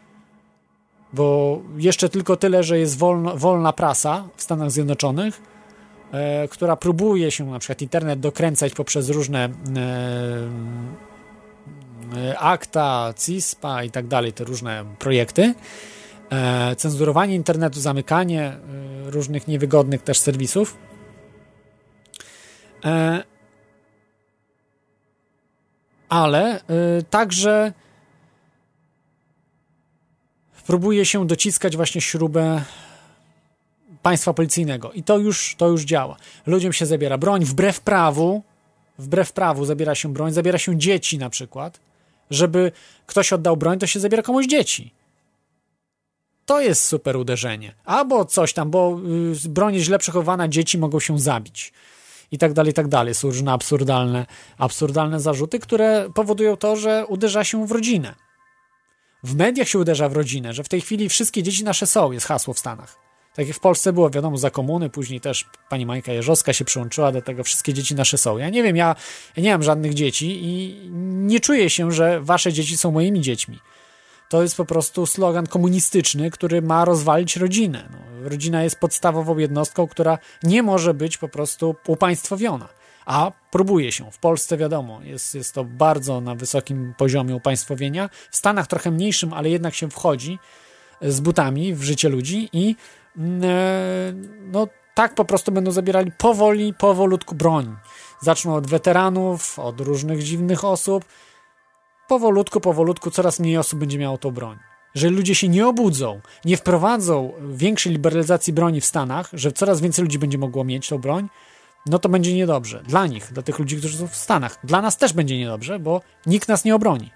bo jeszcze tylko tyle, że jest wolno, wolna prasa w Stanach Zjednoczonych, e, która próbuje się na przykład internet dokręcać poprzez różne e akta, CISPA i tak dalej, te różne projekty. E, cenzurowanie internetu, zamykanie e, różnych niewygodnych też serwisów. E, ale także próbuje się dociskać właśnie śrubę państwa policyjnego i to już, to już działa. Ludziom się zabiera broń wbrew prawu, wbrew prawu zabiera się broń, zabiera się dzieci na przykład. Żeby ktoś oddał broń, to się zabiera komuś dzieci. To jest super uderzenie. Albo coś tam, bo y, broń jest źle przechowana, dzieci mogą się zabić. I tak dalej, i tak dalej. Są różne absurdalne, absurdalne zarzuty, które powodują to, że uderza się w rodzinę. W mediach się uderza w rodzinę, że w tej chwili wszystkie dzieci nasze są, jest hasło w Stanach. Tak jak w Polsce było, wiadomo, za komuny, później też pani Majka Jerzowska się przyłączyła do tego, wszystkie dzieci nasze są. Ja nie wiem, ja, ja nie mam żadnych dzieci i nie czuję się, że wasze dzieci są moimi dziećmi. To jest po prostu slogan komunistyczny, który ma rozwalić rodzinę. No, rodzina jest podstawową jednostką, która nie może być po prostu upaństwowiona a próbuje się. W Polsce wiadomo, jest, jest to bardzo na wysokim poziomie upaństwowienia. W Stanach trochę mniejszym, ale jednak się wchodzi z butami w życie ludzi i no tak po prostu będą zabierali powoli, powolutku broń. Zaczną od weteranów, od różnych dziwnych osób. Powolutku, powolutku coraz mniej osób będzie miało tą broń. Jeżeli ludzie się nie obudzą, nie wprowadzą większej liberalizacji broni w Stanach, że coraz więcej ludzi będzie mogło mieć tą broń, no to będzie niedobrze. Dla nich, dla tych ludzi, którzy są w Stanach. Dla nas też będzie niedobrze, bo nikt nas nie obroni.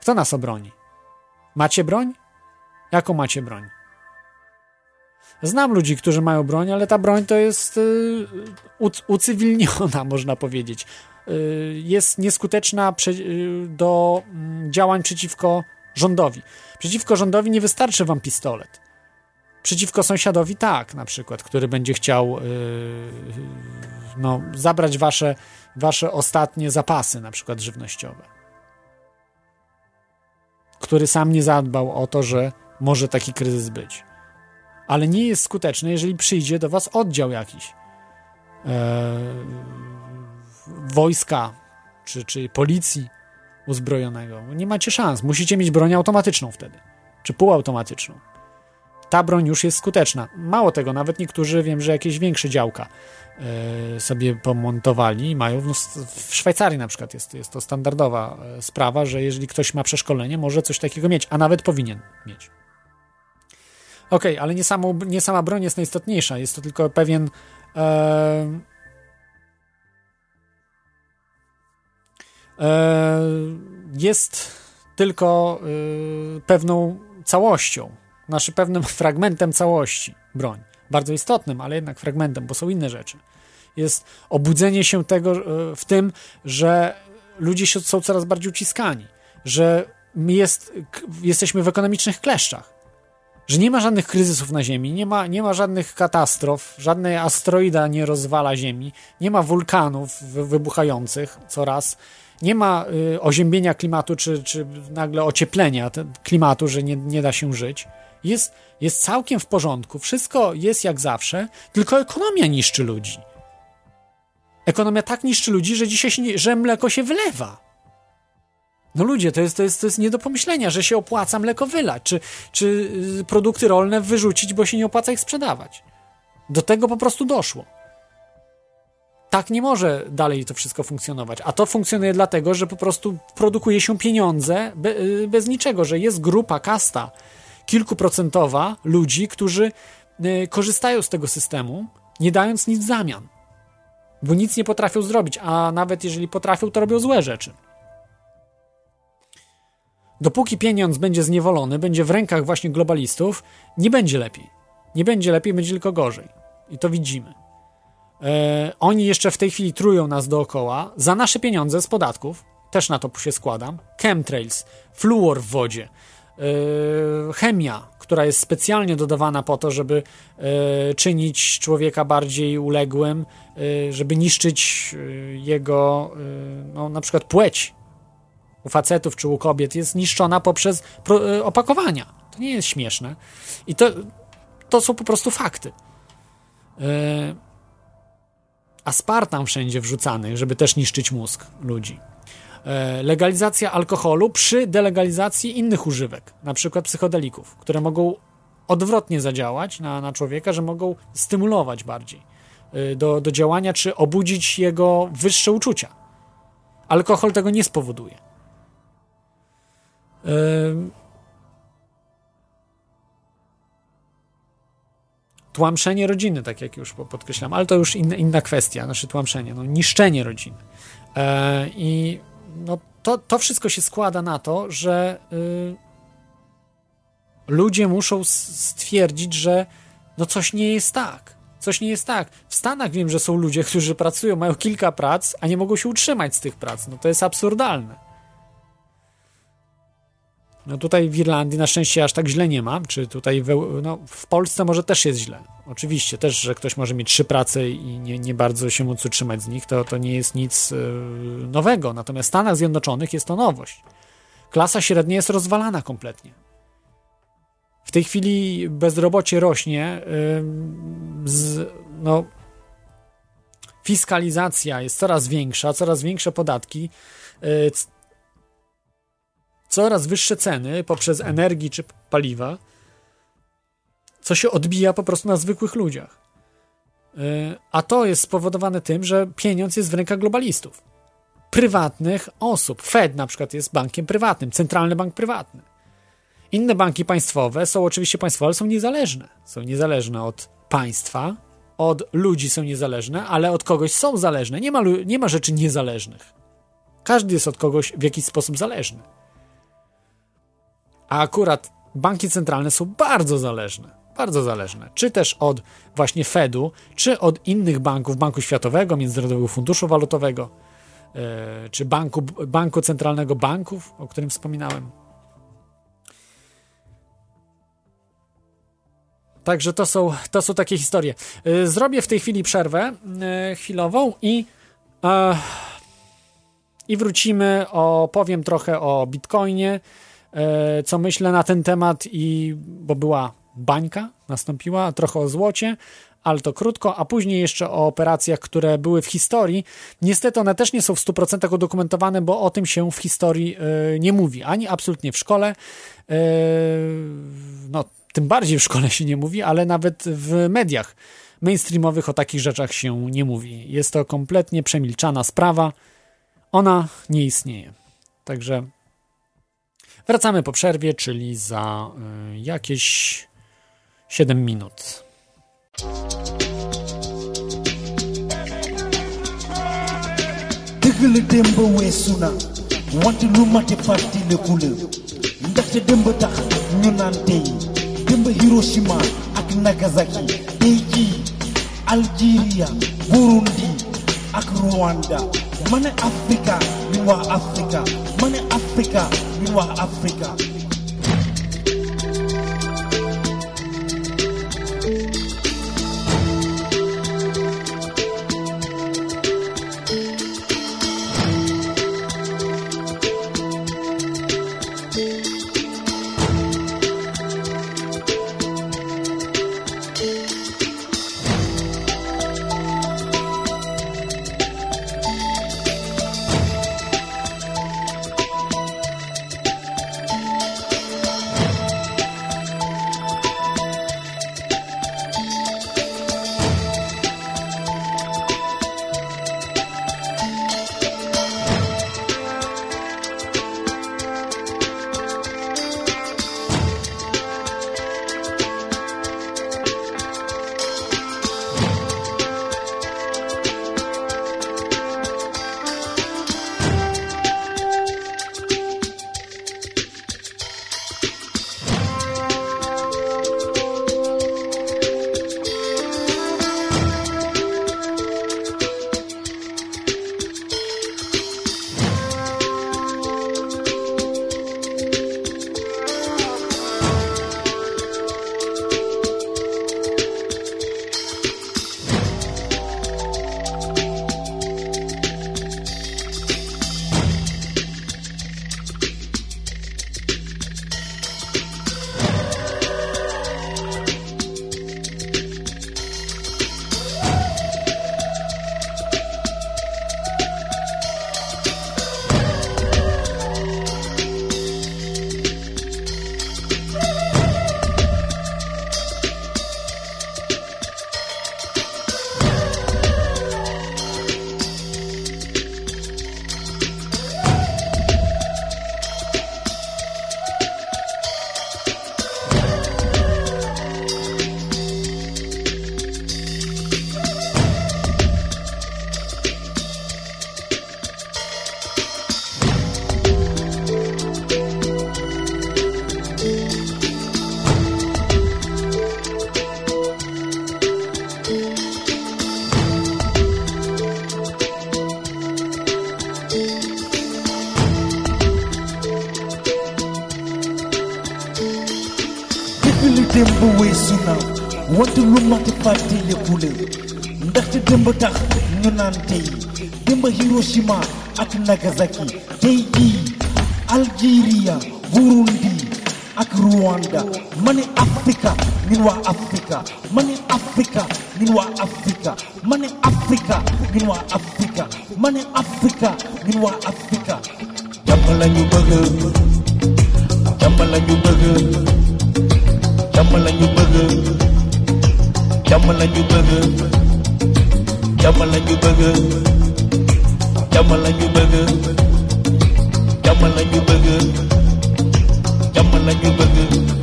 Kto nas obroni? Macie broń? Jaką macie broń? Znam ludzi, którzy mają broń, ale ta broń to jest yy, ucywilniona, [LAUGHS] można powiedzieć. Yy, jest nieskuteczna prze, yy, do mm, działań przeciwko rządowi. Przeciwko rządowi nie wystarczy wam pistolet. Przeciwko sąsiadowi tak, na przykład, który będzie chciał yy, no, zabrać wasze, wasze ostatnie zapasy, na przykład żywnościowe. Który sam nie zadbał o to, że może taki kryzys być. Ale nie jest skuteczny, jeżeli przyjdzie do was oddział jakiś. E, wojska czy, czy policji uzbrojonego. Nie macie szans. Musicie mieć broń automatyczną wtedy. Czy półautomatyczną ta broń już jest skuteczna. Mało tego, nawet niektórzy wiem, że jakieś większe działka e, sobie pomontowali i mają. No, w Szwajcarii na przykład jest, jest to standardowa e, sprawa, że jeżeli ktoś ma przeszkolenie, może coś takiego mieć, a nawet powinien mieć. Ok, ale nie, nie sama broń jest najistotniejsza, jest to tylko pewien. E, e, jest tylko e, pewną całością znaczy pewnym [LAUGHS] fragmentem całości broń. Bardzo istotnym, ale jednak fragmentem, bo są inne rzeczy. Jest obudzenie się tego e, w tym, że ludzie są coraz bardziej uciskani, że jest, jesteśmy w ekonomicznych kleszczach. Że nie ma żadnych kryzysów na Ziemi, nie ma, nie ma żadnych katastrof, żadna asteroida nie rozwala Ziemi, nie ma wulkanów wybuchających coraz, nie ma y, oziębienia klimatu, czy, czy nagle ocieplenia klimatu, że nie, nie da się żyć. Jest, jest całkiem w porządku, wszystko jest jak zawsze, tylko ekonomia niszczy ludzi. Ekonomia tak niszczy ludzi, że dzisiaj się że mleko się wylewa. No ludzie, to jest, to, jest, to jest nie do pomyślenia, że się opłaca mleko wylać, czy, czy y, produkty rolne wyrzucić, bo się nie opłaca ich sprzedawać. Do tego po prostu doszło. Tak nie może dalej to wszystko funkcjonować. A to funkcjonuje dlatego, że po prostu produkuje się pieniądze y, bez niczego, że jest grupa, kasta kilkuprocentowa ludzi, którzy y, korzystają z tego systemu, nie dając nic w zamian. Bo nic nie potrafią zrobić, a nawet jeżeli potrafią, to robią złe rzeczy. Dopóki pieniądz będzie zniewolony, będzie w rękach właśnie globalistów, nie będzie lepiej. Nie będzie lepiej, będzie tylko gorzej. I to widzimy. E, oni jeszcze w tej chwili trują nas dookoła za nasze pieniądze z podatków. Też na to się składam. Chemtrails, fluor w wodzie, e, chemia, która jest specjalnie dodawana po to, żeby e, czynić człowieka bardziej uległym, żeby niszczyć jego no, na przykład płeć u facetów czy u kobiet jest niszczona poprzez e, opakowania. To nie jest śmieszne. I to, to są po prostu fakty. Yy, aspartam wszędzie wrzucany, żeby też niszczyć mózg ludzi. Yy, legalizacja alkoholu przy delegalizacji innych używek, na przykład psychodelików, które mogą odwrotnie zadziałać na, na człowieka, że mogą stymulować bardziej do, do działania, czy obudzić jego wyższe uczucia. Alkohol tego nie spowoduje. Tłamszenie rodziny, tak jak już podkreślam, ale to już inna, inna kwestia, znaczy tłamszenie, no, niszczenie rodziny. E, I no, to, to wszystko się składa na to, że y, ludzie muszą stwierdzić, że no coś nie jest tak. Coś nie jest tak. W Stanach wiem, że są ludzie, którzy pracują, mają kilka prac, a nie mogą się utrzymać z tych prac. No to jest absurdalne. No tutaj w Irlandii na szczęście aż tak źle nie ma, czy tutaj w, no, w Polsce może też jest źle. Oczywiście też, że ktoś może mieć trzy prace i nie, nie bardzo się móc utrzymać z nich, to, to nie jest nic yy, nowego. Natomiast w Stanach Zjednoczonych jest to nowość. Klasa średnia jest rozwalana kompletnie. W tej chwili bezrobocie rośnie, yy, z, no, fiskalizacja jest coraz większa, coraz większe podatki, yy, coraz wyższe ceny poprzez energii czy paliwa, co się odbija po prostu na zwykłych ludziach. Y, a to jest spowodowane tym, że pieniądz jest w rękach globalistów. Prywatnych osób. Fed na przykład jest bankiem prywatnym, centralny bank prywatny. Inne banki państwowe są oczywiście państwowe, ale są niezależne. Są niezależne od państwa, od ludzi są niezależne, ale od kogoś są zależne. Nie ma, nie ma rzeczy niezależnych. Każdy jest od kogoś w jakiś sposób zależny. A akurat banki centralne są bardzo zależne. Bardzo zależne. Czy też od właśnie Fedu, czy od innych banków, Banku Światowego, Międzynarodowego Funduszu Walutowego, yy, czy banku, banku Centralnego Banków, o którym wspominałem. Także to są, to są takie historie. Yy, zrobię w tej chwili przerwę yy, chwilową i, i wrócimy. Opowiem trochę o Bitcoinie E, co myślę na ten temat i bo była bańka, nastąpiła trochę o złocie, ale to krótko, a później jeszcze o operacjach, które były w historii. Niestety one też nie są w 100% udokumentowane, bo o tym się w historii e, nie mówi, ani absolutnie w szkole. E, no, tym bardziej w szkole się nie mówi, ale nawet w mediach mainstreamowych o takich rzeczach się nie mówi. Jest to kompletnie przemilczana sprawa. Ona nie istnieje. Także Wracamy po przerwie, czyli za y, jakieś 7 minut. dëgg démb weesu na wante lu mate fàttaliku la ndaxte démb tax ñu naan tey démb Hiroshima ak Nagasaki tey jii Algeria Burundi ak Rwanda. Ma ne Afrika ñu wax Afrika. Ma Afrika ñu wax Afrika démb weesu na wante lu mat fàttaliku la ndaxte démb tax ñu naan tey démb Hiroshima ak Nagasaki tey Algeria Burundi ak Rwanda. Ma ne Afrika. Ñun waa Afrika. Ma ne Afrika. Ñun waa Afrika ma ne Afrika. Ñun waa Afrika ma ne jàmm la ñu bëgg. Jàmm la ñu bëgg. Jàmm la ñu bëgg. Jàmm la ñu bëgg. Jàmm la ñu bëgg. Jàmm la ñu bëgg.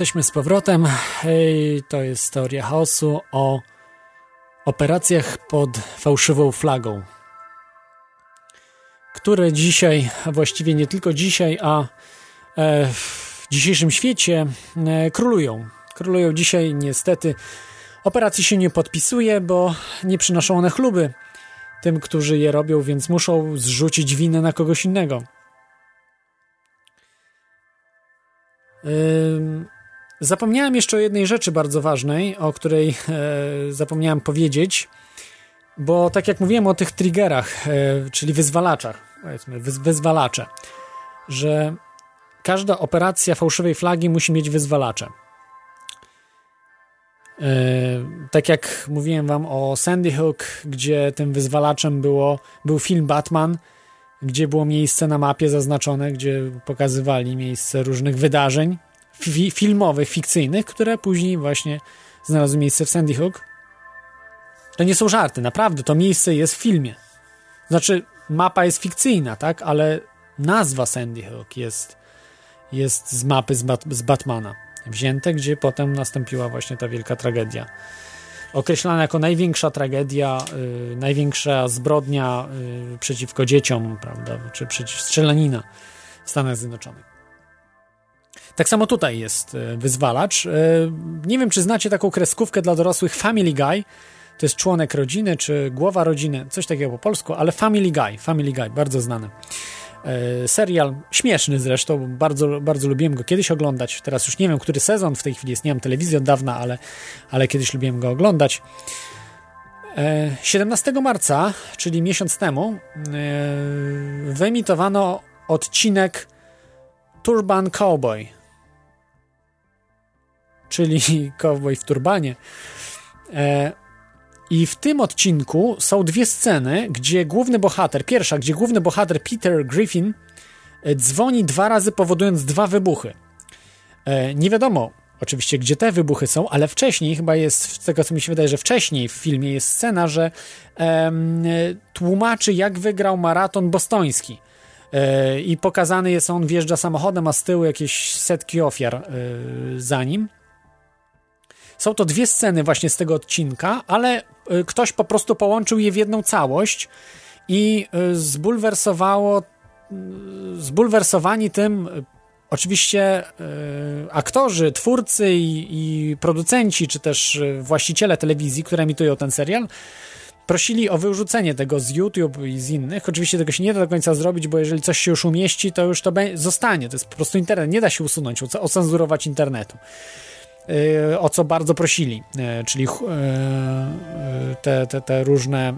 Jesteśmy z powrotem. To jest teoria chaosu o operacjach pod fałszywą flagą, które dzisiaj, a właściwie nie tylko dzisiaj, a e, w dzisiejszym świecie e, królują. Królują dzisiaj niestety. Operacji się nie podpisuje, bo nie przynoszą one chluby tym, którzy je robią, więc muszą zrzucić winę na kogoś innego. Ym, Zapomniałem jeszcze o jednej rzeczy bardzo ważnej, o której e, zapomniałem powiedzieć, bo tak jak mówiłem o tych triggerach, e, czyli wyzwalaczach, powiedzmy, wyz, wyzwalacze, że każda operacja fałszywej flagi musi mieć wyzwalacze. E, tak jak mówiłem wam o Sandy Hook, gdzie tym wyzwalaczem było, był film Batman, gdzie było miejsce na mapie zaznaczone, gdzie pokazywali miejsce różnych wydarzeń fi filmowych, fikcyjnych, które później właśnie znalazły miejsce w Sandy Hook. To nie są żarty, naprawdę, to miejsce jest w filmie. Znaczy, mapa jest fikcyjna, tak, ale nazwa Sandy Hook jest, jest z mapy z, Bat z Batmana wzięte, gdzie potem nastąpiła właśnie ta wielka tragedia. Określana jako największa tragedia, yy, największa zbrodnia yy, przeciwko dzieciom, prawda, czy przeciw strzelanina w Stanach Zjednoczonych. Tak samo tutaj jest e, wyzwalacz. E, nie wiem, czy znacie taką kreskówkę dla dorosłych Family Guy. To jest członek rodziny, czy głowa rodziny, coś takiego po polsku, ale Family Guy, Family Guy, bardzo znany. E, serial śmieszny zresztą, bardzo, bardzo lubiłem go kiedyś oglądać. Teraz już nie wiem, który sezon w tej chwili jest, nie mam telewizji od dawna, ale, ale kiedyś lubiłem go oglądać. 17 marca, czyli miesiąc temu, wyemitowano odcinek Turban Cowboy czyli [LAUGHS] Cowboy w turbanie. E, I w tym odcinku są dwie sceny, gdzie główny bohater, pierwsza, gdzie główny bohater Peter Griffin e, dzwoni dwa razy, powodując dwa wybuchy. E, nie wiadomo oczywiście, gdzie te wybuchy są, ale wcześniej, chyba jest, z tego co mi się wydaje, że wcześniej w filmie jest scena, że tłumaczy, jak wygrał maraton bostoński. I pokazany jest, on wjeżdża samochodem, a z tyłu jakieś setki ofiar za nim. Są to dwie sceny właśnie z tego odcinka, ale y, ktoś po prostu połączył je w jedną całość i y, zbulwersowało, y, zbulwersowani tym oczywiście aktorzy, twórcy i, i producenci, czy też właściciele telewizji, które emitują ten serial, prosili o wyrzucenie tego z YouTube i z innych. Oczywiście tego się nie da do końca zrobić, bo jeżeli coś się już umieści, to już to zostanie. To jest po prostu internet. Nie da się usunąć, ocenzurować internetu. Y, o co bardzo prosili, y, czyli y, te, te, te różne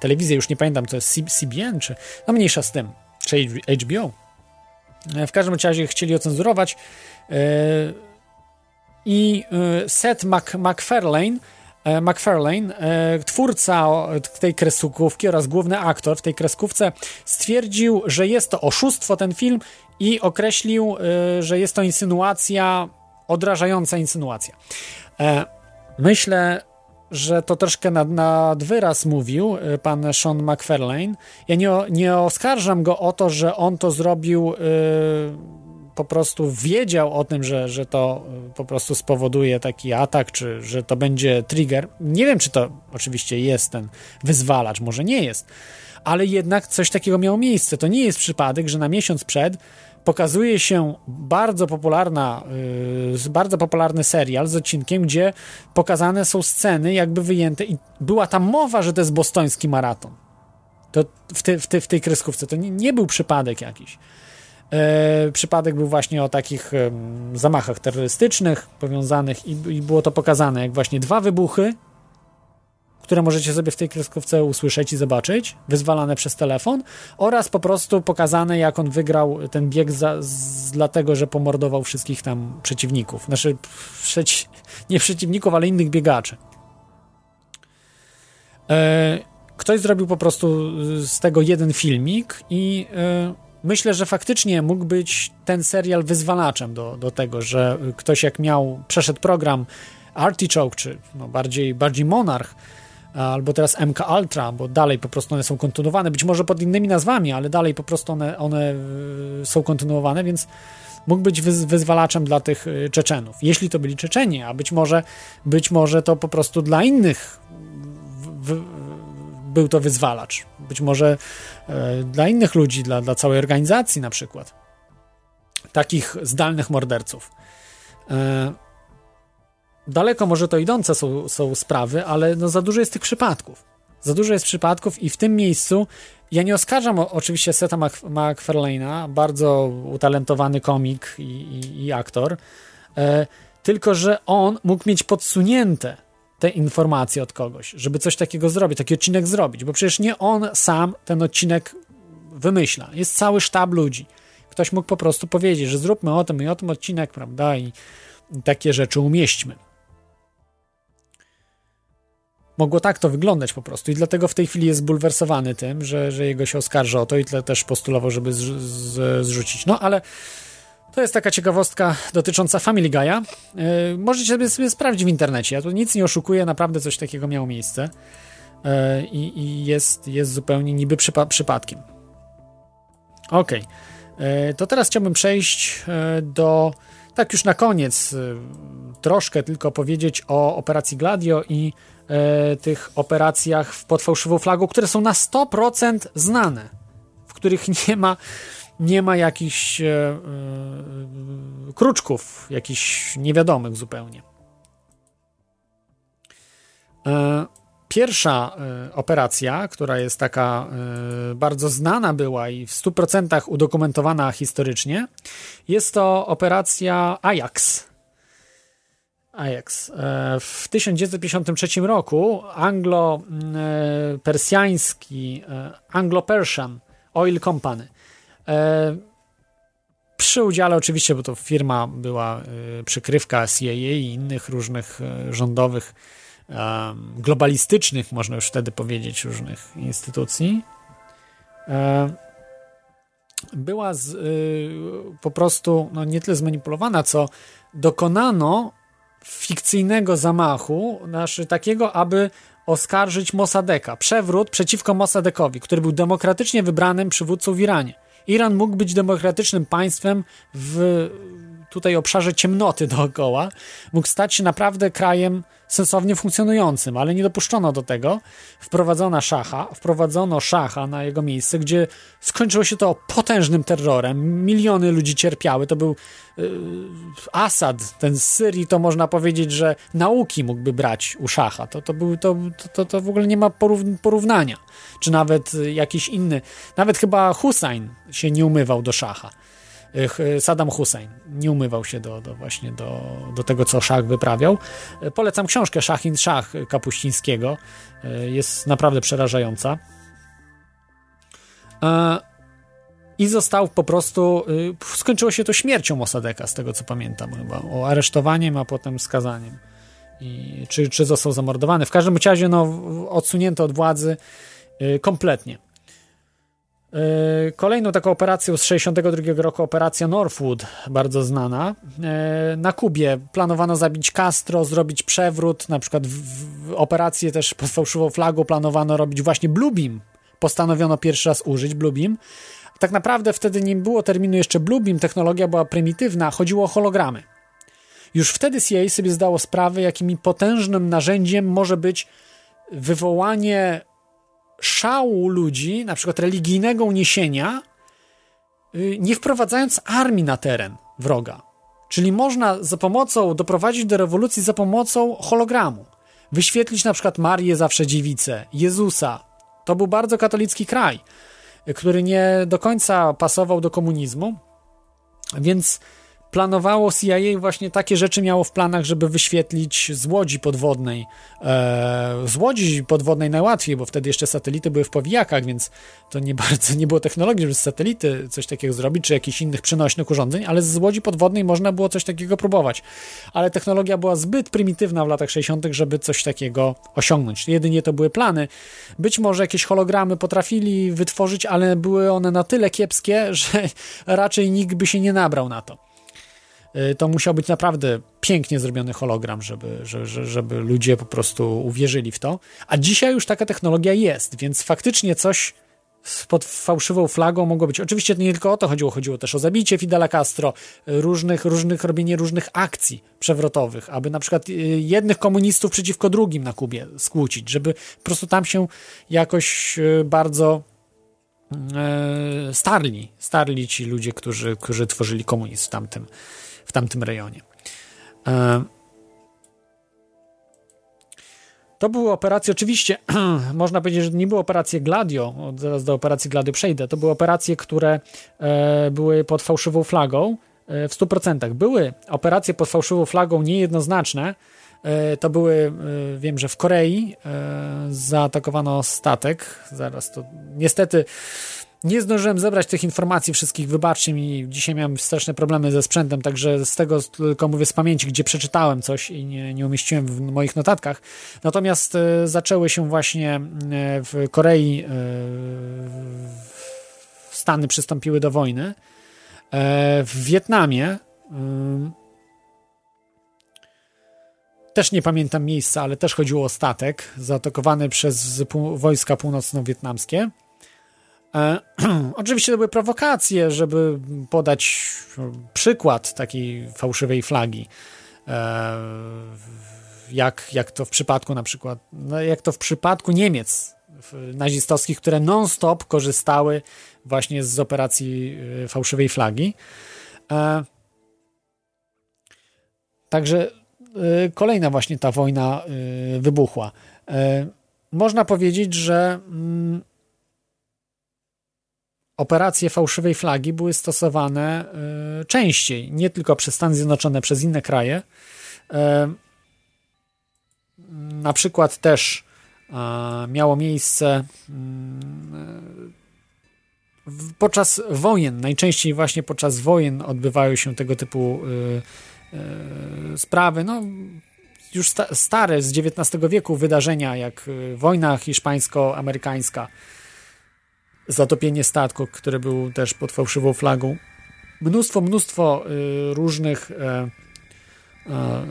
telewizje, już nie pamiętam, to jest CBN, czy no mniejsza z tym, czy HBO. W każdym razie chcieli ocenzurować i Seth Mac MacFarlane McFarlane, twórca tej kreskówki oraz główny aktor w tej kreskówce, stwierdził, że jest to oszustwo ten film i określił, że jest to insynuacja odrażająca insynuacja. E, myślę, że to troszkę nad, nad wyraz mówił e, pan Sean McFarlane. Ja nie, nie oskarżam go o to, że on to zrobił, yy, po prostu wiedział o tym, że, że to po prostu spowoduje taki atak, czy że to będzie trigger. Nie wiem, czy to oczywiście jest ten wyzwalacz, może nie jest, ale jednak coś takiego miało miejsce. To nie jest przypadek, że na miesiąc przed pokazuje się bardzo popularna, yy, bardzo popularny serial z odcinkiem, gdzie pokazane są sceny jakby wyjęte i była tam mowa, że to jest bostoński maraton. To w, te, w, te, w tej kreskówce to nie, nie był przypadek jakiś. Yy, przypadek był właśnie o takich zamachach terrorystycznych powiązanych i, i było to pokazane jak właśnie dwa wybuchy które możecie sobie w tej kreskówce usłyszeć i zobaczyć, wyzwalane przez telefon, oraz po prostu pokazane, jak on wygrał ten bieg za, z, dlatego, że pomordował wszystkich tam przeciwników. Znaczy, przeci, nie przeciwników, ale innych biegaczy. E, ktoś zrobił po prostu z tego jeden filmik i e, myślę, że faktycznie mógł być ten serial wyzwalaczem do, do tego, że ktoś jak miał, przeszedł program Artichoke, czy no bardziej, bardziej Monarch, albo teraz MK Ultra, bo dalej po prostu one są kontynuowane, być może pod innymi nazwami, ale dalej po prostu one, one y, są kontynuowane, więc mógł być wyzwalaczem dla tych y, Czeczenów. Jeśli to byli Czeczeni, a być może, być może to po prostu dla innych w, był to wyzwalacz. Być może e, dla innych ludzi, dla, dla całej organizacji na przykład. Takich zdalnych morderców. E, daleko może to idące są, są sprawy, ale no za dużo jest tych przypadków. Za dużo jest przypadków i w tym miejscu ja nie oskarżam oczywiście Seta MacFarlane'a, bardzo utalentowany komik i, i, i aktor, e, tylko że on mógł mieć podsunięte te informacje od kogoś, żeby coś takiego zrobić, taki odcinek zrobić, bo przecież nie on sam ten odcinek wymyśla. Jest cały sztab ludzi. Ktoś mógł po prostu powiedzieć, że zróbmy o tym i o tym odcinek, prawda, i takie rzeczy umieśćmy. Mogło tak to wyglądać po prostu i dlatego w tej chwili jest zbulwersowany tym, że, że jego się oskarża o to i tyle też postulował, żeby z, z, zrzucić. No ale to jest taka ciekawostka dotycząca Family Guy'a. Yy, możecie sobie, sobie sprawdzić w internecie. Ja tu nic nie oszukuję, naprawdę coś takiego miało miejsce. Yy, I jest, jest zupełnie niby przypa przypadkiem. Ok. To teraz chciałbym przejść do. Tak, już na koniec, troszkę tylko powiedzieć o operacji Gladio i e, tych operacjach pod fałszywą flagą, które są na 100% znane, w których nie ma nie ma jakichś e, e, kruczków, jakichś niewiadomych zupełnie. E, pierwsza e, operacja, która jest taka e, bardzo znana była i w 100% udokumentowana historycznie, jest to operacja Ajax. Ajax. E, W 1953 roku anglo-persjański e, Anglo-Persian Oil Company e, przy udziale oczywiście, bo to firma była przykrywka CIA i innych różnych rządowych, globalistycznych, można już wtedy powiedzieć, różnych instytucji, była z, po prostu no, nie tyle zmanipulowana, co dokonano fikcyjnego zamachu, znaczy takiego, aby oskarżyć Mossadeka. Przewrót przeciwko Mossadekowi, który był demokratycznie wybranym przywódcą w Iranie. Iran mógł być demokratycznym państwem w tutaj obszarze ciemnoty [LAUGHS] dookoła, mógł stać się naprawdę krajem sensownie funkcjonującym, ale nie dopuszczono do tego. Wprowadzono szacha, wprowadzono szacha na jego miejsce, gdzie skończyło się to potężnym terrorem. Miliony ludzi cierpiały. To był yy, Asad, ten z Syrii, to można powiedzieć, że nauki mógłby brać u szacha. To, to, był, to, to, to w ogóle nie ma porównania. Czy nawet jakiś inny, nawet chyba Hussein się nie umywał do szacha. Saddam Hussein nie umywał się do, do właśnie do, do tego, co szach wyprawiał. Polecam książkę Szach in Szach Kapuścińskiego. Jest naprawdę przerażająca. I został po prostu. Skończyło się to śmiercią Osadeka, z tego co pamiętam, chyba. O aresztowaniem, a potem skazaniem. I czy, czy został zamordowany? W każdym razie, no, odsunięto od władzy kompletnie. E, kolejną taką operacją z 1962 roku, operacja Northwood, bardzo znana. E, na Kubie planowano zabić Castro, zrobić przewrót, na przykład w, operację też pod fałszywą flagą planowano robić właśnie Bluebeam. Postanowiono pierwszy raz użyć Bluebeam. Tak naprawdę wtedy nie było terminu jeszcze Bluebeam, technologia była prymitywna, chodziło o hologramy. Już wtedy CIA sobie zdało sprawę, jakim potężnym narzędziem może być wywołanie szału ludzi, na przykład religijnego uniesienia, y, nie wprowadzając armii na teren wroga. Czyli można za pomocą doprowadzić do rewolucji za pomocą hologramu. Wyświetlić na przykład Marię zawsze dziewicę, Jezusa. To był bardzo katolicki kraj, który nie do końca pasował do komunizmu, więc planowało CIA właśnie takie rzeczy miało w planach, żeby wyświetlić z łodzi podwodnej. E, z łodzi podwodnej najłatwiej, bo wtedy jeszcze satelity były w powijakach, więc to nie [LAUGHS] bardzo nie było technologii, żeby z satelity coś takiego zrobić, czy jakichś innych przenośnych urządzeń, ale z łodzi podwodnej można było coś takiego próbować. Ale technologia była zbyt prymitywna w latach 60., żeby coś takiego osiągnąć. Jedynie to były plany. Być może jakieś hologramy potrafili wytworzyć, ale były one na tyle kiepskie, [LAUGHS] że raczej nikt by się nie nabrał na to. Y, to musiał być naprawdę pięknie zrobiony hologram, żeby, żeby, żeby ludzie po prostu uwierzyli w to. A dzisiaj już taka technologia jest, więc faktycznie coś pod fałszywą flagą mogło być. Oczywiście nie tylko o to chodziło, chodziło też o zabicie Fidela Castro, różnych, różnych, robienie różnych akcji przewrotowych, aby na przykład y, jednych komunistów przeciwko drugim na Kubie skłócić, żeby po prostu tam się jakoś y, bardzo starli, starli ci ludzie, którzy, którzy tworzyli komunizm w tamtym, tamtym rejonie. E, to były operacje, oczywiście, [CLEARS THROAT] można powiedzieć, że nie były operacje Gladio, zaraz do operacji Gladio przejdę, to były operacje, które e, były pod fałszywą flagą e, w 100%. Były operacje pod fałszywą flagą niejednoznaczne, to były, wiem, że w Korei zaatakowano statek, zaraz to, niestety nie zdążyłem zebrać tych informacji wszystkich, wybaczcie mi, dzisiaj miałem straszne problemy ze sprzętem, także z tego tylko mówię z pamięci, gdzie przeczytałem coś i nie, nie umieściłem w moich notatkach. Natomiast e, zaczęły się właśnie e, w Korei, e, Stany przystąpiły do wojny. E, w Wietnamie też nie pamiętam miejsca, ale też chodziło o statek zaatakowany przez wojska północno-wietnamskie. E, [CLEARS THROAT] oczywiście to były prowokacje, żeby podać przykład takiej fałszywej flagi. E, jak, jak to w przypadku na przykład, no jak to w przypadku Niemiec nazistowskich, które non-stop korzystały właśnie z operacji e, fałszywej flagi. Także kolejna właśnie ta wojna wybuchła. Można powiedzieć, że mm, operacje fałszywej flagi były stosowane y, częściej, nie tylko przez Stany Zjednoczone, przez inne kraje. Y, na przykład też miało miejsce podczas wojen, najczęściej właśnie podczas wojen odbywają się tego typu sprawy. No, już stare z XIX wieku wydarzenia, jak wojna hiszpańsko-amerykańska, zatopienie statku, które był też pod fałszywą flagą. Mnóstwo, mnóstwo y, różnych e, e,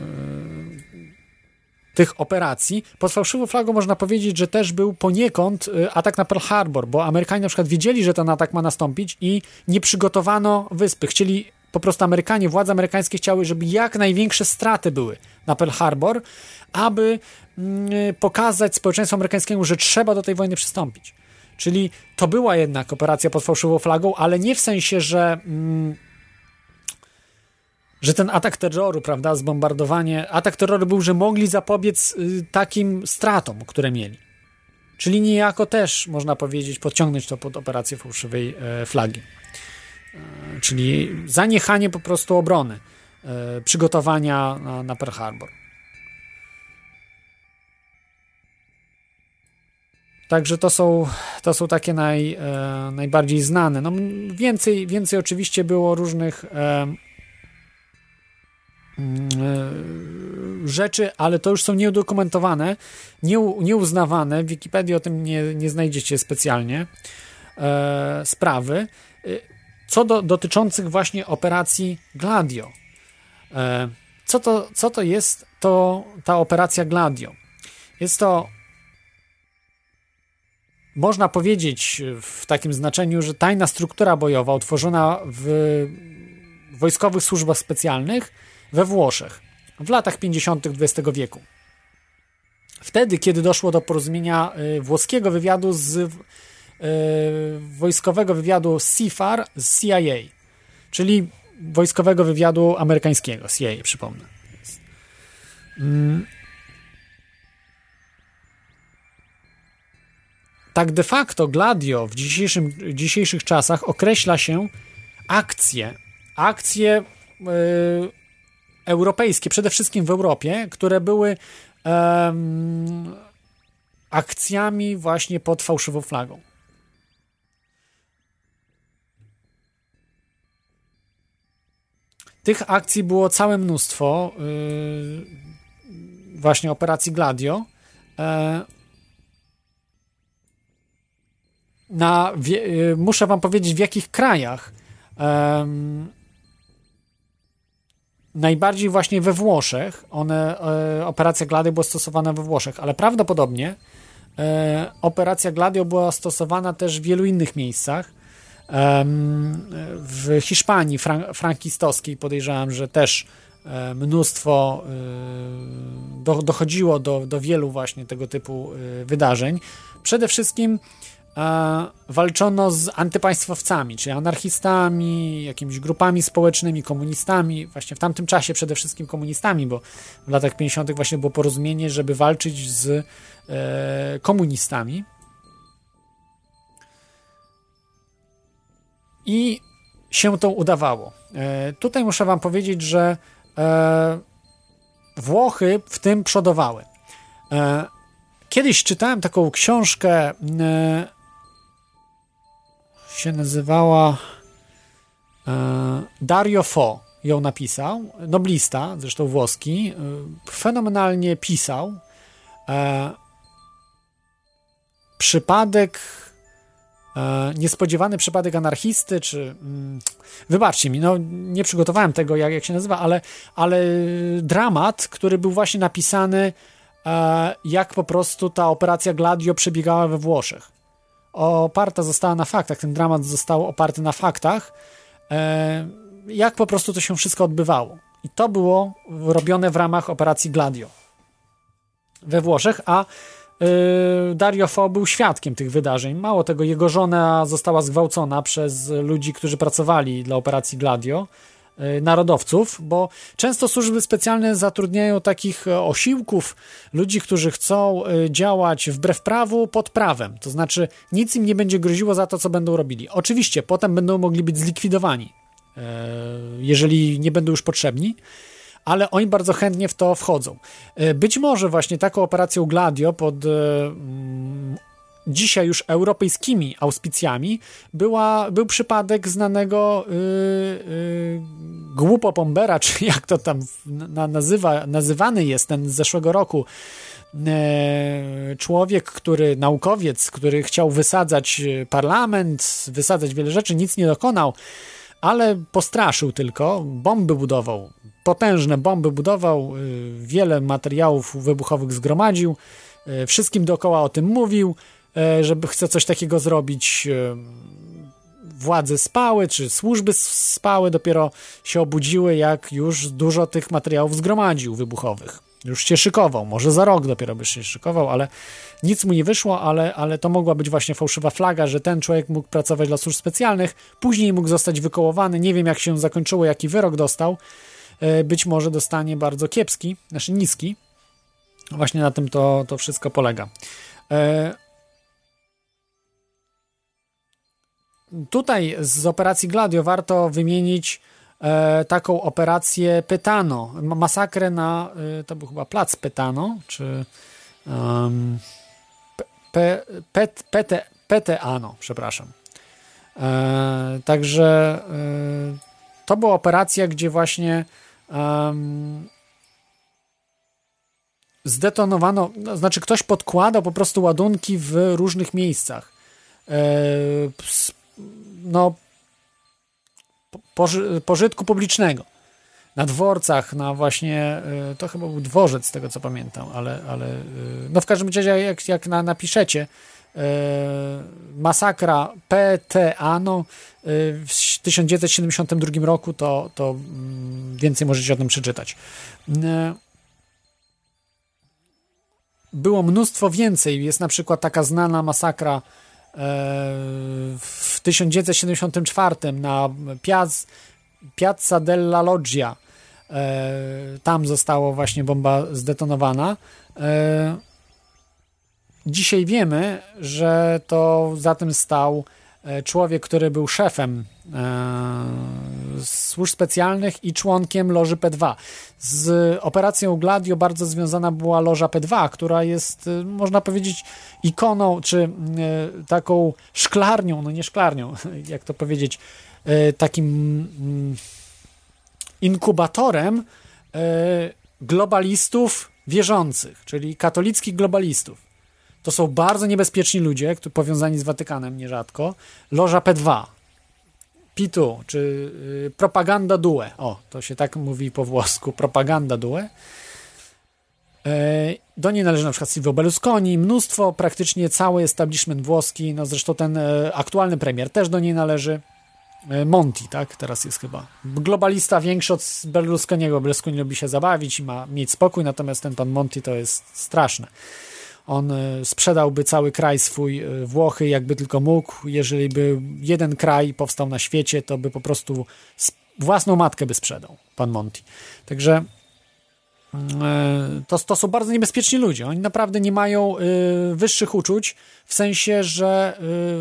tych operacji. Pod fałszywą flagą można powiedzieć, że też był poniekąd y, atak na Pearl Harbor, bo Amerykanie na przykład wiedzieli, że ten atak ma nastąpić i nie przygotowano wyspy. Chcieli po prostu Amerykanie, władze amerykańskie chciały, żeby jak największe straty były na Pearl Harbor, aby mm, pokazać społeczeństwu amerykańskiemu, że trzeba do tej wojny przystąpić. Czyli to była jednak operacja pod fałszywą flagą, ale nie w sensie, że. Mm, że ten atak terroru, prawda, zbombardowanie, atak terroru był, że mogli zapobiec y, takim stratom, które mieli. Czyli niejako też, można powiedzieć, podciągnąć to pod operację fałszywej e, flagi. E, czyli zaniechanie po prostu obrony, e, przygotowania na, na Pearl Harbor. Także to są, to są takie naj, e, najbardziej znane. No, więcej, więcej oczywiście było różnych e, mm, e, rzeczy, ale to już są nieudokumentowane, nie, nieuznawane. W Wikipedii o tym nie, nie znajdziecie specjalnie e, sprawy. E, co do dotyczących właśnie operacji Gladio. E, co, to, co to jest to ta operacja Gladio? Jest to można powiedzieć w takim znaczeniu, że tajna struktura bojowa utworzona w wojskowych służbach specjalnych we Włoszech w latach 50. XX wieku. Wtedy, kiedy doszło do porozumienia y, włoskiego wywiadu z y, wojskowego wywiadu CFAR z CIA, czyli wojskowego wywiadu amerykańskiego, CIA, przypomnę. Mm, Tak de facto Gladio w dzisiejszym, dzisiejszych czasach określa się akcje, akcje yy, europejskie, przede wszystkim w Europie, które były yy, akcjami właśnie pod fałszywą flagą. Tych akcji było całe mnóstwo, yy, właśnie operacji Gladio. Na, y, muszę wam powiedzieć, w jakich krajach um, najbardziej właśnie we Włoszech, one, e, operacja Gladio była stosowana we Włoszech, ale prawdopodobnie e, operacja Gladio była stosowana też w wielu innych miejscach. W Hiszpanii fran frankistowskiej podejrzewam, że też e, mnóstwo e, do, dochodziło do, do wielu właśnie tego typu e, wydarzeń. Przede wszystkim walczono z antypaństwowcami, czyli anarchistami, jakimiś grupami społecznymi, komunistami, właśnie w tamtym czasie przede wszystkim komunistami, bo w latach 50. właśnie było porozumienie, żeby walczyć z e, komunistami. I się to udawało. E, tutaj muszę Wam powiedzieć, że e, Włochy w tym przodowały. E, kiedyś czytałem taką książkę e, się nazywała e, Dario Fo ją napisał, noblista, zresztą włoski, e, fenomenalnie pisał. E, przypadek, niespodziewany przypadek anarchisty, czy mm, wybaczcie mi, no nie przygotowałem tego, jak, jak się nazywa, ale, ale dramat, który był właśnie napisany, jak po prostu ta operacja Gladio przebiegała we Włoszech oparta została na faktach, ten dramat został oparty na faktach, e, jak po prostu to się wszystko odbywało. I to było robione w ramach operacji Gladio we Włoszech, a y, Dario Fo był świadkiem tych wydarzeń. Mało tego, jego żona została zgwałcona przez ludzi, którzy pracowali dla operacji Gladio, narodowców, bo często służby specjalne zatrudniają takich e, osiłków, ludzi, którzy chcą y, działać wbrew prawu, pod prawem. To znaczy, nic im nie będzie groziło za to, co będą robili. Oczywiście, potem będą mogli być zlikwidowani, e, jeżeli nie będą już potrzebni ale oni bardzo chętnie w to wchodzą. E, być może właśnie taką operacją Gladio pod e, mm, dzisiaj już europejskimi auspicjami była, był przypadek znanego yy, yy, głupopombera, [LAUGHS] czy jak to tam na, nazywa, nazywany jest ten z zeszłego roku, e, człowiek, który, naukowiec, który chciał wysadzać parlament, wysadzać wiele rzeczy, nic nie dokonał, ale postraszył tylko, bomby budował, potężne bomby budował, y, wiele materiałów wybuchowych zgromadził, y, wszystkim dookoła o tym mówił, y, żeby chce coś takiego zrobić. Władze spały, czy służby spały, dopiero się obudziły, jak już dużo tych materiałów zgromadził wybuchowych. Już się szykował, może za rok dopiero by się szykował, ale nic mu nie wyszło, ale, ale to mogła być właśnie fałszywa flaga, że ten człowiek mógł pracować dla służb specjalnych, później mógł zostać wykołowany. Nie wiem, jak się zakończyło, jaki wyrok dostał, E, być może dostanie bardzo kiepski, znaczy niski. Właśnie na tym to, to wszystko polega. Tutaj z operacji Gladio warto wymienić e, taką operację Pytano, masakrę na, to był chyba plac Pytano, czy um, Peteano, przepraszam. także to była operacja, gdzie właśnie um, zdetonowano, no, znaczy ktoś podkładał po prostu ładunki w różnych miejscach. E, no, poży, pożytku publicznego. Na dworcach, na właśnie, e, to chyba był dworzec, z tego co pamiętam, ale, ale e, no w każdym razie, jak, jak na, napiszecie, E, masakra PT Ano e, w 1972 roku, to, to mm, więcej możecie o tym przeczytać. Było mnóstwo więcej. Jest na przykład taka znana masakra w 1974 na Piaz, Piazza della Loggia. Tam została właśnie bomba zdetonowana. Dzisiaj wiemy, że to za tym stał e, człowiek, który był szefem e, służb specjalnych i członkiem loży P2. Z operacją Gladio bardzo związana była loża P2, która jest, e, można powiedzieć, ikoną, czy taką szklarnią, no nie szklarnią, [LAUGHS] jak to powiedzieć, takim mm, inkubatorem globalistów wierzących, czyli katolickich globalistów. To są bardzo niebezpieczni ludzie, powiązani z Watykanem nierzadko. Loża P2, P2, czy y, propaganda due. O, to się tak mówi po włosku, propaganda due. E, do niej należy na przykład Silvio Berlusconi, mnóstwo, praktycznie cały establishment włoski, no zresztą ten e, aktualny premier też do niej należy. E, Monti, tak? Teraz jest chyba. Globalista większy od Berlusconiego. Berlusconi lubi się zabawić i ma mieć spokój, natomiast ten pan Monti to jest straszne. On e, sprzedałby cały kraj swój, e, Włochy, jakby tylko mógł. Jeżeli by jeden kraj powstał na świecie, to by po prostu własną matkę by sprzedał, pan Monti. Także mm, e, to, to są bardzo niebezpieczni ludzie. Oni naprawdę nie mają wyższych uczuć, w sensie, że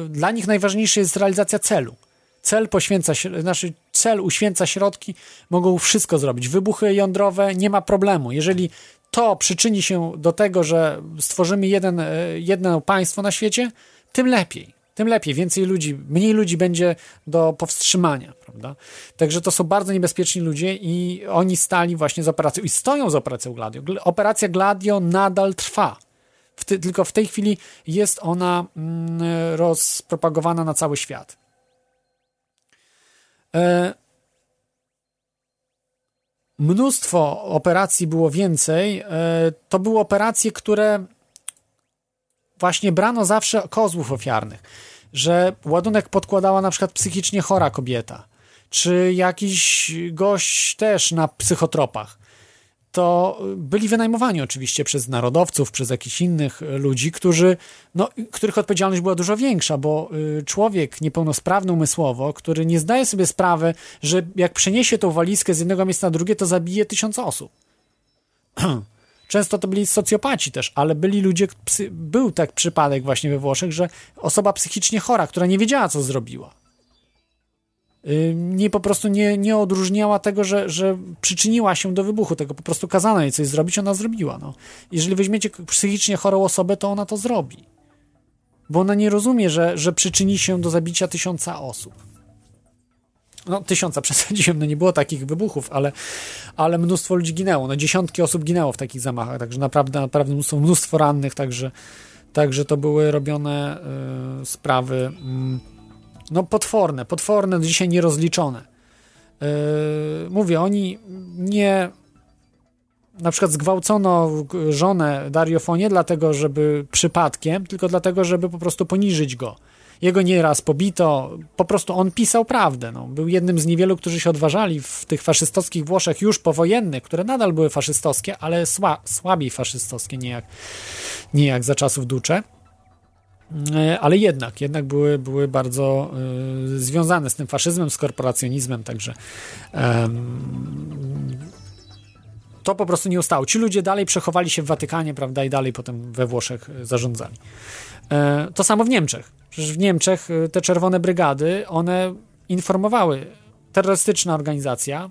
dla nich najważniejsza jest realizacja celu. Cel poświęca, znaczy cel uświęca środki, mogą wszystko zrobić. Wybuchy jądrowe nie ma problemu. Jeżeli to przyczyni się do tego, że stworzymy jeden, e, jedno państwo na świecie, tym lepiej. Tym lepiej, więcej ludzi, mniej ludzi będzie do powstrzymania, prawda? Także to są bardzo niebezpieczni ludzie i oni stali właśnie z operacją i stoją z operacją Gladio. Operacja Gladio nadal trwa. W ty, tylko w tej chwili jest ona mm, rozpropagowana na cały świat. E, mnóstwo operacji było więcej. E, to były operacje, które właśnie brano zawsze kozłów ofiarnych, że ładunek podkładała na przykład psychicznie chora kobieta, czy jakiś gość też na psychotropach. To byli wynajmowani oczywiście przez narodowców, przez jakichś innych ludzi, którzy, no, których odpowiedzialność była dużo większa, bo y, człowiek niepełnosprawny umysłowo, który nie zdaje sobie sprawy, że jak przeniesie tą walizkę z jednego miejsca na drugie, to zabije tysiąc osób. [CLEARS THROAT] Często to byli socjopaci też, ale byli ludzie, był tak przypadek właśnie we Włoszech, że osoba psychicznie chora, która nie wiedziała, co zrobiła nie po prostu nie, nie odróżniała tego, że, że przyczyniła się do wybuchu tego, po prostu kazano jej coś zrobić, ona zrobiła. No. Jeżeli weźmiecie psychicznie chorą osobę, to ona to zrobi. Bo ona nie rozumie, że, że przyczyni się do zabicia tysiąca osób. No, tysiąca [LAUGHS] przesadziłem, no nie było takich wybuchów, ale, ale mnóstwo ludzi ginęło. No, dziesiątki osób ginęło w takich zamachach, także naprawdę, naprawdę mnóstwo, mnóstwo rannych, także, także to były robione y, sprawy. Y, no potworne, potworne, dzisiaj nierozliczone. Yy, mówię, oni nie na przykład zgwałcono żonę Dariofonie dlatego, żeby przypadkiem, tylko dlatego, żeby po prostu poniżyć go. Jego nieraz pobito, po prostu on pisał prawdę. No. Był jednym z niewielu, którzy się odważali w tych faszystowskich Włoszech już powojennych, które nadal były faszystowskie, ale sła, słabiej faszystowskie, nie jak, nie jak za czasów Ducze. E, ale jednak, jednak były, były bardzo y, związane z tym faszyzmem, z korporacjonizmem, także to po prostu nie ustało. Ci ludzie dalej przechowali się w Watykanie, prawda, i dalej potem we Włoszech e, zarządzali. E, to samo w Niemczech. Przecież w Niemczech te czerwone brygady, one informowały, terrorystyczna organizacja,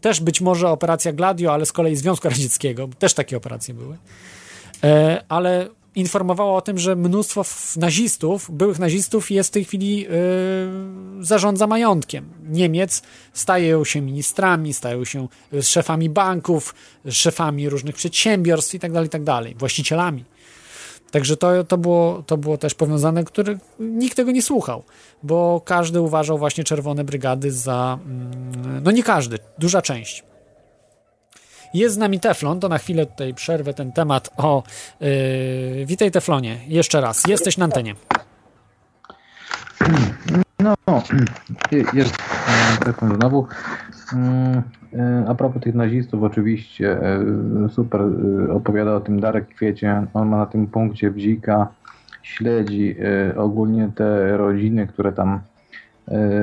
też być może operacja Gladio, ale z kolei Związku Radzieckiego, też takie operacje były, ale informowała o tym, że mnóstwo nazistów, byłych nazistów jest w tej chwili yy, zarządza majątkiem. Niemiec stają się ministrami, stają się szefami banków, szefami różnych przedsiębiorstw tak itd., tak właścicielami. Także to, to, było, to było też powiązane, które nikt tego nie słuchał, bo każdy uważał właśnie Czerwone Brygady za, mm, no nie każdy, duża część jest z nami Teflon, to na chwilę tutaj przerwę ten temat o... Yy, witaj Teflonie, jeszcze raz, jesteś na antenie. No, [CLEARS THROAT] jest Teflon znowu. Mm, y, a propos tych nazistów, oczywiście y, super y, opowiada o tym Darek Kwiecie. On ma na tym punkcie bzika, śledzi ogólnie te rodziny, które tam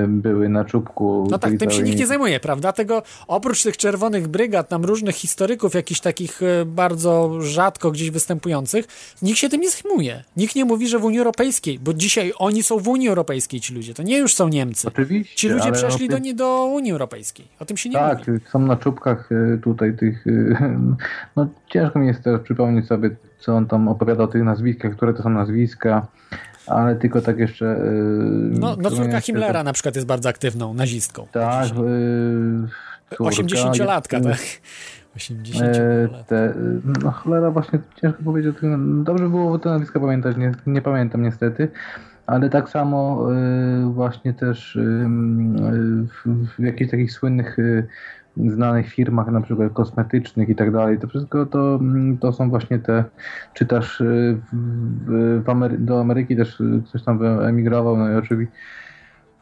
były na czubku. No tak, tym się nikt nie zajmuje, prawda? Tego oprócz tych czerwonych brygad, tam różnych historyków, jakichś takich e, bardzo rzadko gdzieś występujących, nikt się tym nie zajmuje. Nikt nie mówi, że w Unii Europejskiej, bo dzisiaj oni są w Unii Europejskiej, ci ludzie, to nie już są Niemcy. Oczywiście. Ci ludzie przeszli tym... do, nie, do Unii Europejskiej. O tym się nie tak, mówi. Tak, są na czubkach e, tutaj tych. [LAUGHS] No ciężko mi jest teraz przypomnieć sobie, co on tam opowiada o tych nazwiskach, które to są nazwiska ale tylko tak jeszcze... Yy, no, no córka Himmlera to... na przykład jest bardzo aktywną nazistką. Tak. Yy, 80-latka, tak. 80 e, te, No cholera, właśnie ciężko powiedzieć. Dobrze było te nazwiska pamiętać, nie, nie pamiętam niestety. Ale tak samo y, właśnie też y, y, w, w jakichś takich słynnych y, znanych firmach, na przykład kosmetycznych i tak dalej. To wszystko to, to są właśnie te, czytasz y, w, w Amery do Ameryki też ktoś tam emigrował, no i oczywiście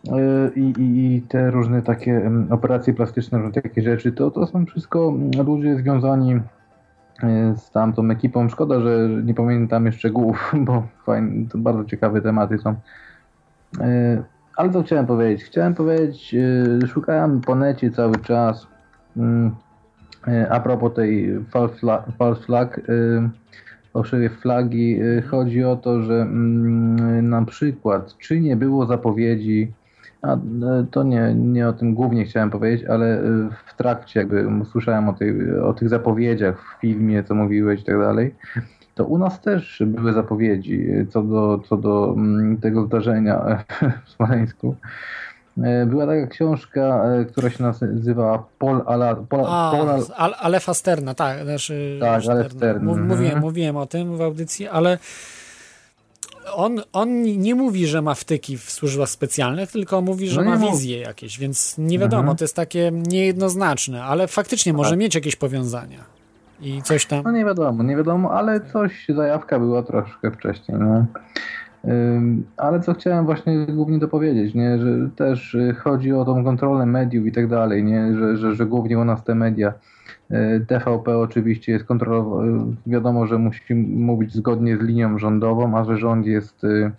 y, i, i, i te różne takie operacje plastyczne, różne takie rzeczy, to, to są wszystko ludzie związani y, z tamtą ekipą. Szkoda, że nie pamiętam jeszcze szczegółów, [LAUGHS] bo fajne, to bardzo ciekawe tematy są. Ale co chciałem powiedzieć? Chciałem powiedzieć, szukałem po necie cały czas Mm, a propos tej false flag, fałszywej flagi, e, chodzi o to, że mm, na przykład, czy nie było zapowiedzi, a e, to nie, nie o tym głównie chciałem powiedzieć, ale w trakcie jakby słyszałem o, tej, o tych zapowiedziach w filmie, co mówiłeś i tak dalej, to u nas też były zapowiedzi co do, co do mm, tego zdarzenia [LAUGHS] w Smoleńsku. E, była taka książka, e, która się nazywa Paul Ala... Paul, A, Paul Al... Alefa Sterna, tak. Znaczy, tak, Alef Sterna. Mówiłem, mhm. mówiłem o tym w audycji, ale on, on nie mówi, że ma wtyki w służbach specjalnych, tylko mówi, że no ma wizje mów. jakieś, więc nie wiadomo, mhm. to jest takie niejednoznaczne, ale faktycznie może tak. mieć jakieś powiązania i coś tam. No nie wiadomo, nie wiadomo, ale coś, zajawka była troszkę wcześniej. No. Ale co chciałem właśnie głównie dopowiedzieć, nie? że też y, chodzi o tą kontrolę mediów i tak dalej, nie? Że, że, że głównie u nas te media. y, TVP oczywiście jest kontrolowane, wiadomo, że musi mówić zgodnie z linią rządową, a że rząd jest y,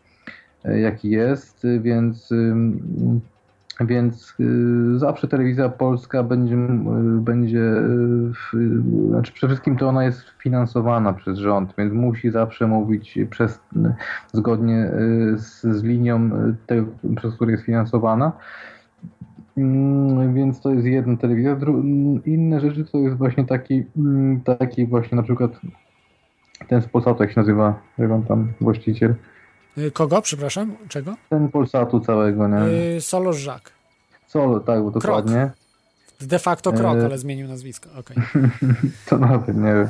y, jaki jest, y, więc więc y, zawsze telewizja polska będzie, y, będzie y, znaczy przede wszystkim to ona jest finansowana przez rząd, więc musi zawsze mówić przez, zgodnie z, z linią, te, przez którą jest finansowana. Mm, Więc to jest jedna telewizja. Mm, Inne rzeczy to jest właśnie taki, mm, taki właśnie na przykład ten z Polsatu, jak się nazywa, jak on tam właściciel. Y, Kogo, przepraszam? Czego? Ten Polsatu całego, nie? Y, Solo Żak. Solo, tak, dokładnie. De facto krok, E, ale zmienił nazwisko. Okej. [LAUGHS] To nawet nie wiem.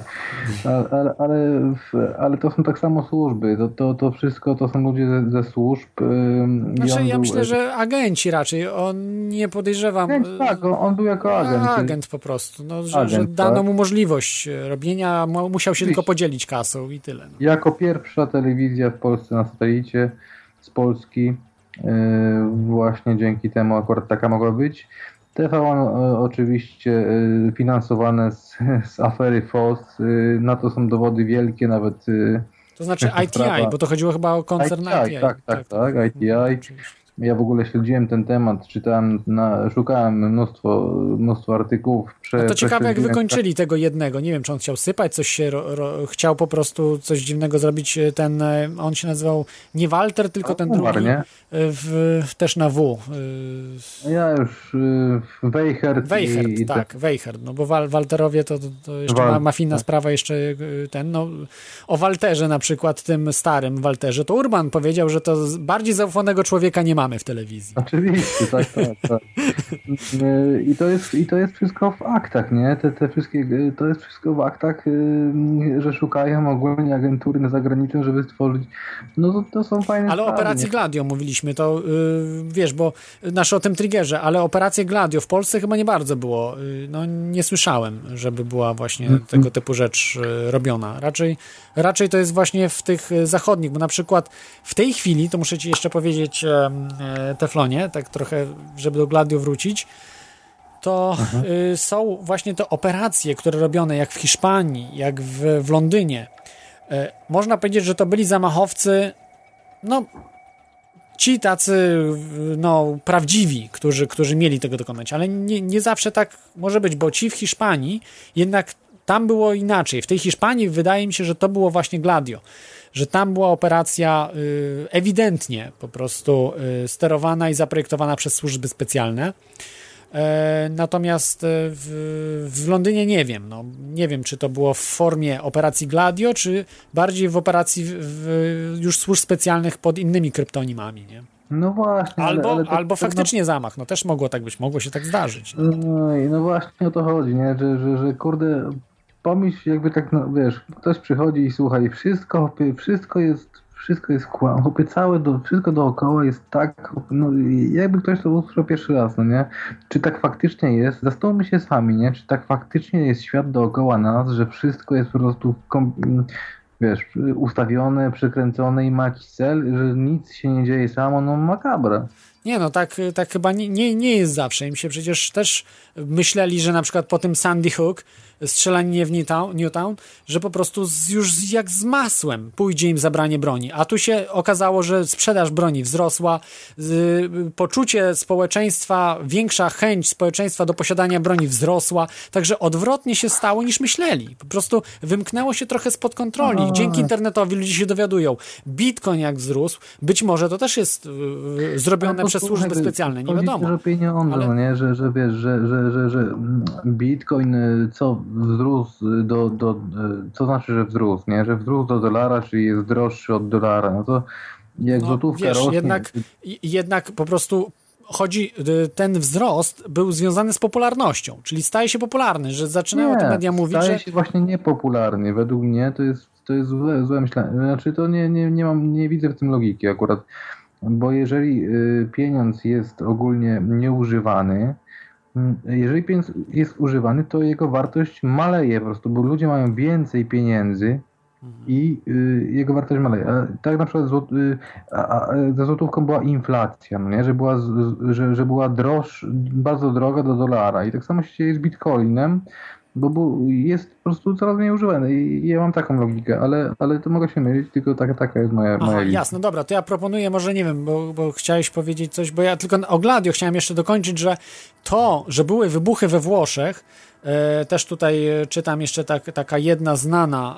Ale, ale, ale, to są tak samo służby. To, to, to wszystko to są ludzie ze, ze służb. Znaczy, on ja był- myślę, że agenci raczej. On nie podejrzewam. Agent, tak, on, on był jako agent. Agent po prostu. No, że, Agent, że dano tak. mu możliwość e, robienia, mu- musiał się tylko podzielić kasą i tyle. No. Jako pierwsza telewizja w Polsce na satelicie z Polski. yy, właśnie dzięki temu akurat taka mogła być. TVN e, oczywiście e, finansowane z, [LAUGHS] z afery FOS. e, Na to są dowody wielkie, nawet. To znaczy ITI, [LAUGHS] sprawa. bo to chodziło chyba o koncern ITI. Tak, tak, tak, ITI. Ja w ogóle śledziłem ten temat, czytałem, na, szukałem mnóstwo, mnóstwo artykułów. Prze, No to ciekawe, jak wykończyli tego jednego. Nie wiem, czy on chciał sypać, coś się ro, ro, chciał po prostu coś dziwnego zrobić. e, Ten, e, on się nazywał nie Walter, tylko ten umarł, drugi. e, W, też na W. Ja już Weichert, Weichert, i, tak, Weichert, no bo Wal, Walterowie to, to, jeszcze Wal- tak. sprawa, jeszcze ten, no o Walterze na przykład, tym starym Walterze, to Urban powiedział, że to bardziej zaufanego człowieka nie mamy w telewizji. Oczywiście, tak, tak, tak. [LAUGHS] Y, I to jest, i to jest wszystko w aktach, nie? Te, te wszystkie, y, to jest wszystko w aktach, y, że szukają ogólnie agentury na zagraniczne, żeby stworzyć. No to, to są fajne Ale o operacji? Gladio mówiliśmy, to wiesz, bo nasz o tym triggerze, ale operację Gladio w Polsce chyba nie bardzo było. No nie słyszałem, żeby była właśnie Mhm. tego typu rzecz robiona. Raczej, raczej to jest właśnie w tych zachodnich, bo na przykład w tej chwili, to muszę ci jeszcze powiedzieć Teflonie, tak trochę, żeby do Gladio wrócić, to y, są właśnie te operacje, które robione jak w Hiszpanii, jak w, w Londynie. E, można powiedzieć, że to byli zamachowcy, no ci tacy no, prawdziwi, którzy, którzy mieli tego dokonać, ale nie, nie zawsze tak może być, bo ci w Hiszpanii jednak tam było inaczej. W tej Hiszpanii wydaje mi się, że to było właśnie Gladio, że tam była operacja y, ewidentnie po prostu y, sterowana i zaprojektowana przez służby specjalne. E, Natomiast e, w, w Londynie nie wiem. No, nie wiem, czy to było w formie operacji Gladio, czy bardziej w operacji w, już służb specjalnych pod innymi kryptonimami. Nie? No właśnie. ale- Albo, ale to- albo faktycznie zamach. No też mogło tak być, mogło się tak zdarzyć. No i no właśnie o to chodzi, nie? Że, że, że kurde, pomyśl jakby tak, no wiesz, ktoś przychodzi i słucha i wszystko, wszystko jest, wszystko jest kłam, całe, do, wszystko dookoła jest tak, no jakby ktoś to usłyszał pierwszy raz, no nie? Czy tak faktycznie jest? Zastanówmy się sami, nie? Czy tak faktycznie jest świat dookoła nas, że wszystko jest po prostu wiesz, ustawione, przykręcone i ma jakiś cel, że nic się nie dzieje samo, no makabra. Nie no, tak, tak chyba nie, nie, nie jest zawsze. Im się przecież też myśleli, że na przykład po tym Sandy Hook, strzelaninie w Newtown, że po prostu z, już jak z masłem pójdzie im zabranie broni. A tu się okazało, że sprzedaż broni wzrosła, z, poczucie społeczeństwa, większa chęć społeczeństwa do posiadania broni wzrosła, także odwrotnie się stało niż myśleli. Po prostu wymknęło się trochę spod kontroli. Dzięki internetowi ludzie się dowiadują. Bitcoin jak wzrósł, być może to też jest y, zrobione przez służby specjalne, nie wiadomo. pieniądze, Ale- no nie? Że, że wiesz, że, że, że, że mm, Bitcoin y, co wzrósł do, do, y, co znaczy, że wzrósł, nie? Że wzrósł do dolara, czyli jest droższy od dolara, no to jak No, złotówka wiesz, rośnie... jednak, jednak po prostu chodzi, y, ten wzrost był związany z popularnością, czyli staje się popularny, że zaczynają te media mówić, staje że się właśnie niepopularny. Według mnie to jest, to jest złe, złe myślenie. Znaczy to nie, nie, nie, mam, nie widzę w tym logiki akurat. Bo jeżeli y, pieniądz jest ogólnie nieużywany, jeżeli pieniądz jest używany, to jego wartość maleje po prostu, bo ludzie mają więcej pieniędzy i y, jego wartość maleje. A tak na przykład złot, y, a, a, za złotówką była inflacja, no nie? Że, była z- że, że była droż, bardzo droga do dolara i tak samo się dzieje z bitcoinem, bo, bo jest po prostu coraz mniej używany i ja mam taką logikę, ale, ale to mogę się mylić, tylko taka, taka jest moja, moja Aha, linia. jasne, dobra, to ja proponuję, może nie wiem, bo, bo chciałeś powiedzieć coś, bo ja tylko o Gladio chciałem jeszcze dokończyć, że to, że były wybuchy we Włoszech, e, też tutaj e, czytam jeszcze tak, taka jedna znana,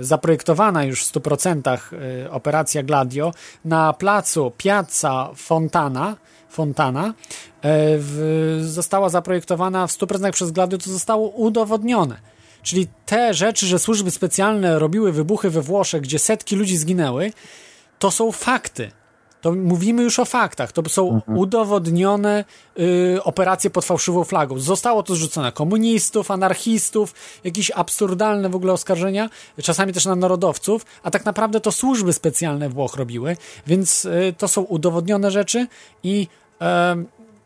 zaprojektowana już w 100% e, operacja Gladio na placu Piazza Fontana, Fontana e, w, została zaprojektowana w 100% przez Gladio, to zostało udowodnione. Czyli te rzeczy, że służby specjalne robiły wybuchy we Włoszech, gdzie setki ludzi zginęły, to są fakty. To mówimy już o faktach. To są udowodnione y, operacje pod fałszywą flagą. Zostało to zrzucone na komunistów, anarchistów, jakieś absurdalne w ogóle oskarżenia, czasami też na narodowców, a tak naprawdę to służby specjalne Włoch robiły, więc y, to są udowodnione rzeczy i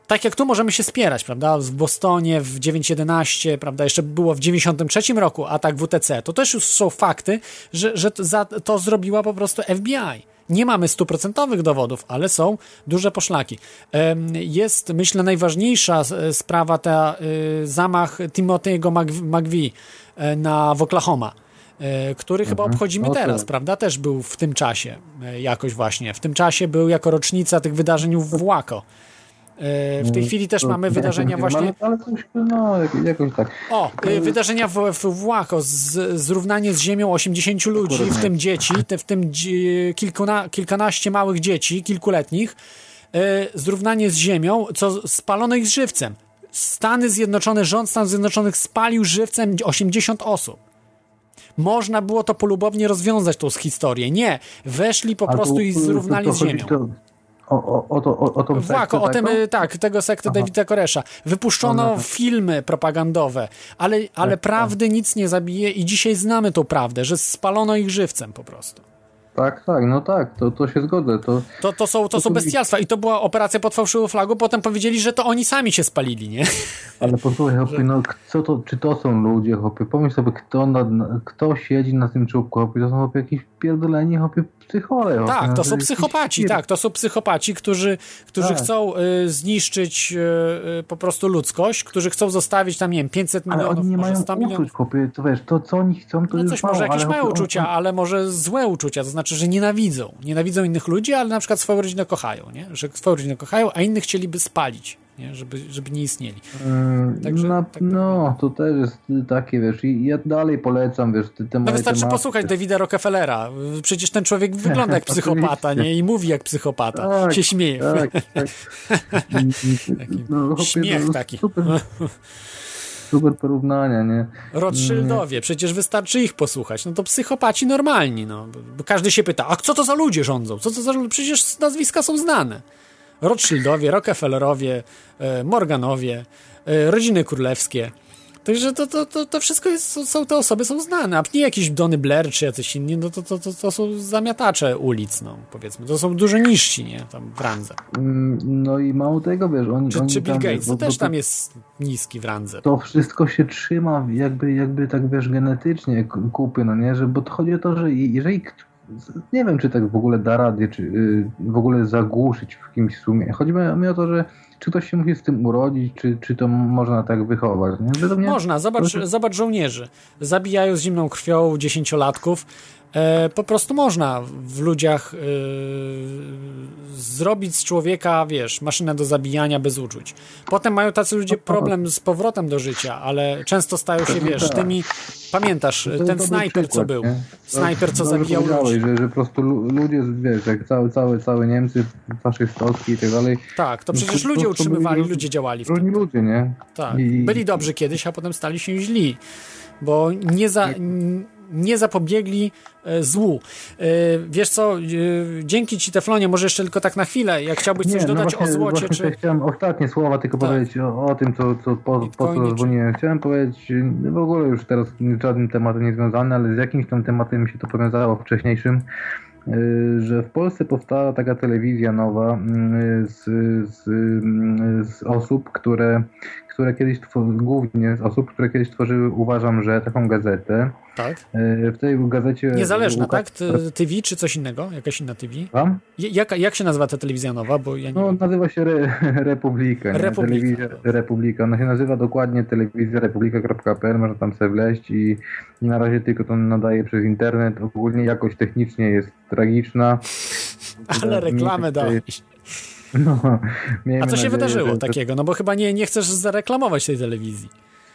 tak jak tu możemy się spierać, prawda? W Bostonie w 9.11, prawda? Jeszcze było w 93 roku atak WTC. To też już są fakty, że, że to, za, to zrobiła po prostu FBI. Nie mamy stuprocentowych dowodów, ale są duże poszlaki. Jest, myślę, najważniejsza sprawa ta y, zamach Timothy'ego Mc- McVie na w Oklahoma, e, który chyba obchodzimy No teraz, prawda? Też był w tym czasie e, jakoś właśnie. W tym czasie był jako rocznica tych wydarzeń w Waco. E, W tej chwili też mamy wydarzenia właśnie. Ale coś, no, jak- jakoś tak. O, wydarzenia w, w Włako, z, zrównanie z ziemią 80 ludzi, w tym dzieci, w tym kilkuna, kilkanaście małych dzieci, kilkuletnich, zrównanie z ziemią, co spalono ich żywcem. Stany Zjednoczone, rząd Stanów Zjednoczonych spalił żywcem 80 osób. Można było to polubownie rozwiązać tą historię. Nie, weszli po A prostu to- i to- zrównali to z chodzi ziemią. to- O, o, o, to, o, o tą sektę o tym, y, tak, tego sekty Aha. Davida Koresza. Wypuszczono No, no. filmy propagandowe, ale, ale Tak, prawdy nic nie zabije i dzisiaj znamy tą prawdę, że spalono ich żywcem po prostu. Tak, tak, no tak, to, to się zgodzę. To, To, to, są, to To są bestialstwa i to była operacja pod fałszywą flagą, potem powiedzieli, że to oni sami się spalili, nie? ale posłuchaj, chłopie, no co to, czy to są ludzie, chłopie, pomyśl sobie, kto, na, na, kto siedzi na tym czubku, chłopie, to są chłopie jakieś pierdoleni, chłopie, psychole. chłopie, Tak, no, to są psychopaci, tak, to są psychopaci, którzy, którzy Tak. chcą y, zniszczyć y, y, po prostu ludzkość, którzy chcą zostawić tam, nie wiem, 500 Ale milionów, oni nie mają 100 milionów. uczuć, chłopie, to wiesz, to co oni chcą, to No coś mało, może jakieś ale, mają uczucia, ale może złe uczucia, to znaczy, że nienawidzą. Nienawidzą innych ludzi, ale na przykład swoją rodzinę kochają, nie? Że swoją rodzinę kochają, a innych chcieliby spalić, nie? Żeby, żeby nie istnieli. Mm, Także na, tak no, to też jest takie, wiesz, i ja dalej polecam, wiesz, te, te No wystarczy tematy. posłuchać Davida Rockefellera. Przecież ten człowiek wygląda jak [LAUGHS] psychopata, nie? I mówi jak psychopata. Tak, się śmieje. Tak, tak. [LAUGHS] no, chłopie, Śmiech no, taki. Super, super porównania, nie? Rothschildowie, przecież wystarczy ich posłuchać. No to psychopaci normalni, no. Bo każdy się pyta, a co to za ludzie rządzą? Co to za ludzie? Przecież nazwiska są znane. Rothschildowie, Rockefellerowie, e, Morganowie, e, rodziny królewskie. Także to, to, to, to wszystko jest, są- te osoby są znane, a nie jakieś Dony Blair czy jacyś inni, no to, to, to, to są zamiatacze ulic, no powiedzmy. To są dużo niżsi, nie? Tam w randze. Mm, No i mało tego, wiesz, oni, Czy, oni czy Bill Gates, to też tam jest niski w randze. to wszystko się trzyma jakby, jakby tak wiesz, genetycznie kupy, no nie, że, bo to chodzi o to, że i- jeżeli, nie wiem czy tak w ogóle da radę, czy y, w ogóle zagłuszyć w kimś sumie, chodzi mi o to, że czy ktoś się musi z tym urodzić, czy, czy to można tak wychować, nie? Mnie Można, zobacz, to- zobacz żołnierzy. Zabijają z zimną krwią dziesięciolatków. E, po prostu można w ludziach e, zrobić z człowieka, wiesz, maszynę do zabijania bez uczuć. Potem mają tacy ludzie problem z powrotem do życia, ale często stają się, wiesz, tymi, pamiętasz, ten snajper, co był. Snajper, co zabijał ludzi. Że, że po prostu lu- ludzie, wiesz, jak całe, całe, całe Niemcy, faszystowski i tak dalej. Tak, to przecież ludzie utrzymywali, ludzie działali w tym. Ludzie, nie? Tak, byli dobrzy kiedyś, a potem stali się źli, bo nie, za, nie zapobiegli e, złu. E, Wiesz co, e, dzięki Ci Teflonie, może jeszcze tylko tak na chwilę, jak chciałbyś coś Nie, no dodać właśnie, o złocie, czy... Chciałem ostatnie słowa tylko Tak. powiedzieć o, o tym, co, co po, po co czy- dzwoniłem. Chciałem powiedzieć, w ogóle już teraz z żadnym tematem nie związany, ale z jakimś tam tematem mi się to powiązało wcześniejszym, że w Polsce powstała taka telewizja nowa y, z, z, y, z osób, które, które kiedyś, głównie z osób, które kiedyś tworzyły, uważam, że taką gazetę. Tak? E, W tej gazecie... Niezależna, Łukasz- tak? TV czy coś innego? Jakaś inna TV? Tam? Jak, jak się nazywa ta telewizja nowa? Bo ja nie No, nazywa się Re, [LAUGHS] Republika. Nie? Republika. Telewizja Republika. Ona się nazywa dokładnie telewizja republika.pl, można tam sobie wleźć i, na razie tylko to nadaje przez internet. Ogólnie jakość technicznie jest tragiczna. [LAUGHS] Ale reklamę dałeś. No, A co się wydarzyło że- takiego? No bo chyba nie, nie chcesz zareklamować tej telewizji.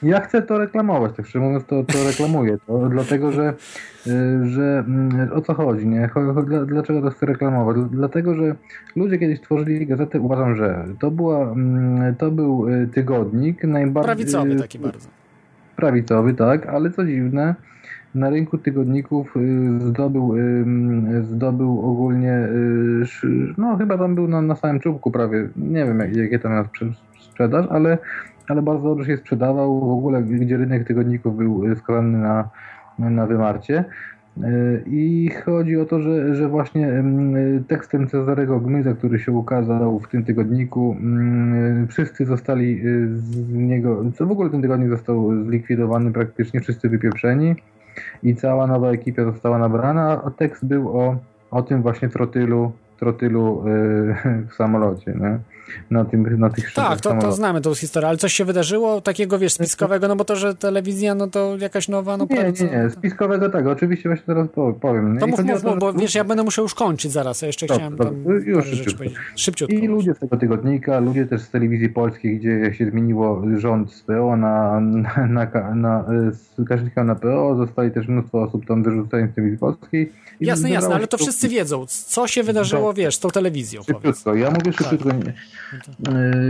Ja chcę to reklamować, tak szczerze mówiąc, to, to reklamuję. To, [LAUGHS] dlatego, że, y, że mm, o co chodzi, nie? Dlaczego to chcę reklamować? Dl- Dlatego, że ludzie kiedyś tworzyli gazetę, uważam, że to była, mm, to był y, tygodnik najbardziej... Prawicowy taki bardzo. Prawicowy, tak, ale co dziwne, na rynku tygodników y, zdobył, y, zdobył ogólnie, y, no chyba tam był na, na samym czubku prawie, nie wiem jak, jakie tam miał sprze- sprzedaż, ale, ale bardzo dobrze się sprzedawał, w ogóle gdzie rynek tygodników był skazany na, na wymarcie. I chodzi o to, że, że właśnie tekstem Cezarego Gmyza, który się ukazał w tym tygodniku, wszyscy zostali z niego, co w ogóle ten tygodnik został zlikwidowany, praktycznie wszyscy wypieprzeni i cała nowa ekipa została nabrana, a tekst był o, o tym właśnie trotylu, trotylu y, [LAUGHS] w samolocie, nie? Na, tym, na tych Tak, to, to znamy tą historię, ale coś się wydarzyło takiego, wiesz, spiskowego, no bo to, że telewizja, no to jakaś nowa, no Nie, nie, nie, spiskowego tak, oczywiście właśnie teraz po- powiem. nie? To I mów, mów, mów, bo wiesz, ja będę musiał już kończyć zaraz, ja jeszcze Dobrze, chciałem tam już szybciutko. Szybciutko. I ludzie z tego tygodnika, ludzie też z telewizji polskiej, gdzie się zmieniło rząd z PO na, na, na, na z Kaczyńskiego na PO, zostali też mnóstwo osób tam wyrzucając z telewizji polskiej. Jasne, jasne, ale się to wszyscy wiedzą, co się wydarzyło, wiesz, z tą telewizją. Szybciutko, ja mówię szybciutko. nie-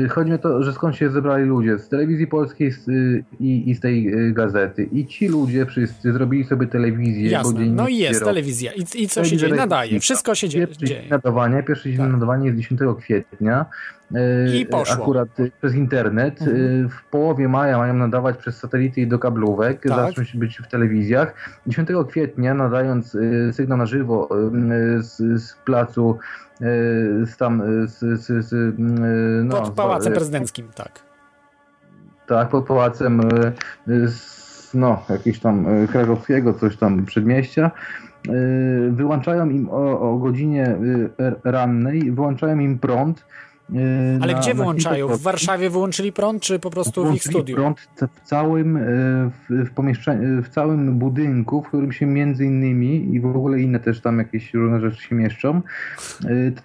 Yy, Chodzi mi o to, że skąd się zebrali ludzie z telewizji polskiej z, y, i, i z tej y, gazety. I ci ludzie wszyscy zrobili sobie telewizję. Jasne, bo dzień no i jest rok. telewizja. I, i co się dzieje? Nadaje, wszystko się dzieje. Pierwszy dzień nadawania, pierwszy dzień nadawania jest 10 kwietnia. E, I poszło. Akurat e, przez internet. Mhm. E, W połowie maja mają nadawać przez satelity i do kablówek. Tak. Zaczną się być w telewizjach. 10 kwietnia nadając sygnał na żywo z, z placu z tam z, z, z, no, Pod Pałacem Prezydenckim, tak. tak, pod pałacem z, no, jakiegoś tam krakowskiego, coś tam przedmieścia. Wyłączają im o, o godzinie rannej, wyłączają im prąd. E, Ale na- gdzie na wyłączają? W Warszawie wyłączyli prąd, czy po prostu w ich studiu? prąd w całym, e, w, pomieszczeniu, w całym budynku, w którym się między innymi i w ogóle inne też tam jakieś różne rzeczy się mieszczą,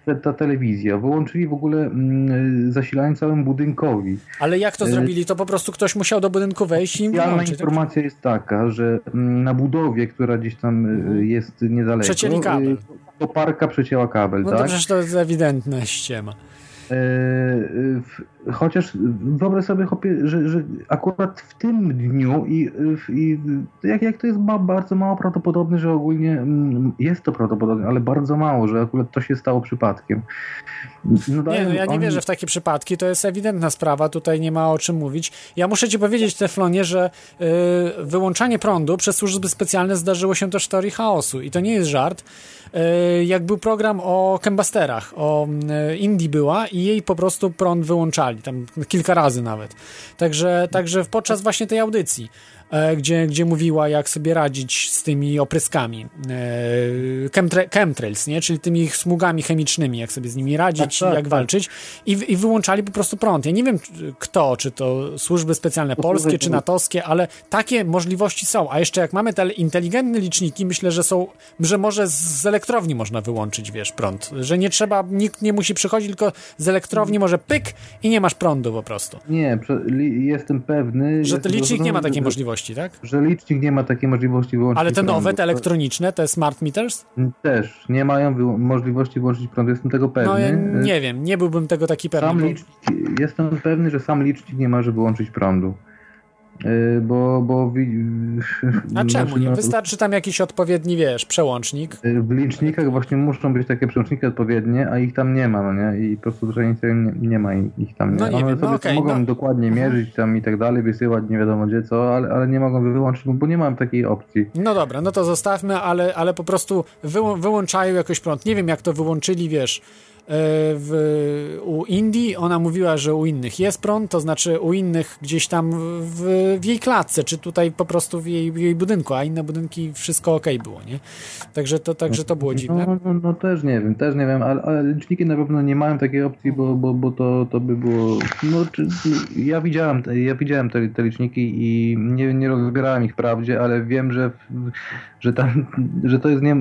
ta, ta telewizja. Wyłączyli w ogóle mm, zasilanie całym budynkowi. Ale jak to zrobili? To po prostu ktoś musiał do budynku wejść i im wyłączyć. tak? informacja jest taka, że mm, na budowie, która gdzieś tam y, jest niedaleko, Przecięli kabel. y, koparka przecięła kabel, No tak? to przecież to jest ewidentne ściema. E, y, w- Chociaż wyobraź sobie, chłopie, że, że akurat w tym dniu i, i jak, jak to jest bardzo mało prawdopodobne, że ogólnie mm, jest to prawdopodobne, ale bardzo mało, że akurat to się stało przypadkiem. Nie, dają no ja nie oni- wierzę w takie przypadki, to jest ewidentna sprawa, tutaj nie ma o czym mówić. Ja muszę ci powiedzieć, Teflonie, że y, wyłączanie prądu przez służby specjalne zdarzyło się też w teorii chaosu i to nie jest żart. Y, jak był program o kembasterach, o y, Indii była i jej po prostu prąd wyłączali, tam kilka razy nawet. Także, także podczas właśnie tej audycji, gdzie, gdzie mówiła, jak sobie radzić z tymi opryskami, e, chemtra- chemtrails, nie? czyli tymi smugami chemicznymi, jak sobie z nimi radzić, Tak, tak, jak tak. walczyć I, i wyłączali po prostu prąd. Ja nie wiem kto, czy to służby specjalne polskie, czy to- natowskie, ale takie możliwości są. A jeszcze jak mamy te inteligentne liczniki, myślę, że są, że może z elektrowni można wyłączyć, wiesz, prąd. Że nie trzeba, nikt nie musi przychodzić, tylko z elektrowni może pyk i nie masz prądu po prostu. Nie, jestem pewny... Że licznik nie ma takiej że- możliwości, tak? Że licznik nie ma takiej możliwości wyłączyć Ale te prądu. nowe, te elektroniczne, te smart meters? Też nie mają możliwości wyłączyć prądu, jestem tego pewny. No ja nie wiem, nie byłbym tego taki pewny. Sam licznik, jestem pewny, że sam licznik nie może wyłączyć prądu. Yy, Bo, bo A [LAUGHS] czemu znaczy, nie? no, Wystarczy tam jakiś odpowiedni, wiesz, przełącznik. yy, W licznikach właśnie muszą być takie przełączniki odpowiednie, a ich tam nie ma, no nie? I po prostu zwyczajnie nie, nie ma ich tam. Nie. No nie One wiem, no sobie okej, mogą no. dokładnie mierzyć tam i tak dalej, wysyłać nie wiadomo gdzie co, ale, ale nie mogą wyłączyć, bo nie mam takiej opcji. No dobra, no to zostawmy, ale, ale po prostu wyłą wyłączają jakoś prąd. Nie wiem, jak to wyłączyli, wiesz, w, u Indii, ona mówiła, że u innych jest prąd, to znaczy u innych gdzieś tam w, w jej klatce, czy tutaj po prostu w jej, w jej budynku, a inne budynki wszystko ok było, nie? Także to, także to było dziwne. No, no, no też nie wiem, też nie wiem, ale, ale liczniki na pewno nie mają takiej opcji, bo, bo, bo to, to by było. No, czy, ja widziałem, ja widziałem te, te liczniki i nie, nie rozbierałem ich wprawdzie, ale wiem, że, że, tam, że to jest nie.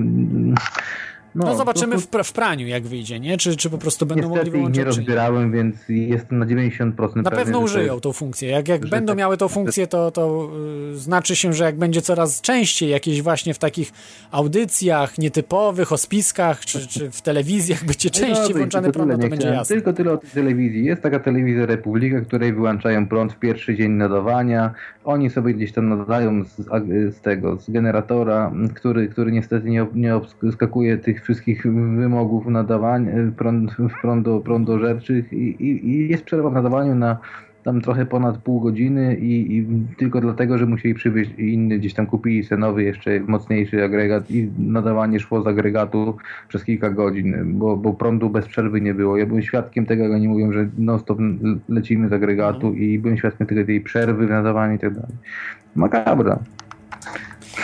No, no zobaczymy w, w, praniu, jak wyjdzie, nie? Czy, czy po prostu będą mogli wyłączyć. nie rozbierałem, więc jestem na 90% Na pewno użyją tą funkcję. Jak, jak będą tak, miały tą funkcję, to, to yy, znaczy się, że jak będzie coraz częściej jakieś właśnie w takich audycjach nietypowych, o spiskach, czy, czy w telewizjach [LAUGHS] będzie no częściej no, włączany prąd, to będzie jasne. Tylko tyle o tej telewizji. Jest taka telewizja Republika, której wyłączają prąd w pierwszy dzień nadawania. Oni sobie gdzieś tam nadają z, z tego, z generatora, który, który niestety nie, nie obskakuje tych wszystkich wymogów nadawań, e, prąd, prądo, prądożerczych i, i, i jest przerwa w nadawaniu na tam trochę ponad pół godziny i, i, tylko dlatego, że musieli przywieźć inny, gdzieś tam kupili sobie nowy, jeszcze mocniejszy agregat i nadawanie szło z agregatu przez kilka godzin, bo, bo prądu bez przerwy nie było. Ja byłem świadkiem tego, jak oni mówią, że non stop lecimy z agregatu mhm. i byłem świadkiem tego, tej przerwy w nadawaniu i tak dalej. Makabra. [LAUGHS]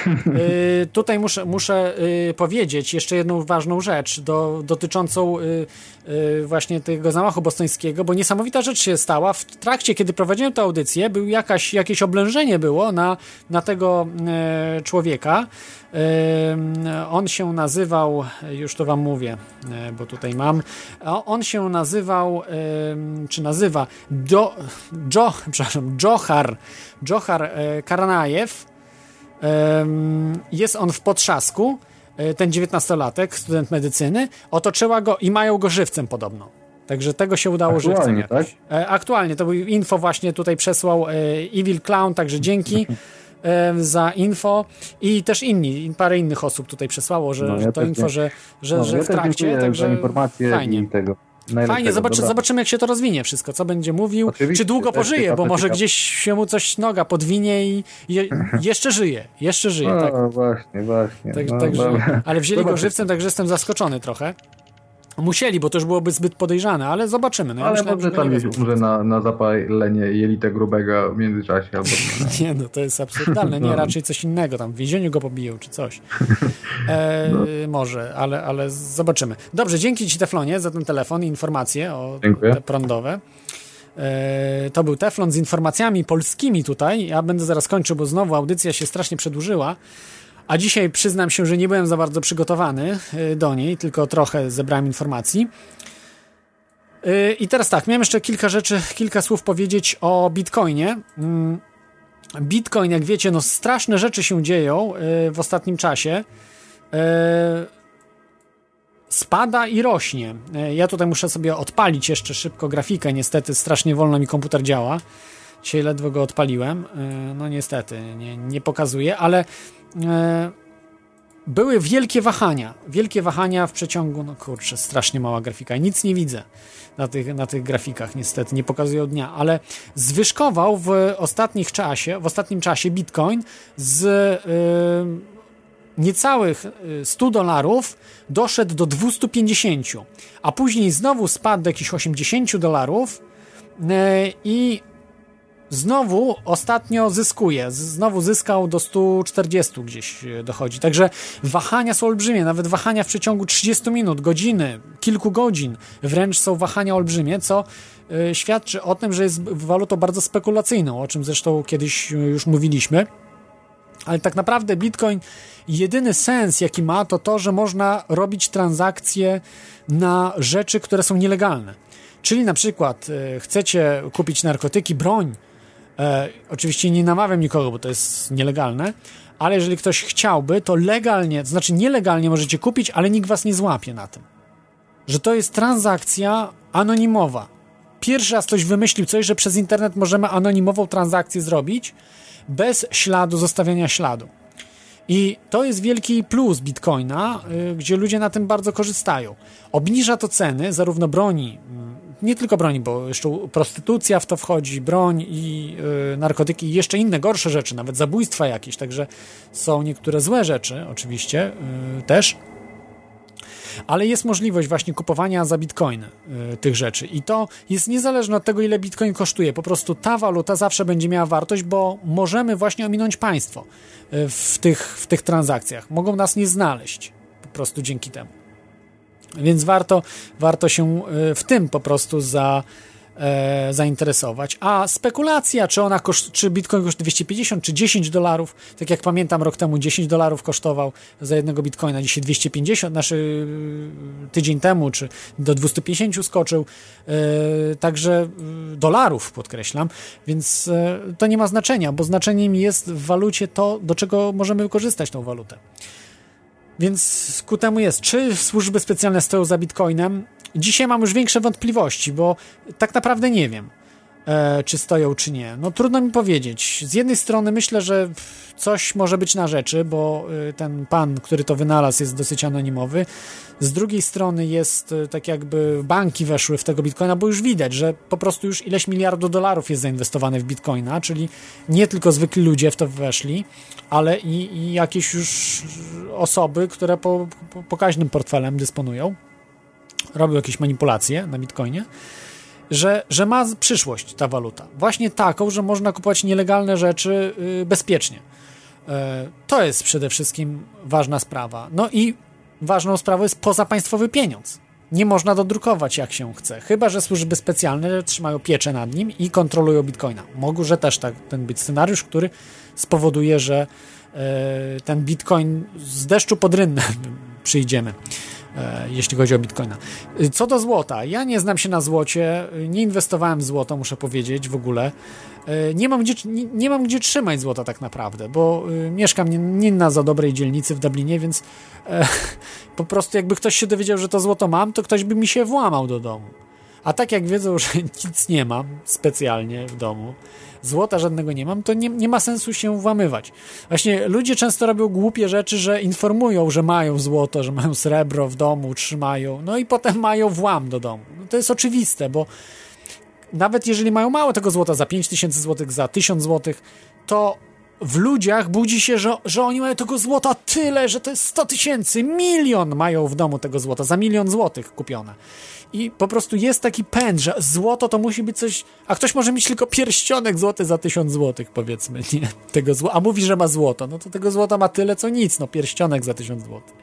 Y, tutaj muszę, muszę y, powiedzieć jeszcze jedną ważną rzecz do, dotyczącą y, właśnie tego zamachu bostońskiego, bo niesamowita rzecz się stała. W trakcie, kiedy prowadziłem tę audycję, był jakaś, jakieś oblężenie było na, na tego człowieka. On się nazywał, już to wam mówię, bo tutaj mam. On się nazywał, czy nazywa Do, jo, [LAUGHS] przepraszam, Johar, Johar Karanajew jest on w potrzasku, e, ten dziewiętnastolatek, student medycyny, otoczyła go i mają go żywcem podobno. Także tego się udało Aktualnie, żywcem. Tak? Aktualnie, to był info właśnie tutaj przesłał e, Evil Clown, także dzięki [LAUGHS] za info i też inni, parę innych osób tutaj przesłało, że, no, ja to info, że, że, no, że ja w trakcie, także za informację fajnie. I tego. Fajnie, zobaczy, zobaczymy jak się to rozwinie wszystko, co będzie mówił, Oczywiście, czy długo pożyje, bo może gdzieś się mu coś noga podwinie i je, jeszcze żyje, jeszcze żyje. No tak. właśnie, właśnie. Tak, no, także, ale wzięli go żywcem, także jestem zaskoczony trochę. Musieli, bo to już byłoby zbyt podejrzane, ale zobaczymy. No, ja ale myślałem, może tam jest umrze na, na zapalenie jelita grubego w międzyczasie. Albo nie. [LAUGHS] nie, no to jest absurdalne. Nie, no. raczej coś innego. Tam w więzieniu go pobiją, czy coś. [LAUGHS] E, no. Może, ale, ale zobaczymy. Dobrze, dzięki Ci Teflonie za ten telefon i informacje o Dziękuję. te prądowe. E, to był Teflon z informacjami polskimi tutaj. Ja będę zaraz kończył, bo znowu audycja się strasznie przedłużyła. A dzisiaj przyznam się, że nie byłem za bardzo przygotowany y, do niej, tylko trochę zebrałem informacji. Y, I teraz tak, miałem jeszcze kilka rzeczy, kilka słów powiedzieć o Bitcoinie. Mm, Bitcoin, jak wiecie, no straszne rzeczy się dzieją y, w ostatnim czasie. Spada i rośnie. Ja tutaj muszę sobie odpalić jeszcze szybko grafikę, niestety strasznie wolno mi komputer działa. Dzisiaj ledwo go odpaliłem. No niestety, nie, nie pokazuje, ale były wielkie wahania. Wielkie wahania w przeciągu, no kurczę, strasznie mała grafika. Nic nie widzę na tych, na tych grafikach, niestety, nie pokazują dnia, ale zwyżkował w ostatnich czasie, w ostatnim czasie Bitcoin z e, niecałych 100 e, dolarów doszedł do 250, a później znowu spadł do jakichś 80 dolarów e, i znowu ostatnio zyskuje. Znowu zyskał do 140 gdzieś e, dochodzi. Także wahania są olbrzymie, nawet wahania w przeciągu 30 minut, godziny, kilku godzin. Wręcz są wahania olbrzymie, co e, świadczy o tym, że jest walutą bardzo spekulacyjną, o czym zresztą kiedyś e, już mówiliśmy. Ale tak naprawdę Bitcoin, jedyny sens, jaki ma, to to, że można robić transakcje na rzeczy, które są nielegalne. Czyli na przykład chcecie kupić narkotyki, broń, E, oczywiście nie namawiam nikogo, bo to jest nielegalne, ale jeżeli ktoś chciałby, to legalnie, to znaczy nielegalnie możecie kupić, ale nikt was nie złapie na tym. Że to jest transakcja anonimowa. Pierwszy raz ktoś wymyślił coś, że przez internet możemy anonimową transakcję zrobić bez śladu, zostawiania śladu. I to jest wielki plus Bitcoina, y, gdzie ludzie na tym bardzo korzystają. Obniża to ceny zarówno broni, nie tylko broni, bo jeszcze prostytucja w to wchodzi, broń i y, narkotyki i jeszcze inne gorsze rzeczy, nawet zabójstwa jakieś, także są niektóre złe rzeczy oczywiście y, też. Ale jest możliwość właśnie kupowania za bitcoiny y, tych rzeczy i to jest niezależne od tego, ile bitcoin kosztuje. Po prostu ta waluta zawsze będzie miała wartość, bo możemy właśnie ominąć państwo y, w tych, w tych transakcjach. Mogą nas nie znaleźć po prostu dzięki temu. Więc warto, warto się y, w tym po prostu za, e, zainteresować. A spekulacja, czy ona koszt, czy Bitcoin kosztuje 250 czy 10 dolarów, tak jak pamiętam rok temu 10 dolarów kosztował za jednego Bitcoina, dzisiaj 250, znaczy y, tydzień temu, czy do 250 skoczył, e, także y, dolarów podkreślam, więc e, to nie ma znaczenia, bo znaczeniem jest w walucie to, do czego możemy wykorzystać tą walutę. Więc ku temu jest, czy służby specjalne stoją za bitcoinem? Dzisiaj mam już większe wątpliwości, bo tak naprawdę nie wiem, e, czy stoją, czy nie. No trudno mi powiedzieć. Z jednej strony myślę, że coś może być na rzeczy, bo e, ten pan, który to wynalazł, jest dosyć anonimowy. Z drugiej strony jest e, tak jakby banki weszły w tego bitcoina, bo już widać, że po prostu już ileś miliardów dolarów jest zainwestowane w bitcoina, czyli nie tylko zwykli ludzie w to weszli, ale i, i jakieś już osoby, które po, po, pokaźnym portfelem dysponują, robią jakieś manipulacje na bitcoinie, że, że ma przyszłość ta waluta. Właśnie taką, że można kupować nielegalne rzeczy yy, bezpiecznie. Yy, to jest przede wszystkim ważna sprawa. No i ważną sprawą jest pozapaństwowy pieniądz. Nie można dodrukować jak się chce, chyba że służby specjalne trzymają pieczę nad nim i kontrolują bitcoina. Może też tak ten być scenariusz, który spowoduje, że e, ten bitcoin z deszczu pod rynnę [LAUGHS] przyjdziemy, e, jeśli chodzi o bitcoina. Co do złota, ja nie znam się na złocie, nie inwestowałem w złoto, muszę powiedzieć w ogóle. E, nie mam gdzie, nie, nie mam gdzie trzymać złota tak naprawdę, bo y, mieszkam nie, nie na za dobrej dzielnicy w Dublinie, więc e, [LAUGHS] po prostu jakby ktoś się dowiedział, że to złoto mam, to ktoś by mi się włamał do domu. A tak jak wiedzą, [LAUGHS] że nic nie mam specjalnie w domu, złota żadnego nie mam, to nie, nie ma sensu się włamywać. Właśnie ludzie często robią głupie rzeczy, że informują, że mają złoto, że mają srebro w domu, trzymają, no i potem [LAUGHS] mają włam do domu. No to jest oczywiste, bo nawet jeżeli mają mało tego złota, za 5000 złotych, za 1000 złotych, to w ludziach budzi się, że, że oni mają tego złota tyle, że to jest 100 tysięcy, milion mają w domu tego złota, za milion złotych kupione. I po prostu jest taki pęd, że złoto to musi być coś, a ktoś może mieć tylko pierścionek złoty za 1000 złotych, powiedzmy, nie? Tego zło, a mówi, że ma złoto, no to tego złota ma tyle, co nic, no pierścionek za 1000 złotych.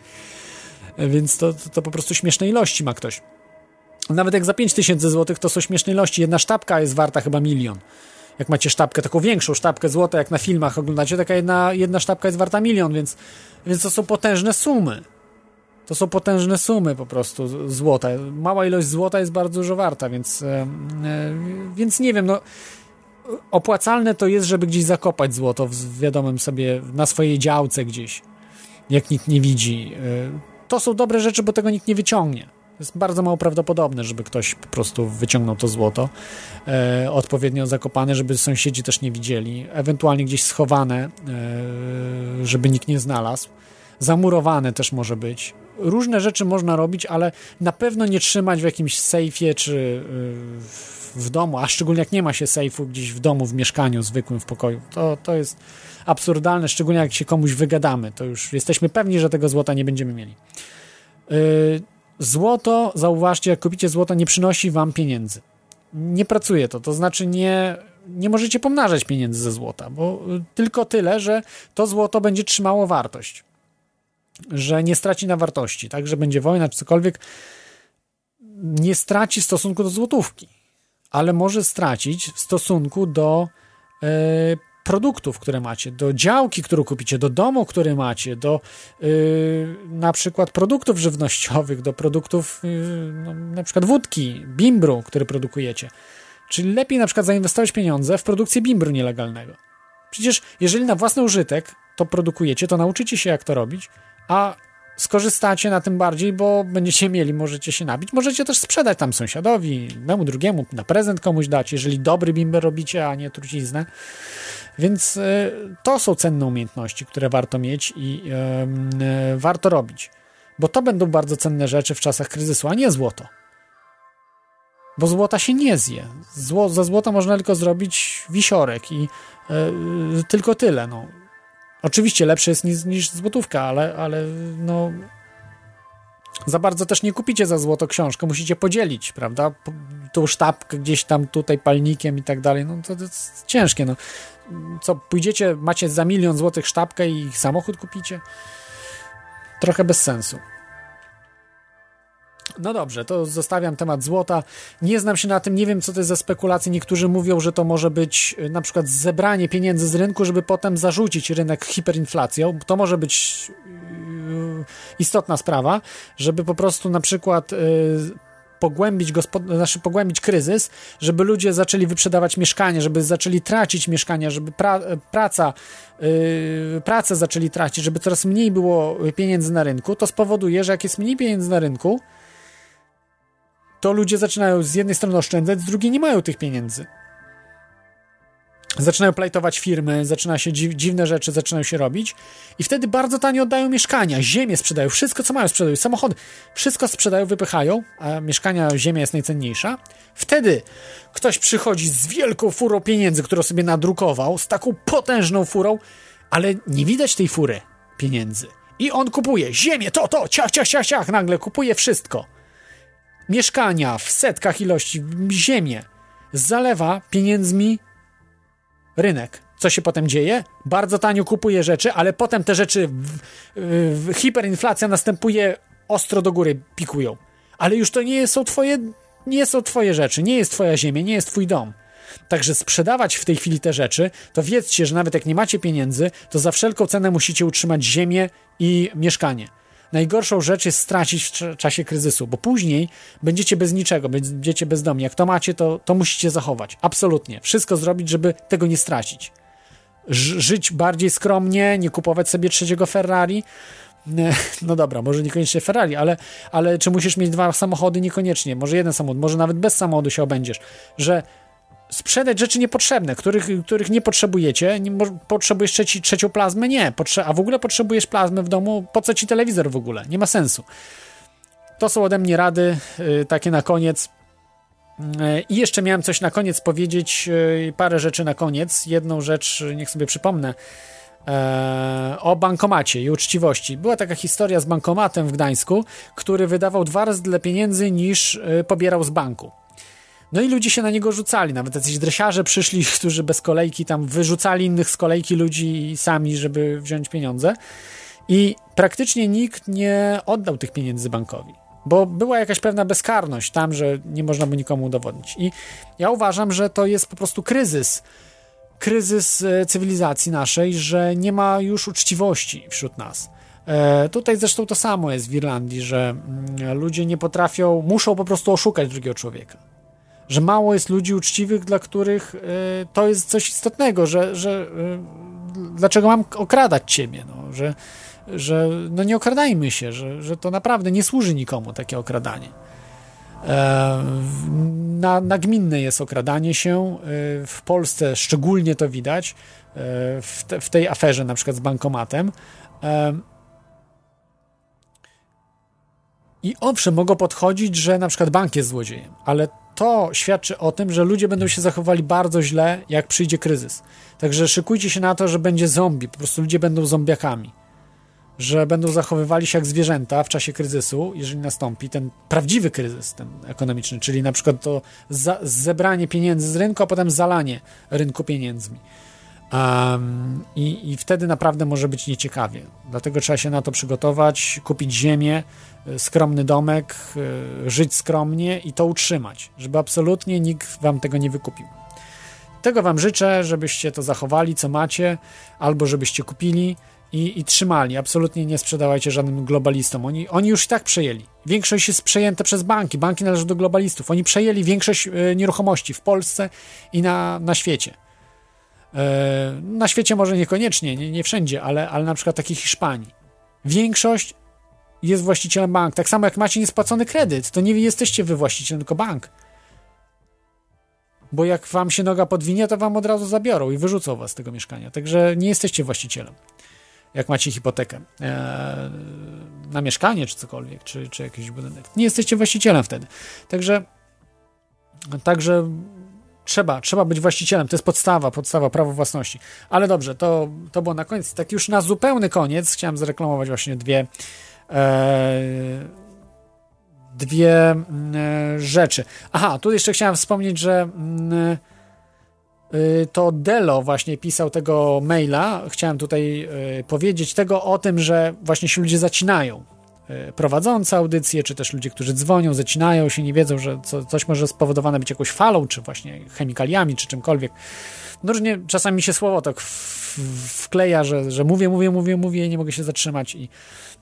Więc to, to, to po prostu śmieszne ilości ma ktoś. Nawet jak za 5000 złotych to są śmieszne ilości. Jedna sztabka jest warta chyba milion. Jak macie sztabkę, taką większą sztabkę złota, jak na filmach oglądacie, taka jedna, jedna sztabka jest warta milion, więc, więc to są potężne sumy. To są potężne sumy po prostu złota. Mała ilość złota jest bardzo dużo warta, więc, e, e, więc nie wiem, no opłacalne to jest, żeby gdzieś zakopać złoto w wiadomym sobie, na swojej działce gdzieś, jak nikt nie widzi. E, to są dobre rzeczy, bo tego nikt nie wyciągnie. Jest bardzo mało prawdopodobne, żeby ktoś po prostu wyciągnął to złoto e, odpowiednio zakopane, żeby sąsiedzi też nie widzieli, ewentualnie gdzieś schowane, e, żeby nikt nie znalazł. Zamurowane też może być. Różne rzeczy można robić, ale na pewno nie trzymać w jakimś sejfie czy e, w domu, a szczególnie jak nie ma się sejfu gdzieś w domu, w mieszkaniu zwykłym, w pokoju. To, to jest absurdalne, szczególnie jak się komuś wygadamy. To już jesteśmy pewni, że tego złota nie będziemy mieli. Yy, Złoto, zauważcie, jak kupicie złoto, nie przynosi wam pieniędzy. Nie pracuje to, to znaczy nie, nie możecie pomnażać pieniędzy ze złota, bo tylko tyle, że to złoto będzie trzymało wartość. Że nie straci na wartości, tak, że będzie wojna czy cokolwiek, nie straci w stosunku do złotówki, ale może stracić w stosunku do e, produktów, które macie, do działki, którą kupicie, do domu, który macie, do yy, na przykład produktów żywnościowych, do produktów yy, no, na przykład wódki, bimbru, który produkujecie. Czyli lepiej na przykład zainwestować pieniądze w produkcję bimbru nielegalnego. Przecież jeżeli na własny użytek to produkujecie, to nauczycie się jak to robić, a skorzystacie na tym bardziej, bo będziecie mieli, możecie się nabić. Możecie też sprzedać tam sąsiadowi, innemu, drugiemu, na prezent komuś dać, jeżeli dobry bimber robicie, a nie truciznę. Więc e, to są cenne umiejętności, które warto mieć i e, warto robić. Bo to będą bardzo cenne rzeczy w czasach kryzysu, a nie złoto. Bo złota się nie zje. Zło, ze złota można tylko zrobić wisiorek i e, tylko tyle. No. Oczywiście lepsze jest niż, niż złotówka, ale, ale no, za bardzo też nie kupicie za złoto książkę, musicie podzielić, prawda? Tą sztabkę gdzieś tam tutaj palnikiem i tak dalej, no to, to jest ciężkie, no. Co, pójdziecie, macie za milion złotych sztabkę i samochód kupicie? Trochę bez sensu. No dobrze, to zostawiam temat złota. Nie znam się na tym, nie wiem co to jest za spekulacje. Niektórzy mówią, że to może być y, na przykład zebranie pieniędzy z rynku, żeby potem zarzucić rynek hiperinflacją. To może być yy, istotna sprawa, żeby po prostu na przykład yy, pogłębić, gospod- znaczy pogłębić kryzys, żeby ludzie zaczęli wyprzedawać mieszkania, żeby zaczęli tracić mieszkania, żeby pra- praca, yy, pracę zaczęli tracić, żeby coraz mniej było pieniędzy na rynku, to spowoduje, że jak jest mniej pieniędzy na rynku, to ludzie zaczynają z jednej strony oszczędzać, z drugiej nie mają tych pieniędzy. Zaczynają plajtować firmy, zaczyna się dziw, dziwne rzeczy, zaczynają się robić i wtedy bardzo tanio oddają mieszkania, ziemię sprzedają, wszystko co mają sprzedają, samochody, wszystko sprzedają, wypychają, a mieszkania, ziemia jest najcenniejsza. Wtedy ktoś przychodzi z wielką furą pieniędzy, którą sobie nadrukował, z taką potężną furą, ale nie widać tej fury pieniędzy. I on kupuje ziemię, to, to, ciach, ciach, ciach, ciach, nagle kupuje wszystko mieszkania w setkach ilości, ziemię, zalewa pieniędzmi rynek. Co się potem dzieje? Bardzo tanio kupuje rzeczy, ale potem te rzeczy, w, w, hiperinflacja następuje, ostro do góry pikują. Ale już to nie są twoje, nie są twoje rzeczy, nie jest twoja ziemia, nie jest twój dom. Także sprzedawać w tej chwili te rzeczy, to wiedzcie, że nawet jak nie macie pieniędzy, to za wszelką cenę musicie utrzymać ziemię i mieszkanie. Najgorszą rzecz jest stracić w cza- czasie kryzysu, bo później będziecie bez niczego, będziecie bezdomni. Jak to macie, to, to musicie zachować. Absolutnie. Wszystko zrobić, żeby tego nie stracić. Żyć bardziej skromnie, nie kupować sobie trzeciego Ferrari. [LAUGHS] No dobra, może niekoniecznie Ferrari, ale, ale czy musisz mieć dwa samochody? Niekoniecznie. Może jeden samochód, może nawet bez samochodu się obędziesz. Że sprzedać rzeczy niepotrzebne, których, których nie potrzebujecie. Nie, potrzebujesz trzeci, trzecią plazmę? Nie. Potrze- a w ogóle potrzebujesz plazmy w domu? Po co ci telewizor w ogóle? Nie ma sensu. To są ode mnie rady, y, takie na koniec. Y, I jeszcze miałem coś na koniec powiedzieć, y, parę rzeczy na koniec. Jedną rzecz, y, niech sobie przypomnę, e, o bankomacie i uczciwości. Była taka historia z bankomatem w Gdańsku, który wydawał dwa razy tyle pieniędzy niż pobierał z banku. No i ludzie się na niego rzucali, nawet jacyś dresiarze przyszli, [LAUGHS] którzy bez kolejki tam wyrzucali innych z kolejki ludzi sami, żeby wziąć pieniądze. I praktycznie nikt nie oddał tych pieniędzy bankowi, bo była jakaś pewna bezkarność tam, że nie można by nikomu udowodnić. I ja uważam, że to jest po prostu kryzys. Kryzys e, cywilizacji naszej, że nie ma już uczciwości wśród nas. E, tutaj zresztą to samo jest w Irlandii, że mm, ludzie nie potrafią, muszą po prostu oszukać drugiego człowieka że mało jest ludzi uczciwych, dla których y, to jest coś istotnego, że, że y, dlaczego mam okradać ciebie, no, że, że no nie okradajmy się, że, że to naprawdę nie służy nikomu takie okradanie. E, na, nagminne jest okradanie się. y, W Polsce szczególnie to widać, w, te, w tej aferze na przykład z bankomatem. I owszem, mogą podchodzić, że na przykład bank jest złodziejem, ale to świadczy o tym, że ludzie będą się zachowywali bardzo źle, jak przyjdzie kryzys. Także szykujcie się na to, że będzie zombie, po prostu ludzie będą zombiakami. Że będą zachowywali się jak zwierzęta w czasie kryzysu, jeżeli nastąpi ten prawdziwy kryzys ten ekonomiczny, czyli na przykład to zebranie pieniędzy z rynku, a potem zalanie rynku pieniędzmi. Um, i, I wtedy naprawdę może być nieciekawie. Dlatego trzeba się na to przygotować, kupić ziemię, skromny domek, y, żyć skromnie i to utrzymać, żeby absolutnie nikt wam tego nie wykupił. Tego wam życzę, żebyście to zachowali, co macie, albo żebyście kupili i, i trzymali. Absolutnie nie sprzedawajcie żadnym globalistom. Oni, oni już i tak przejęli. Większość jest przejęte przez banki. Banki należą do globalistów. Oni przejęli większość y, nieruchomości w Polsce i na, na świecie. E, Na świecie może niekoniecznie, nie, nie wszędzie, ale, ale na przykład takiej Hiszpanii. Większość jest właścicielem bank. Tak samo jak macie niespłacony kredyt, to nie jesteście wy właścicielem, tylko bank. Bo jak wam się noga podwinie, to wam od razu zabiorą i wyrzucą was z tego mieszkania. Także nie jesteście właścicielem, jak macie hipotekę e, na mieszkanie czy cokolwiek, czy, czy jakiś budynek. Nie jesteście właścicielem wtedy. Także, także trzeba, trzeba być właścicielem. To jest podstawa, podstawa prawo własności. Ale dobrze, to, to było na koniec. Tak już na zupełny koniec chciałem zareklamować właśnie dwie dwie mm, e, rzeczy. Aha, tu jeszcze chciałem wspomnieć, że mm, y, to Delo właśnie pisał tego maila. Chciałem tutaj powiedzieć tego o tym, że właśnie się ludzie zacinają prowadzący audycje, czy też ludzie, którzy dzwonią, zacinają się, nie wiedzą, że co, coś może spowodowane być jakąś falą, czy właśnie chemikaliami, czy czymkolwiek. No różnie, czasami się słowo tak wkleja, że, że mówię, mówię, mówię, mówię i nie mogę się zatrzymać i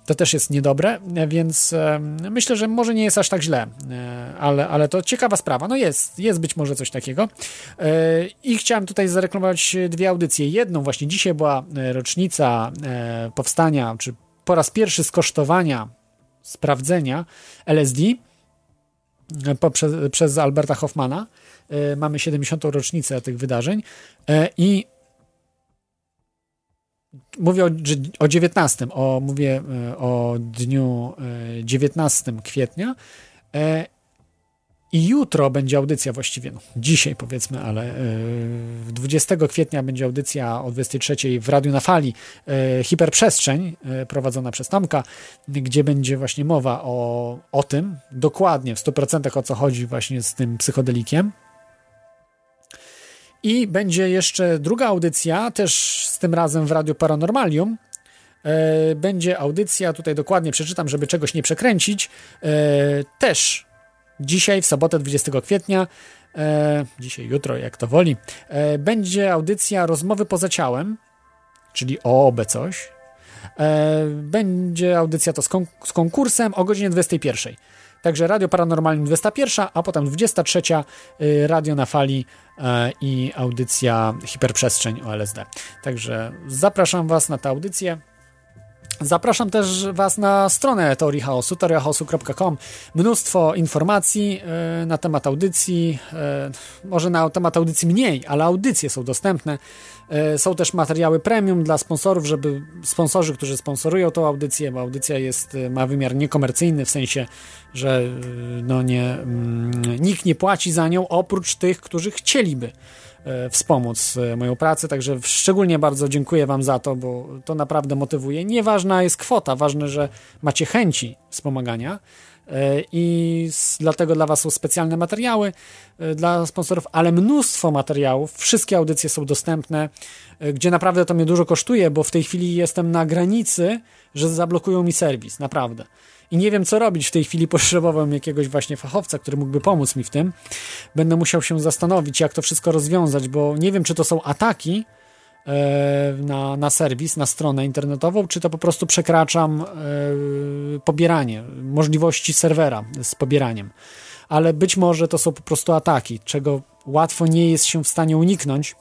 to też jest niedobre, więc e, myślę, że może nie jest aż tak źle, e, ale, ale to ciekawa sprawa. No jest, jest być może coś takiego. E, I chciałem tutaj zareklamować dwie audycje. Jedną właśnie dzisiaj była rocznica powstania, czy po raz pierwszy skosztowania, sprawdzenia LSD przez Alberta Hoffmana. Mamy 70. rocznicę tych wydarzeń i mówię o, o 19, o, mówię e, o dniu 19 e, kwietnia e, i jutro będzie audycja właściwie, no, dzisiaj powiedzmy, ale 20 kwietnia będzie audycja o 23 w Radiu na Fali Hiperprzestrzeń prowadzona przez Tomka, gdzie będzie właśnie mowa o, o tym dokładnie w 100% o co chodzi właśnie z tym psychodelikiem, i będzie jeszcze druga audycja, też z tym razem w Radiu Paranormalium. E, będzie audycja, tutaj dokładnie przeczytam, żeby czegoś nie przekręcić. E, też dzisiaj, w sobotę 20 kwietnia, e, dzisiaj, jutro, jak to woli, będzie audycja Rozmowy poza ciałem, czyli o obe coś. Będzie audycja to z konkursem o godzinie 21. Także Radio Paranormalne 21, a potem 23 y, Radio na fali e, i audycja Hiperprzestrzeń o LSD. Także zapraszam Was na tę audycję. Zapraszam też Was na stronę Teorii Chaosu, teoriachaosu.com. Mnóstwo informacji e, na temat audycji, e, może na temat audycji mniej, ale audycje są dostępne. E, są też materiały premium dla sponsorów, żeby sponsorzy, którzy sponsorują tą audycję, bo audycja jest, ma wymiar niekomercyjny, w sensie, że no nie, mm, nikt nie płaci za nią oprócz tych, którzy chcieliby wspomóc e, moją pracę, także szczególnie bardzo dziękuję Wam za to, bo to naprawdę motywuje. Nieważna jest kwota, ważne, że macie chęci wspomagania e, i dlatego dla Was są specjalne materiały dla sponsorów, ale mnóstwo materiałów, wszystkie audycje są dostępne, gdzie naprawdę to mnie dużo kosztuje, bo w tej chwili jestem na granicy, że zablokują mi serwis, naprawdę i nie wiem, co robić w tej chwili. [LAUGHS] Potrzebowałem jakiegoś właśnie fachowca, który mógłby pomóc mi w tym. Będę musiał się zastanowić, jak to wszystko rozwiązać, bo nie wiem, czy to są ataki e, na, na serwis, na stronę internetową, czy to po prostu przekraczam e, pobieranie, możliwości serwera z pobieraniem. Ale być może to są po prostu ataki, czego łatwo nie jest się w stanie uniknąć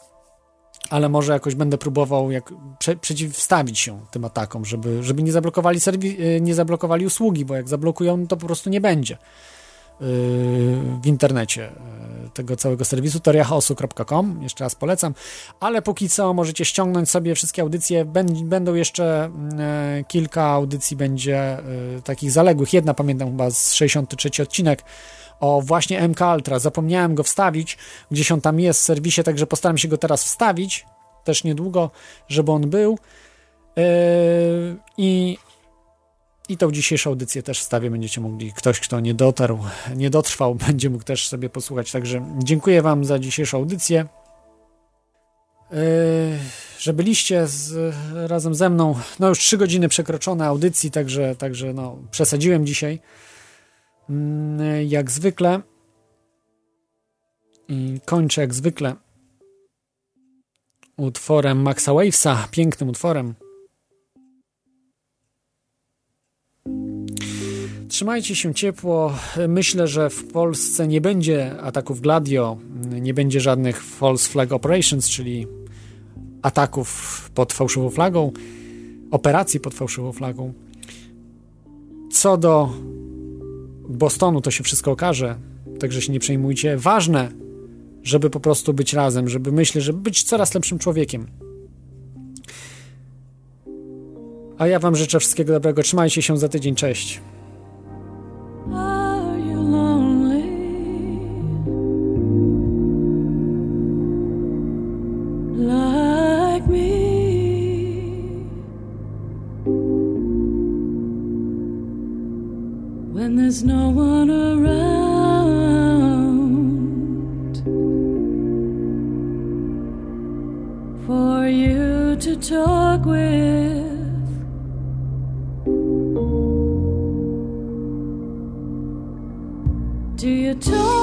ale może jakoś będę próbował jak prze, przeciwstawić się tym atakom, żeby, żeby nie zablokowali serwi- y, nie zablokowali usługi, bo jak zablokują, to po prostu nie będzie yy, w internecie yy, tego całego serwisu toriachaosu.com, jeszcze raz polecam, ale póki co możecie ściągnąć sobie wszystkie audycje, będą jeszcze kilka audycji będzie y, takich zaległych, jedna pamiętam chyba z 63 odcinek o właśnie MK Ultra. Zapomniałem go wstawić, gdzieś on tam jest w serwisie, także postaram się go teraz wstawić, też niedługo, żeby on był. Yy, I i tą dzisiejszą audycję też wstawię, będziecie mogli, ktoś kto nie dotarł, nie dotrwał, [LAUGHS] będzie mógł też sobie posłuchać. Także dziękuję Wam za dzisiejszą audycję. Yy, że byliście z, razem ze mną. No już trzy godziny przekroczone audycji, także, także no, przesadziłem dzisiaj. Mm, jak zwykle kończę jak zwykle utworem Maxa Wavesa, pięknym utworem. Trzymajcie się ciepło. Myślę, że w Polsce nie będzie ataków Gladio, nie będzie żadnych false flag operations, czyli ataków pod fałszywą flagą, operacji pod fałszywą flagą. Co do Bostonu to się wszystko okaże, także się nie przejmujcie. Ważne, żeby po prostu być razem, żeby myśleć, żeby być coraz lepszym człowiekiem. A ja Wam życzę wszystkiego dobrego. Trzymajcie się za tydzień. Cześć. there's no one around for you to talk with. Do you talk?